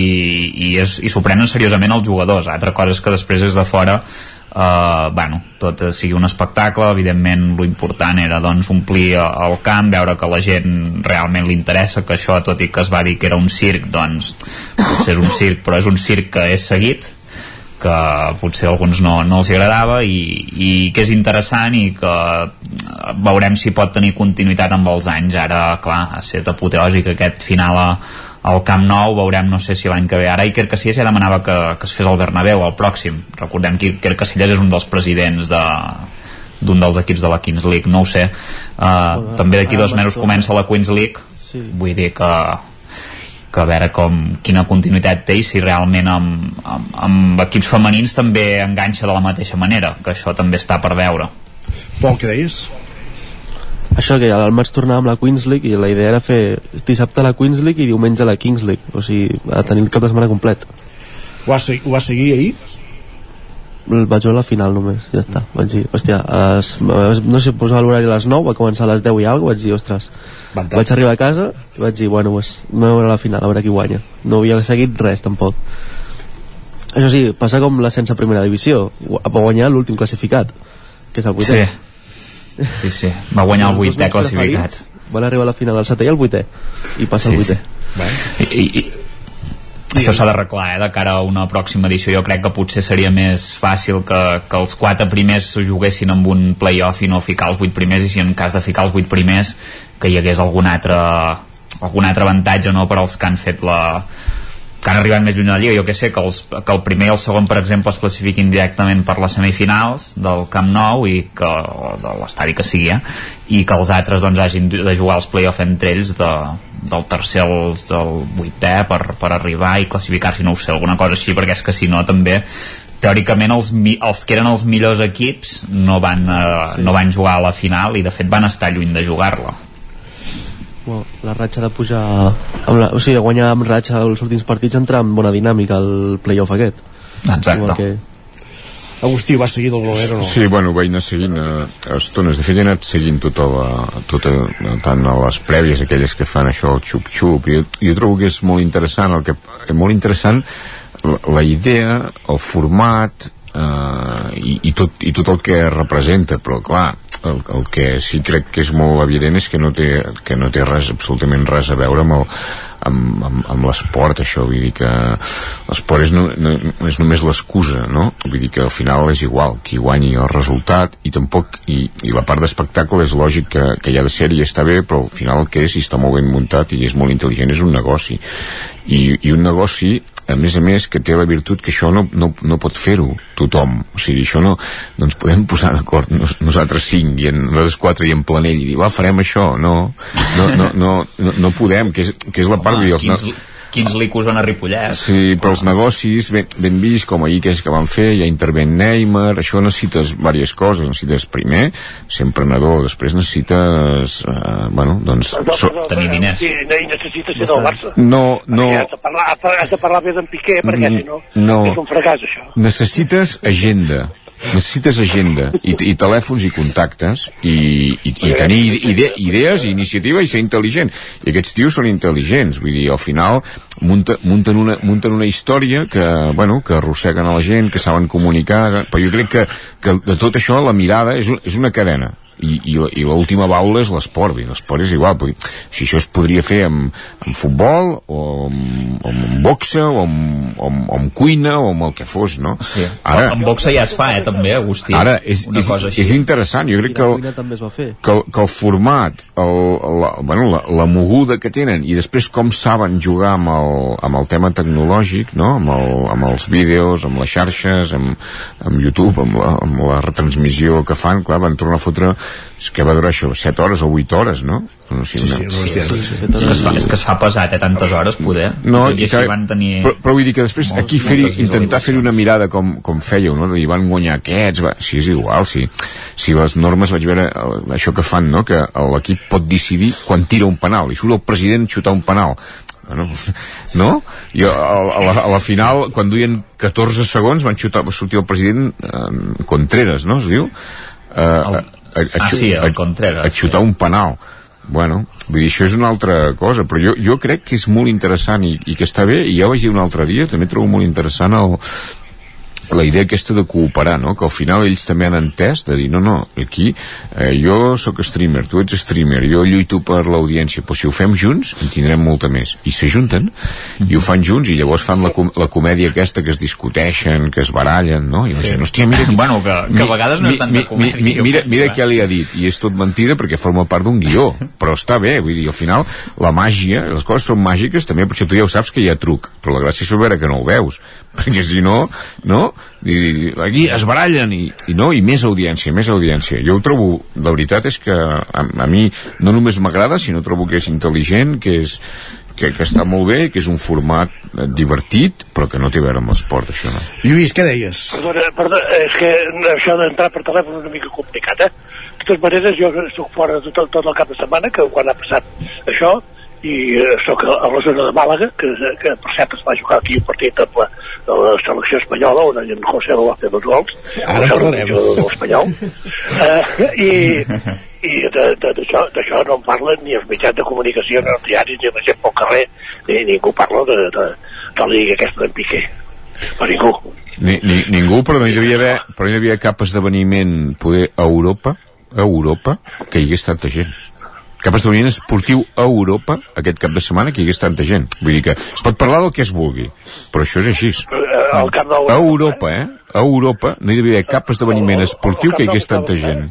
i, és, i s'ho prenen seriosament els jugadors altra cosa és que després és de fora Uh, bueno, tot sigui un espectacle evidentment lo important era doncs omplir el camp, veure que la gent realment li interessa, que això tot i que es va dir que era un circ, doncs potser és un circ, però és un circ que és seguit que potser a alguns no, no els agradava i, i que és interessant i que veurem si pot tenir continuïtat amb els anys. Ara, clar, ha estat apoteòsic aquest final a, al Camp Nou, veurem, no sé si l'any que ve. Ara Iker Casillas ja demanava que, que es fes el Bernabéu el pròxim, recordem que Iker Casillas és un dels presidents de d'un dels equips de la Kings League, no ho sé. Uh, també d'aquí dos mesos comença la Queens League. Sí. vull dir que que a veure com, quina continuïtat té i si realment amb, amb, amb equips femenins també enganxa de la mateixa manera, que això també està per veure. Pol, què deies? Això que al maig tornava amb la Queens League i la idea era fer dissabte la Queens League i diumenge la Kings League, o sigui, a tenir el cap de setmana complet. Ho va, seguir, ho va seguir ahir? El vaig veure la final només, ja està. Vaig dir, hòstia, a les, no sé, posava l'horari a les 9, va començar a les 10 i alguna vaig dir, ostres, Fantàstic. vaig arribar a casa i vaig dir, bueno, pues, no veure la final, a veure qui guanya. No havia seguit res, tampoc. Això sí, passa com la sense primera divisió, va guanyar l'últim classificat, que és el vuitè. Sí. Sí, sí, va guanyar el vuitè classificat. Van arribar a la final del setè i el vuitè, i passa Sí, el vuitè. I, i, i, això s'ha d'arreglar eh, de cara a una pròxima edició. Jo crec que potser seria més fàcil que, que els quatre primers s'ho juguessin amb un playoff i no ficar els vuit primers i si en cas de ficar els vuit primers que hi hagués algun altre algun altre avantatge no, per als que han fet la que han arribat més lluny de la Lliga. Jo que sé, que, els, que el primer i el segon per exemple es classifiquin directament per les semifinals del Camp Nou i que, o de l'estadi que sigui eh? i que els altres doncs hagin de jugar els play-off entre ells de, del tercer al, al vuitè per, per arribar i classificar-s'hi, no ho sé, alguna cosa així perquè és que si no també teòricament els, els que eren els millors equips no van, eh, no van jugar a la final i de fet van estar lluny de jugar-la Bueno, la ratxa de pujar amb la, o sigui, de guanyar amb ratxa els últims partits entrar amb bona dinàmica al playoff aquest Igual que, Agustí, va seguir del Globero o no? Sí, bueno, vaig anar seguint eh, a estones. De fet, he anat seguint tota la, tota, tant a les prèvies, aquelles que fan això, el xup-xup, i jo, jo trobo que és molt interessant, el que, molt interessant la, la idea, el format, eh, i, i, tot, i tot el que representa, però clar, el, el que sí crec que és molt evident és que no té, que no té res, absolutament res a veure amb el, amb, amb, amb l'esport això, vull dir que l'esport és, no, no, és només l'excusa no? vull dir que al final és igual qui guanyi el resultat i tampoc i, i la part d'espectacle és lògic que, que hi ha de ser i està bé però al final el que és i està molt ben muntat i és molt intel·ligent és un negoci i, i un negoci a més a més que té la virtut que això no, no, no pot fer-ho tothom. O sigui, això no, no ens podem posar d'acord nos, nosaltres cinc i en, nosaltres quatre i en planell i dir, va, farem això. No, no, no, no, no, no podem que és, que és la part vull dir, els, quins, ne- quins licos en a Ripollet Sí, però els negocis ben, ben vist, com ahir que és que van fer, ja interven Neymar, això necessites diverses coses, necessites primer ser emprenedor, després necessites eh, bueno, doncs so, tenir diners Sí, no, i necessites ser del Barça. no, no Perquè has de parlar, has de parlar bé d'en Piqué, perquè Mm, si no, no. és un fracàs, això. necessites agenda necessites agenda i, i telèfons i contactes i, i, i tenir ide idees i iniciativa i ser intel·ligent. I aquests tios són intel·ligents. Vull dir, al final munta, munten, una, munten una història que, bueno, que arrosseguen a la gent que saben comunicar. Però jo crec que, que de tot això la mirada és, un, és una cadena i, i, la- i l'última baula és l'esport dir, l'esport és igual dir, si això es podria fer amb, amb futbol o amb, amb boxa o amb, amb, amb cuina o amb el que fos no? sí. Ara, en boxa ja es fa, eh, també, Agustí Ara, és, una és, cosa així és interessant, jo crec que el, cuina també es va fer que el, que el format, el, la, bueno, la, la moguda que tenen i després com saben jugar amb el, amb el tema tecnològic, no? amb, el, amb els vídeos, amb les xarxes, amb, amb YouTube, amb la, amb la retransmissió que fan, clar, van tornar a fotre, és que va durar això, 7 hores o 8 hores, no? no sí, sí, no, sí, sí, sí, és, que es fa, és que es fa pesat, eh, tantes hores, poder. no, I, i que, van tenir... però, però vull dir que després molts- aquí fer intentar fer una mirada com, com fèieu, no? de dir van guanyar aquests, va, si és igual, si, si les normes vaig veure eh, això que fan, no? que l'equip pot decidir quan tira un penal, i surt el president xutar un penal. Bueno, no? Jo, a, a, la, a la final, quan duien 14 segons, van xutar, va sortir el president eh, Contreras, no? Es diu? Eh, a, a, a, Ah, sí, el Contreras, a xutar un penal. Bueno, vull dir, això és una altra cosa però jo, jo crec que és molt interessant i, i que està bé, i ja ho vaig dir un altre dia també trobo molt interessant el, la idea aquesta de cooperar, no? que al final ells també han entès de dir, no, no, aquí eh, jo sóc streamer, tu ets streamer jo lluito per l'audiència, però si ho fem junts en tindrem molta més, i s'ajunten i ho fan junts i llavors fan la, com la comèdia aquesta que es discuteixen, que es barallen no? i la gent, hòstia, mira qui... Bueno, que, que a vegades no és tant de comèdia. mi, jo mira, mira eh? què li ha dit i és tot mentida perquè forma part d'un guió però està bé, vull dir, al final la màgia, les coses són màgiques també per això tu ja ho saps que hi ha truc però la gràcia és veure que no ho veus perquè si no, no I, aquí es barallen i, i no, i més audiència, més audiència jo ho trobo, la veritat és que a, a mi no només m'agrada sinó trobo que és intel·ligent que és, que, que està molt bé, que és un format eh, divertit, però que no té a veure amb l'esport, això no. Lluís, què deies? Perdona, perdona, és que això d'entrar per telèfon és una mica complicat, eh? De totes maneres, jo estic fora de tot, tot el cap de setmana, que quan ha passat això, i eh, sóc a, a la zona de Màlaga, que, que per cert es va jugar aquí un partit amb la, de la selecció espanyola, on en José va fer dos gols, Ara el parlarem. de l'Espanyol, eh, i, i de- de- d'això d'això no en parlen ni els mitjans de comunicació, ni els diaris, ni la gent pel carrer, ni ningú parla de, de, de la lliga aquesta d'en Piqué. Per ningú. Ni, ni, ningú, però no hi devia haver, però no hi havia cap esdeveniment poder a Europa, a Europa, que hi hagués tanta gent. Cap esdeveniment esportiu a Europa aquest cap de setmana que hi hagués tanta gent. Vull dir que es pot parlar del que es vulgui, però això és així. Camp del... A Europa, eh? A Europa no hi devia haver cap esdeveniment esportiu que hi hagués tanta gent.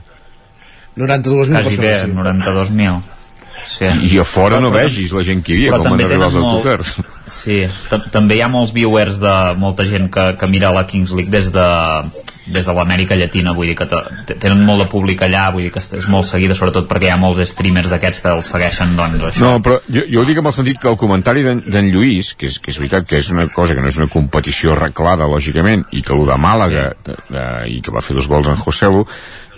92.000 Quasi bé, persones. 92.000. Sí. I a fora no Però- vegis la gent que hi havia, com van arribar els tenen molt- autocars. Sí, ta- també hi ha molts viewers de molta gent que, que mira la Kings League des de, des de l'Amèrica Llatina, vull dir que te- te- tenen molt de públic allà, vull dir que és molt seguida, sobretot perquè hi ha molts streamers d'aquests que els segueixen, doncs, això. No, però jo, jo ho dic amb el sentit que el comentari d'en Lluís, que és, que és veritat que és una cosa que no és una competició arreglada, lògicament, i que el de Màlaga, de, de, i que va fer dos gols en Joselu,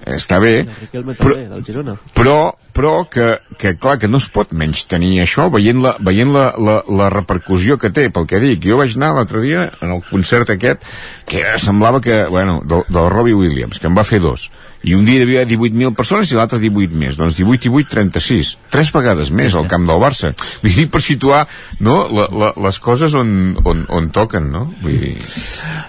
està bé, però, però, però que, que clar, que no es pot menys tenir això veient, la, veient la, la, la repercussió que té, pel que dic, jo vaig anar l'altre dia en el concert aquest que semblava que, bueno, del, del Robbie Williams, que en va fer dos i un dia hi havia 18.000 persones i l'altre 18 més, doncs 18 i 8, 36 tres vegades més al camp del Barça vull dir, per situar no, la, la, les coses on, on, on toquen no? vull dir,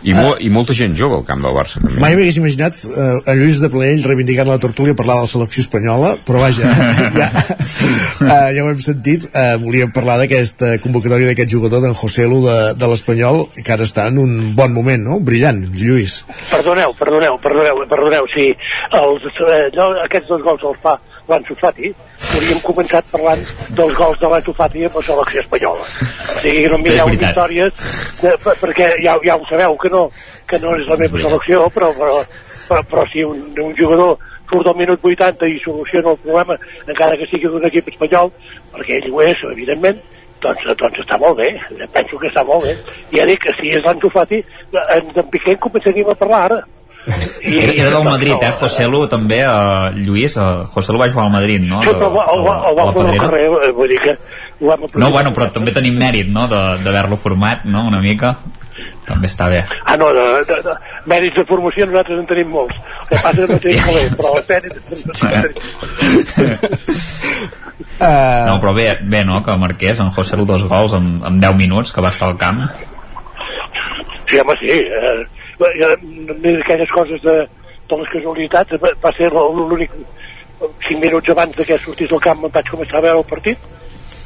i, mo, i molta gent jove al camp del Barça també. Mai m'hagués imaginat eh, a Lluís de Planell reivindicant la tertúlia parlar de la selecció espanyola, però vaja, ja, eh, ja ho hem sentit. Eh, volíem parlar d'aquesta convocatòria d'aquest jugador, d'en José Lu, de, de l'Espanyol, que ara està en un bon moment, no? Brillant, Lluís. Perdoneu, perdoneu, perdoneu, perdoneu, si els, eh, allò, aquests dos gols els fa l'Ansu Fati, hauríem començat parlant dels gols de l'Ansu Fati amb la selecció espanyola. O sigui no mireu històries, de, per- perquè ja, ja ho sabeu que no, que no és la meva selecció, però, però, però, però si un, un jugador surt al minut 80 i soluciona el problema, encara que sigui d'un equip espanyol, perquè ell ho és, evidentment, doncs, doncs està molt bé, penso que està molt bé. I ja dic que si és l'Ansu Fati, en, en Piqué en començaríem a parlar ara. I, era del Madrid, eh? José Lu també, eh, Lluís, eh, José Lu va jugar al Madrid, no? Sí, però el, va- el, va- el A va posar al carrer, eh, vull dir que No, bueno, però també tenim mèrit, no?, de- d'haver-lo format, no?, una mica. També està bé. Ah, no, de, de, de, mèrits de formació nosaltres en tenim molts. El que passa és que no tenim calés, però els mèrits... No, però bé, bé, no?, que marqués en José Lu dos gols en, en 10 minuts, que va estar al camp. Sí, home, sí. Eh, eh, més aquelles coses de, de les casualitats, va, ser l'únic 5 minuts abans de que sortís al camp em vaig començar a veure el partit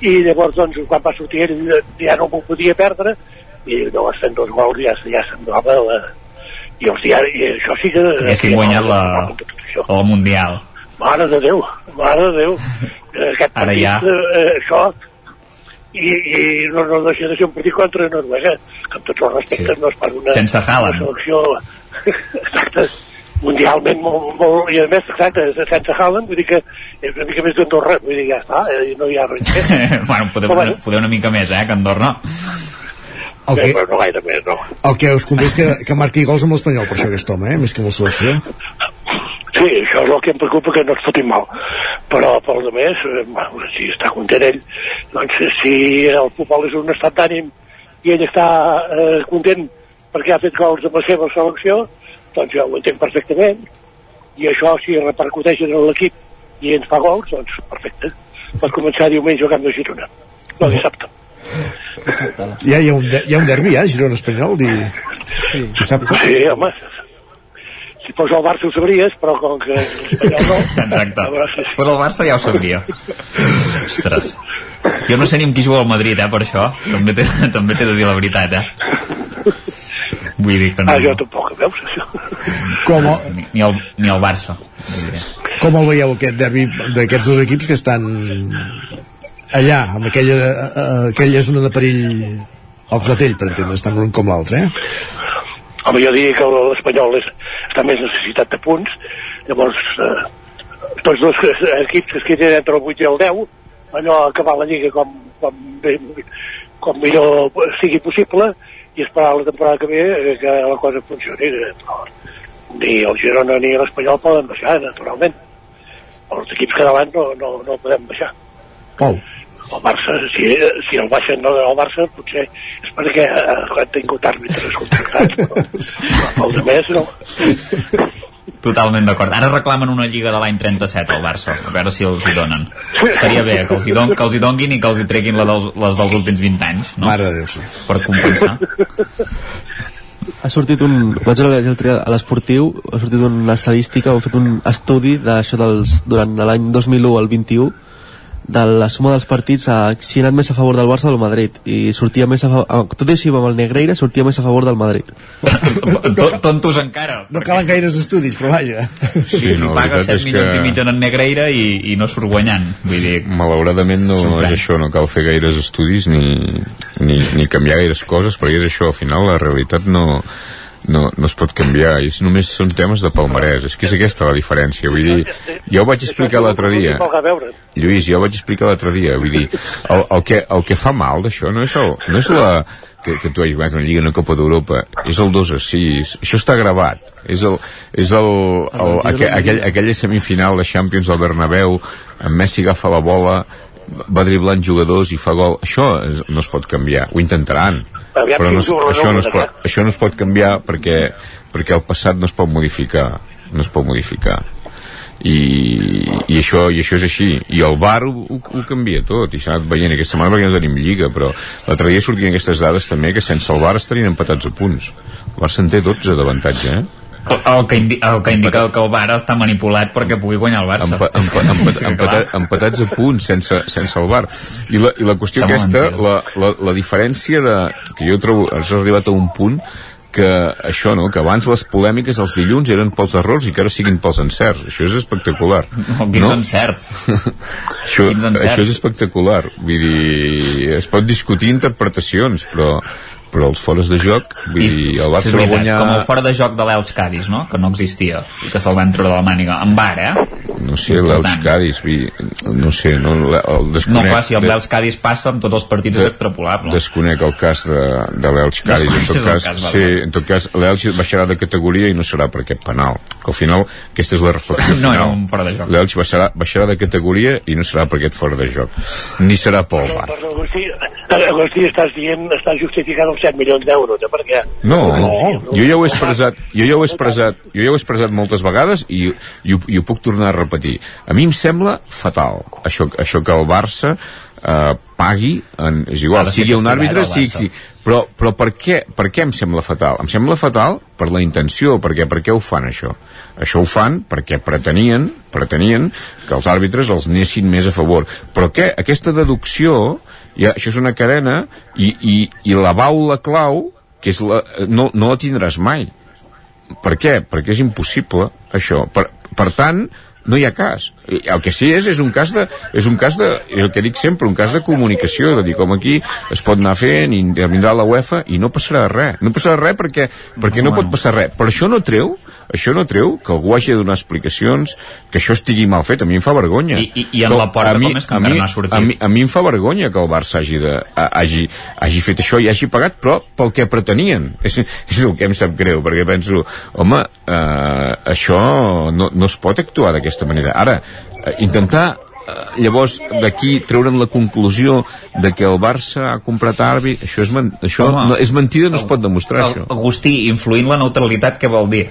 i llavors doncs quan va sortir ell ja no m'ho podia perdre i llavors fent dos gols ja, ja semblava la, i, els diaris, i això sí que Haguessin guanyat la, el Mundial. Mare de Déu, mare de Déu. Aquest Ara partit, ja. eh, això, i, i no, no deixa de ser un partit contra Noruega, que amb tots els respectes Sí. no és per una, Sense una selecció exacte, mundialment molt, molt, i a més, exacte, sense Haaland, vull dir que és una mica més d'Andorra, vull dir, ja està, eh, no hi ha res bueno, podeu, bueno. podeu una mica més, eh, que Andorra. El que, Però no gaire més, no. el que us convé és que, que marqui gols amb l'Espanyol, per això aquest home, eh? més que amb la selecció. Sí, això és el que em preocupa, que no es fotin mal. Però, per de més, eh, bueno, si està content ell, doncs si el futbol és un estat d'ànim i ell està eh, content perquè ha fet gols amb la seva selecció, doncs jo ho entenc perfectament. I això, si repercuteix en l'equip i ens fa gols, doncs perfecte. Pot començar diumenge al camp de Girona. No, dissabte. Ja hi ha un, de, hi ha un derbi, eh? Girona-Espanyol, di... sí. dissabte. Sí, home. Si fos el Barça ho sabries, però com que l'Espanyol no... Exacte. Però el Barça ja ho sabria. Ostres. Jo no sé ni amb qui juga al Madrid, eh, per això. També té, també té de dir la veritat, eh. Vull dir que no... Ah, jo tampoc, veus, això? Com, a, Ni, ni, el, ni el Barça. Com el veieu, aquest derbi d'aquests dos equips que estan allà, amb aquella, eh, aquella zona de perill al clatell, per entendre's, tant l'un com l'altre, eh? Home, jo diria que l'Espanyol és, està més necessitat de punts, llavors eh, tots dos equips que es queden entre el 8 i el 10, allò acabar la Lliga com, com, bé, com millor sigui possible i esperar la temporada que ve eh, que la cosa funcioni però ni el Girona ni l'Espanyol poden baixar, naturalment. Els equips catalans no, no, no podem baixar. Pol. El Barça, si, si el baixen no el Barça, potser és perquè eh, han tingut àrbitres contractats, però, però els altres no. Totalment d'acord. Ara reclamen una lliga de l'any 37 al Barça, a veure si els hi donen. Estaria bé que els hi, don, que els hi donguin i que els hi treguin la dels, les dels últims 20 anys, no? Mare de Déu, sí. Per compensar. ha sortit un... Vaig dia a l'esportiu, ha sortit una estadística, han fet un estudi d'això dels... durant l'any 2001 al 21, de la suma dels partits a si ha anat més a favor del Barça o del Madrid. I sortia més a favor, tot i així amb el Negreira sortia més a favor del Madrid. Tontos encara. No calen gaires estudis però vaja. Sí, no, paga 7 milions que... i mig en Negreira i, i no surt guanyant vull dir, malauradament no és això, no cal fer gaires estudis ni, ni, ni canviar gaires coses perquè és això, al final la realitat no, no, no es pot canviar és només són temes de palmarès és que és aquesta la diferència vull dir, jo ho vaig explicar l'altre dia. Lluís, jo ho vaig explicar l'altre dia vull dir, el, el, que, el que fa mal d'això no és, el, no és la que, que tu hagis guanyat una Lliga, una Copa d'Europa és el 2 a 6, això està gravat és, el, és el, el, aquell, aquell, aquella semifinal de Champions al Bernabéu en Messi agafa la bola va driblant jugadors i fa gol això no es pot canviar, ho intentaran Aviam però no, això, no es pot, això no es pot canviar perquè, perquè el passat no es pot modificar no es pot modificar. I, i, això, i això és així. I el VAR ho, ho, ho canvia tot i s'ha anat veient. Aquesta setmana perquè no tenim lliga però l'altre dia sortien aquestes dades també que sense el VAR estarien empatats a punts. El Barça en té 12 d'avantatge eh? El, el, que indi, el que indica que el Barça està manipulat perquè pugui guanyar el Barça empa, empa, empa, empatat, empatats a punts sense, sense el bar i la, i la qüestió Sembla aquesta la, la, la diferència de, que jo trobo has arribat a un punt que això, no? que abans les polèmiques els dilluns eren pels errors i que ara siguin pels encerts això és espectacular No, quins encerts? això, Quins encerts? això és espectacular vull dir, es pot discutir interpretacions però, però els fores de joc vull dir, el Sí, Barça és va guanyar com el fora de joc de l'Elx Cádiz, no? que no existia i que se'l van treure de la màniga. En bar, eh? no sé, l'Elx dir, no sé, no, el No, desconec clar, si amb de- l'Elx Cádiz passa amb tots els partits és extrapolable desconec el cas de, de l'Elx Cádiz en tot cas, cas, sí, en tot cas l'Elx baixarà de categoria i no serà per aquest penal que al final aquesta és la reflexió No, final. era un fora de joc. l'Elx baixarà, baixarà de categoria i no serà per aquest fora de joc ni serà pel bar Agustí, Agustí, estàs dient, estàs justificant els 7 milions d'euros, eh? perquè no, jo ja ho he expressat jo ja ho he expressat, jo ja ho he expressat moltes vegades i, i, ho, i ho puc tornar a repetir a mi em sembla fatal això, això que el Barça eh, pagui en, és igual, ser sigui un àrbitre sí, sí, però, però per, què, per què em sembla fatal? Em sembla fatal per la intenció, perquè per què ho fan això? Això ho fan perquè pretenien pretenien que els àrbitres els anessin més a favor. Però què? Aquesta deducció, ja, això és una cadena i, i, i la baula clau que és la, no, no la tindràs mai per què? Perquè és impossible això. Per, per tant, no hi ha cas. El que sí és, és un cas de, és un cas de, el que dic sempre, un cas de comunicació, de dir com aquí es pot anar fent i vindrà la UEFA i no passarà res. No passarà res perquè, perquè no, pot passar res. Però això no treu, això no treu que algú hagi de donar explicacions, que això estigui mal fet. A mi em fa vergonya. I- i- i en la porta mi, com és que encara mi, no ha sortit? A mi, a mi em fa vergonya que el Barça hagi, de, a- hagi, hagi fet això i hagi pagat, però pel que pretenien. És, és el que em sap greu, perquè penso, home, eh, això no, no es pot actuar d'aquesta manera. Ara, eh, intentar eh, llavors d'aquí treure'n la conclusió de que el Barça ha comprat àrbit això és, men això Home, no, és mentida, no es pot demostrar El, això Agustí, influint la neutralitat, què vol dir?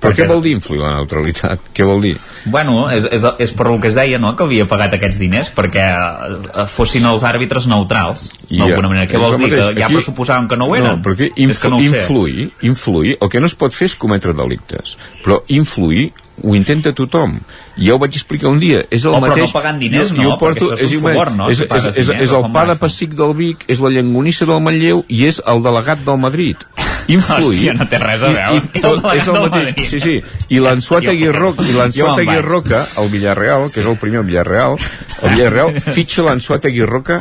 Però què vol dir influir la neutralitat? què vol dir? Bueno, és, és, és per el que es deia, no?, que havia pagat aquests diners perquè eh, fossin els àrbitres neutrals, d'alguna manera. Què és vol dir? mateix. Que ja Aquí- pressuposàvem que no ho eren? No, perquè és que no influir, influir, el que no es pot fer és cometre delictes, però influir ho intenta tothom. Ja ho vaig explicar un dia. És el Oh, però mateix... no pagant diners, jo, no, jo porto, perquè això és un suborn, no? És, és, és, diners, és el pa de pessic del Vic, és la llangonissa del Manlleu i és el delegat del Madrid. Influir... Hòstia, no té res a veure. I, i, tot, és el mateix. Sí, sí. I l'Ansuat Jo- Aguirroca, i. Aguirroca, el Villarreal, que és el primer al Villarreal, el Villarreal fitxa l'Ansuat Aguirroca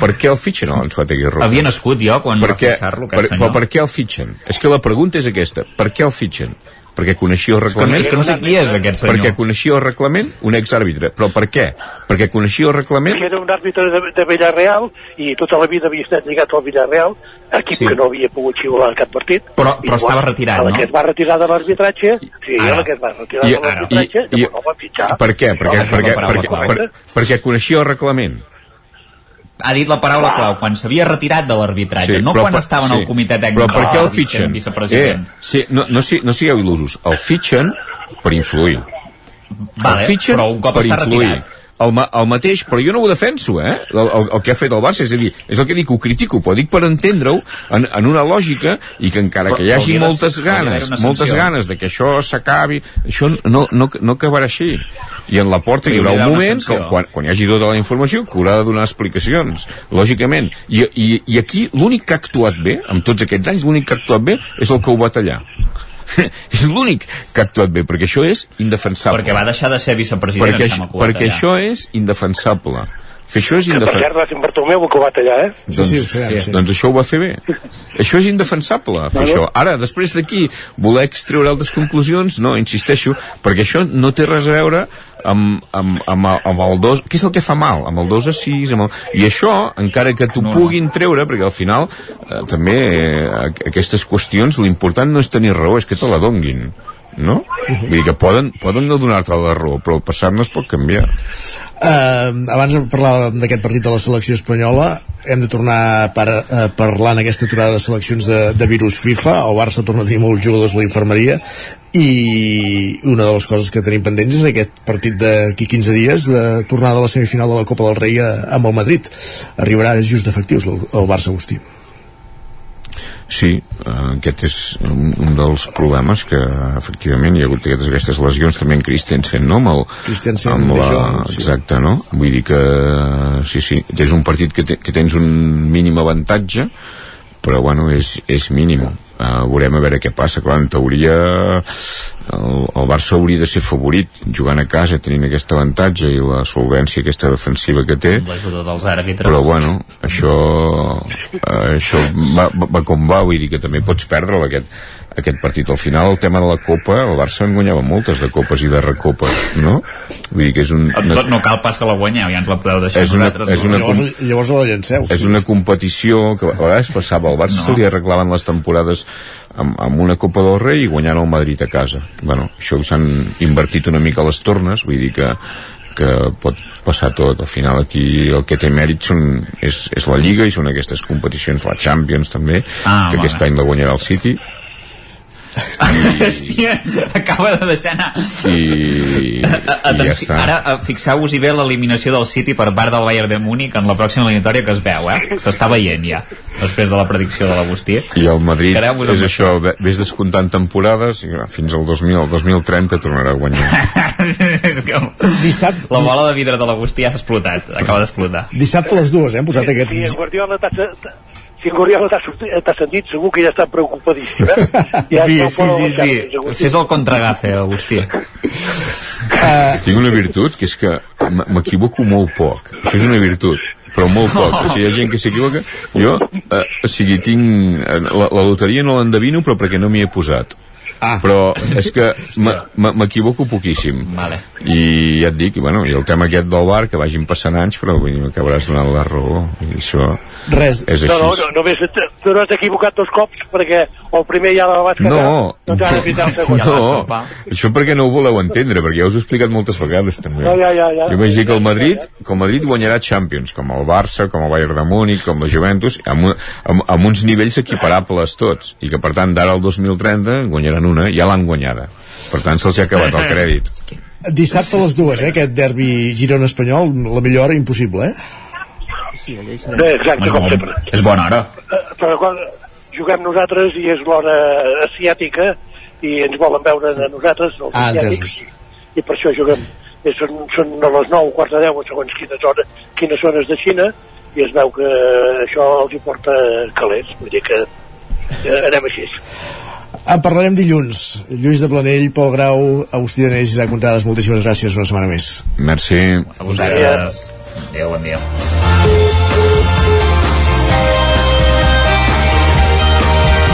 per què el fitxen a l'Ansuat Aguirroca? Havia nascut jo quan per va què, fixar-lo, per, senyor. per què el fitxen? És que la pregunta és aquesta, per què el fitxen? Perquè coneixia el reglament... És que no sé qui és aquest senyor. Perquè coneixia el reglament un exàrbitre. Però per què? Perquè coneixia el reglament... que era un àrbitre de, de Villarreal i tota la vida havia estat lligat al Villarreal, equip Sí. que no havia pogut xiular cap partit. Però- però estava quan- retirat, la no? que es va retirar de l'arbitratge, sí, Ara. la que es va retirar I, de l'arbitratge, llavors no el van fitxar. per què? Perquè, No, perquè, perquè, perquè, perquè coneixia el reglament. Ha dit la paraula clau, quan s'havia retirat de l'arbitratge, no però quan per- estava en el comitè tècnic. Però per què el fitxen? Eh, sí, no, no, si- no sigueu il·lusos. El fitxen per influir. Vale, el fitxen però un cop per està influir. retirat. El, ma, el mateix, però jo no ho defenso, eh? El, el, el que ha fet el Barça, és a dir, és el que dic, ho critico, però dic per entendre-ho en, en una lògica i que encara que hi Però hagi moltes d'haver ganes, moltes ganes de que això s'acabi, això no, no, no acabarà així. I en la porta hi Però haurà un moment, que, quan, quan hi hagi tota la informació, que haurà de donar explicacions, lògicament. I, i, i aquí l'únic que ha actuat bé, amb tots aquests anys, l'únic que ha actuat bé és el que ho va tallar. és l'únic que ha actuat bé, perquè això és indefensable. Perquè va deixar de ser vicepresident, perquè, ho va perquè tallar. això és indefensable. Fer això és Que per cert indefensable. va ser en Bartomeu que ho va tallar, eh? Doncs, sí, ho sabem, sí. doncs això ho va fer bé. Això és indefensable, fer Bueno. això. Ara, després d'aquí, voler extreure altres conclusions, no, insisteixo, perquè això no té res a veure amb, amb, amb, amb el 2, què és el que fa mal? Amb el 2 a 6, amb el... i això, encara que t'ho No, no. puguin treure, perquè al final eh, també eh, aqu- aquestes qüestions, l'important no és tenir raó, és que te la donguin no? Vull dir que poden, poden no donar-te la raó, però el passat no es pot canviar. Uh, abans parlàvem d'aquest partit de la selecció espanyola. Hem de tornar a, par a parlar en aquesta aturada de seleccions de, de virus FIFA. El Barça torna a tenir molts jugadors a la infermeria. I una de les coses que tenim pendents és aquest partit d'aquí 15 dies de tornada a la semifinal de la Copa del Rei amb el Madrid. Arribarà just d'efectius el, el Barça Agustí Sí, eh, aquest és un, un dels problemes que efectivament hi ha hagut aquestes, aquestes lesions també en Christensen, no? Amb el, Christensen, amb la, Jong, sí. exacte, no? Vull dir que sí, sí, és un partit que, te, que tens un mínim avantatge però bueno, és, és mínim uh, veurem a veure què passa clar, en teoria el, el Barça hauria de ser favorit jugant a casa tenint aquest avantatge i la solvència aquesta defensiva que té L'ajuda dels àrbitres. però bueno, això eh, això va, va, va com va vull dir que també pots perdre aquest, aquest partit al final el tema de la Copa el Barça en guanyava moltes de copes i de recopes no? vull dir que és un Tot no cal pas que la guanyeu, ja ens la podeu deixar És una- és una- llavors, llavors la llanceu és una competició que a vegades passava al Barça no. se li arreglaven les temporades amb, amb una Copa del Rei i guanyant el Madrid a casa. Bueno, això s'han invertit una mica les tornes vull dir que, que pot passar tot. Al final aquí el que té mèrit són, és, és la Lliga i són aquestes competicions la Champions també Ah, que aquest any la guanyarà el City Hòstia, acaba de deixar anar. i, i ja Atenció, està ara eh, fixeu-vos-hi bé l'eliminació del City per part del Bayern de Múnich en la pròxima eliminatòria que es veu, eh? S'està veient ja, després de la predicció de l'Agustí. i el Madrid és això, ves descomptant temporades i fins al 2000, el 2030 tornarà a guanyar És que Dissabte, la bola de vidre de l'Agustí ja s'ha explotat, acaba d'explotar. dissabte a les dues eh, hem posat aquest en Guardiola si Guardiola t'ha sortit- t'ha sentit, segur que ja està preocupadíssim, eh? Ja Sí, està sí, sí, sí. Agustí. Fes el contragafe, Agustí. Tinc una virtut, que és que m'equivoco molt poc. Això és una virtut, però molt poc. O sigui, hi ha gent que s'equivoca. Jo, eh, o sigui, tinc... eh, La, la loteria no l'endevino, però perquè no m'hi he posat. Ah. Però és que m'equivoco poquíssim. Vale. I ja et dic, i, bueno, i el tema aquest del bar, que vagin passant anys, però vull dir, m'acabaràs donant la raó. I això Res. és No, així. no, no, només et- tu no has equivocat dos cops perquè el primer ja la vas cagar. No, no el segon. no, això perquè no ho voleu entendre, perquè ja us ho he explicat moltes vegades també. No, ja, ja, ja. Jo vaig dir que el Madrid, que el Madrid guanyarà Champions, com el Barça, com el Bayern de Múnich, com la Juventus, amb, un- amb, amb uns nivells equiparables tots, i que per tant d'ara al 2030 guanyaran una, ja l'han guanyada. Per tant se'ls ha acabat el crèdit. dissabte a les dues eh, aquest derbi Girona-Espanyol la millor hora impossible eh? Bé, exacte, És, com bon, sempre. és bona hora. Eh, Però quan juguem nosaltres i és l'hora asiàtica i ens volen veure a nosaltres, els Ah, asiàtics, i per això juguem. I són, són a les 9, quarts de 10, segons quines, hores, quines zones de Xina, i es veu que això els hi porta calés. Vull dir que eh, anem així. En parlarem dilluns Lluís de Planell, Pol Grau Agustí Danés i Isaac Montades, moltíssimes gràcies una setmana més Merci. A vosaltres. Adéu, bon dia.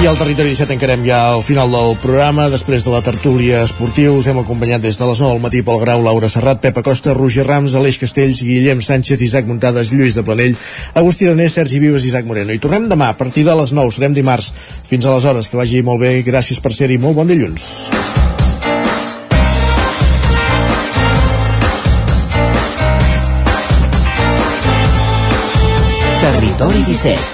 I al Territori 17 encarem ja al final del programa. Després de la tertúlia esportiva us hem acompanyat des de les 9 del matí Pol Grau, Laura Serrat, Pepa Costa, Roger Rams, Aleix Castells, Guillem Sánchez, Isaac Muntades, Lluís de Planell, Agustí Danés, Sergi Vives i Isaac Moreno. I tornem demà a partir de les 9. Serem dimarts. Fins aleshores, que vagi molt bé. Gràcies per ser-hi. Molt bon dilluns. Territori 17,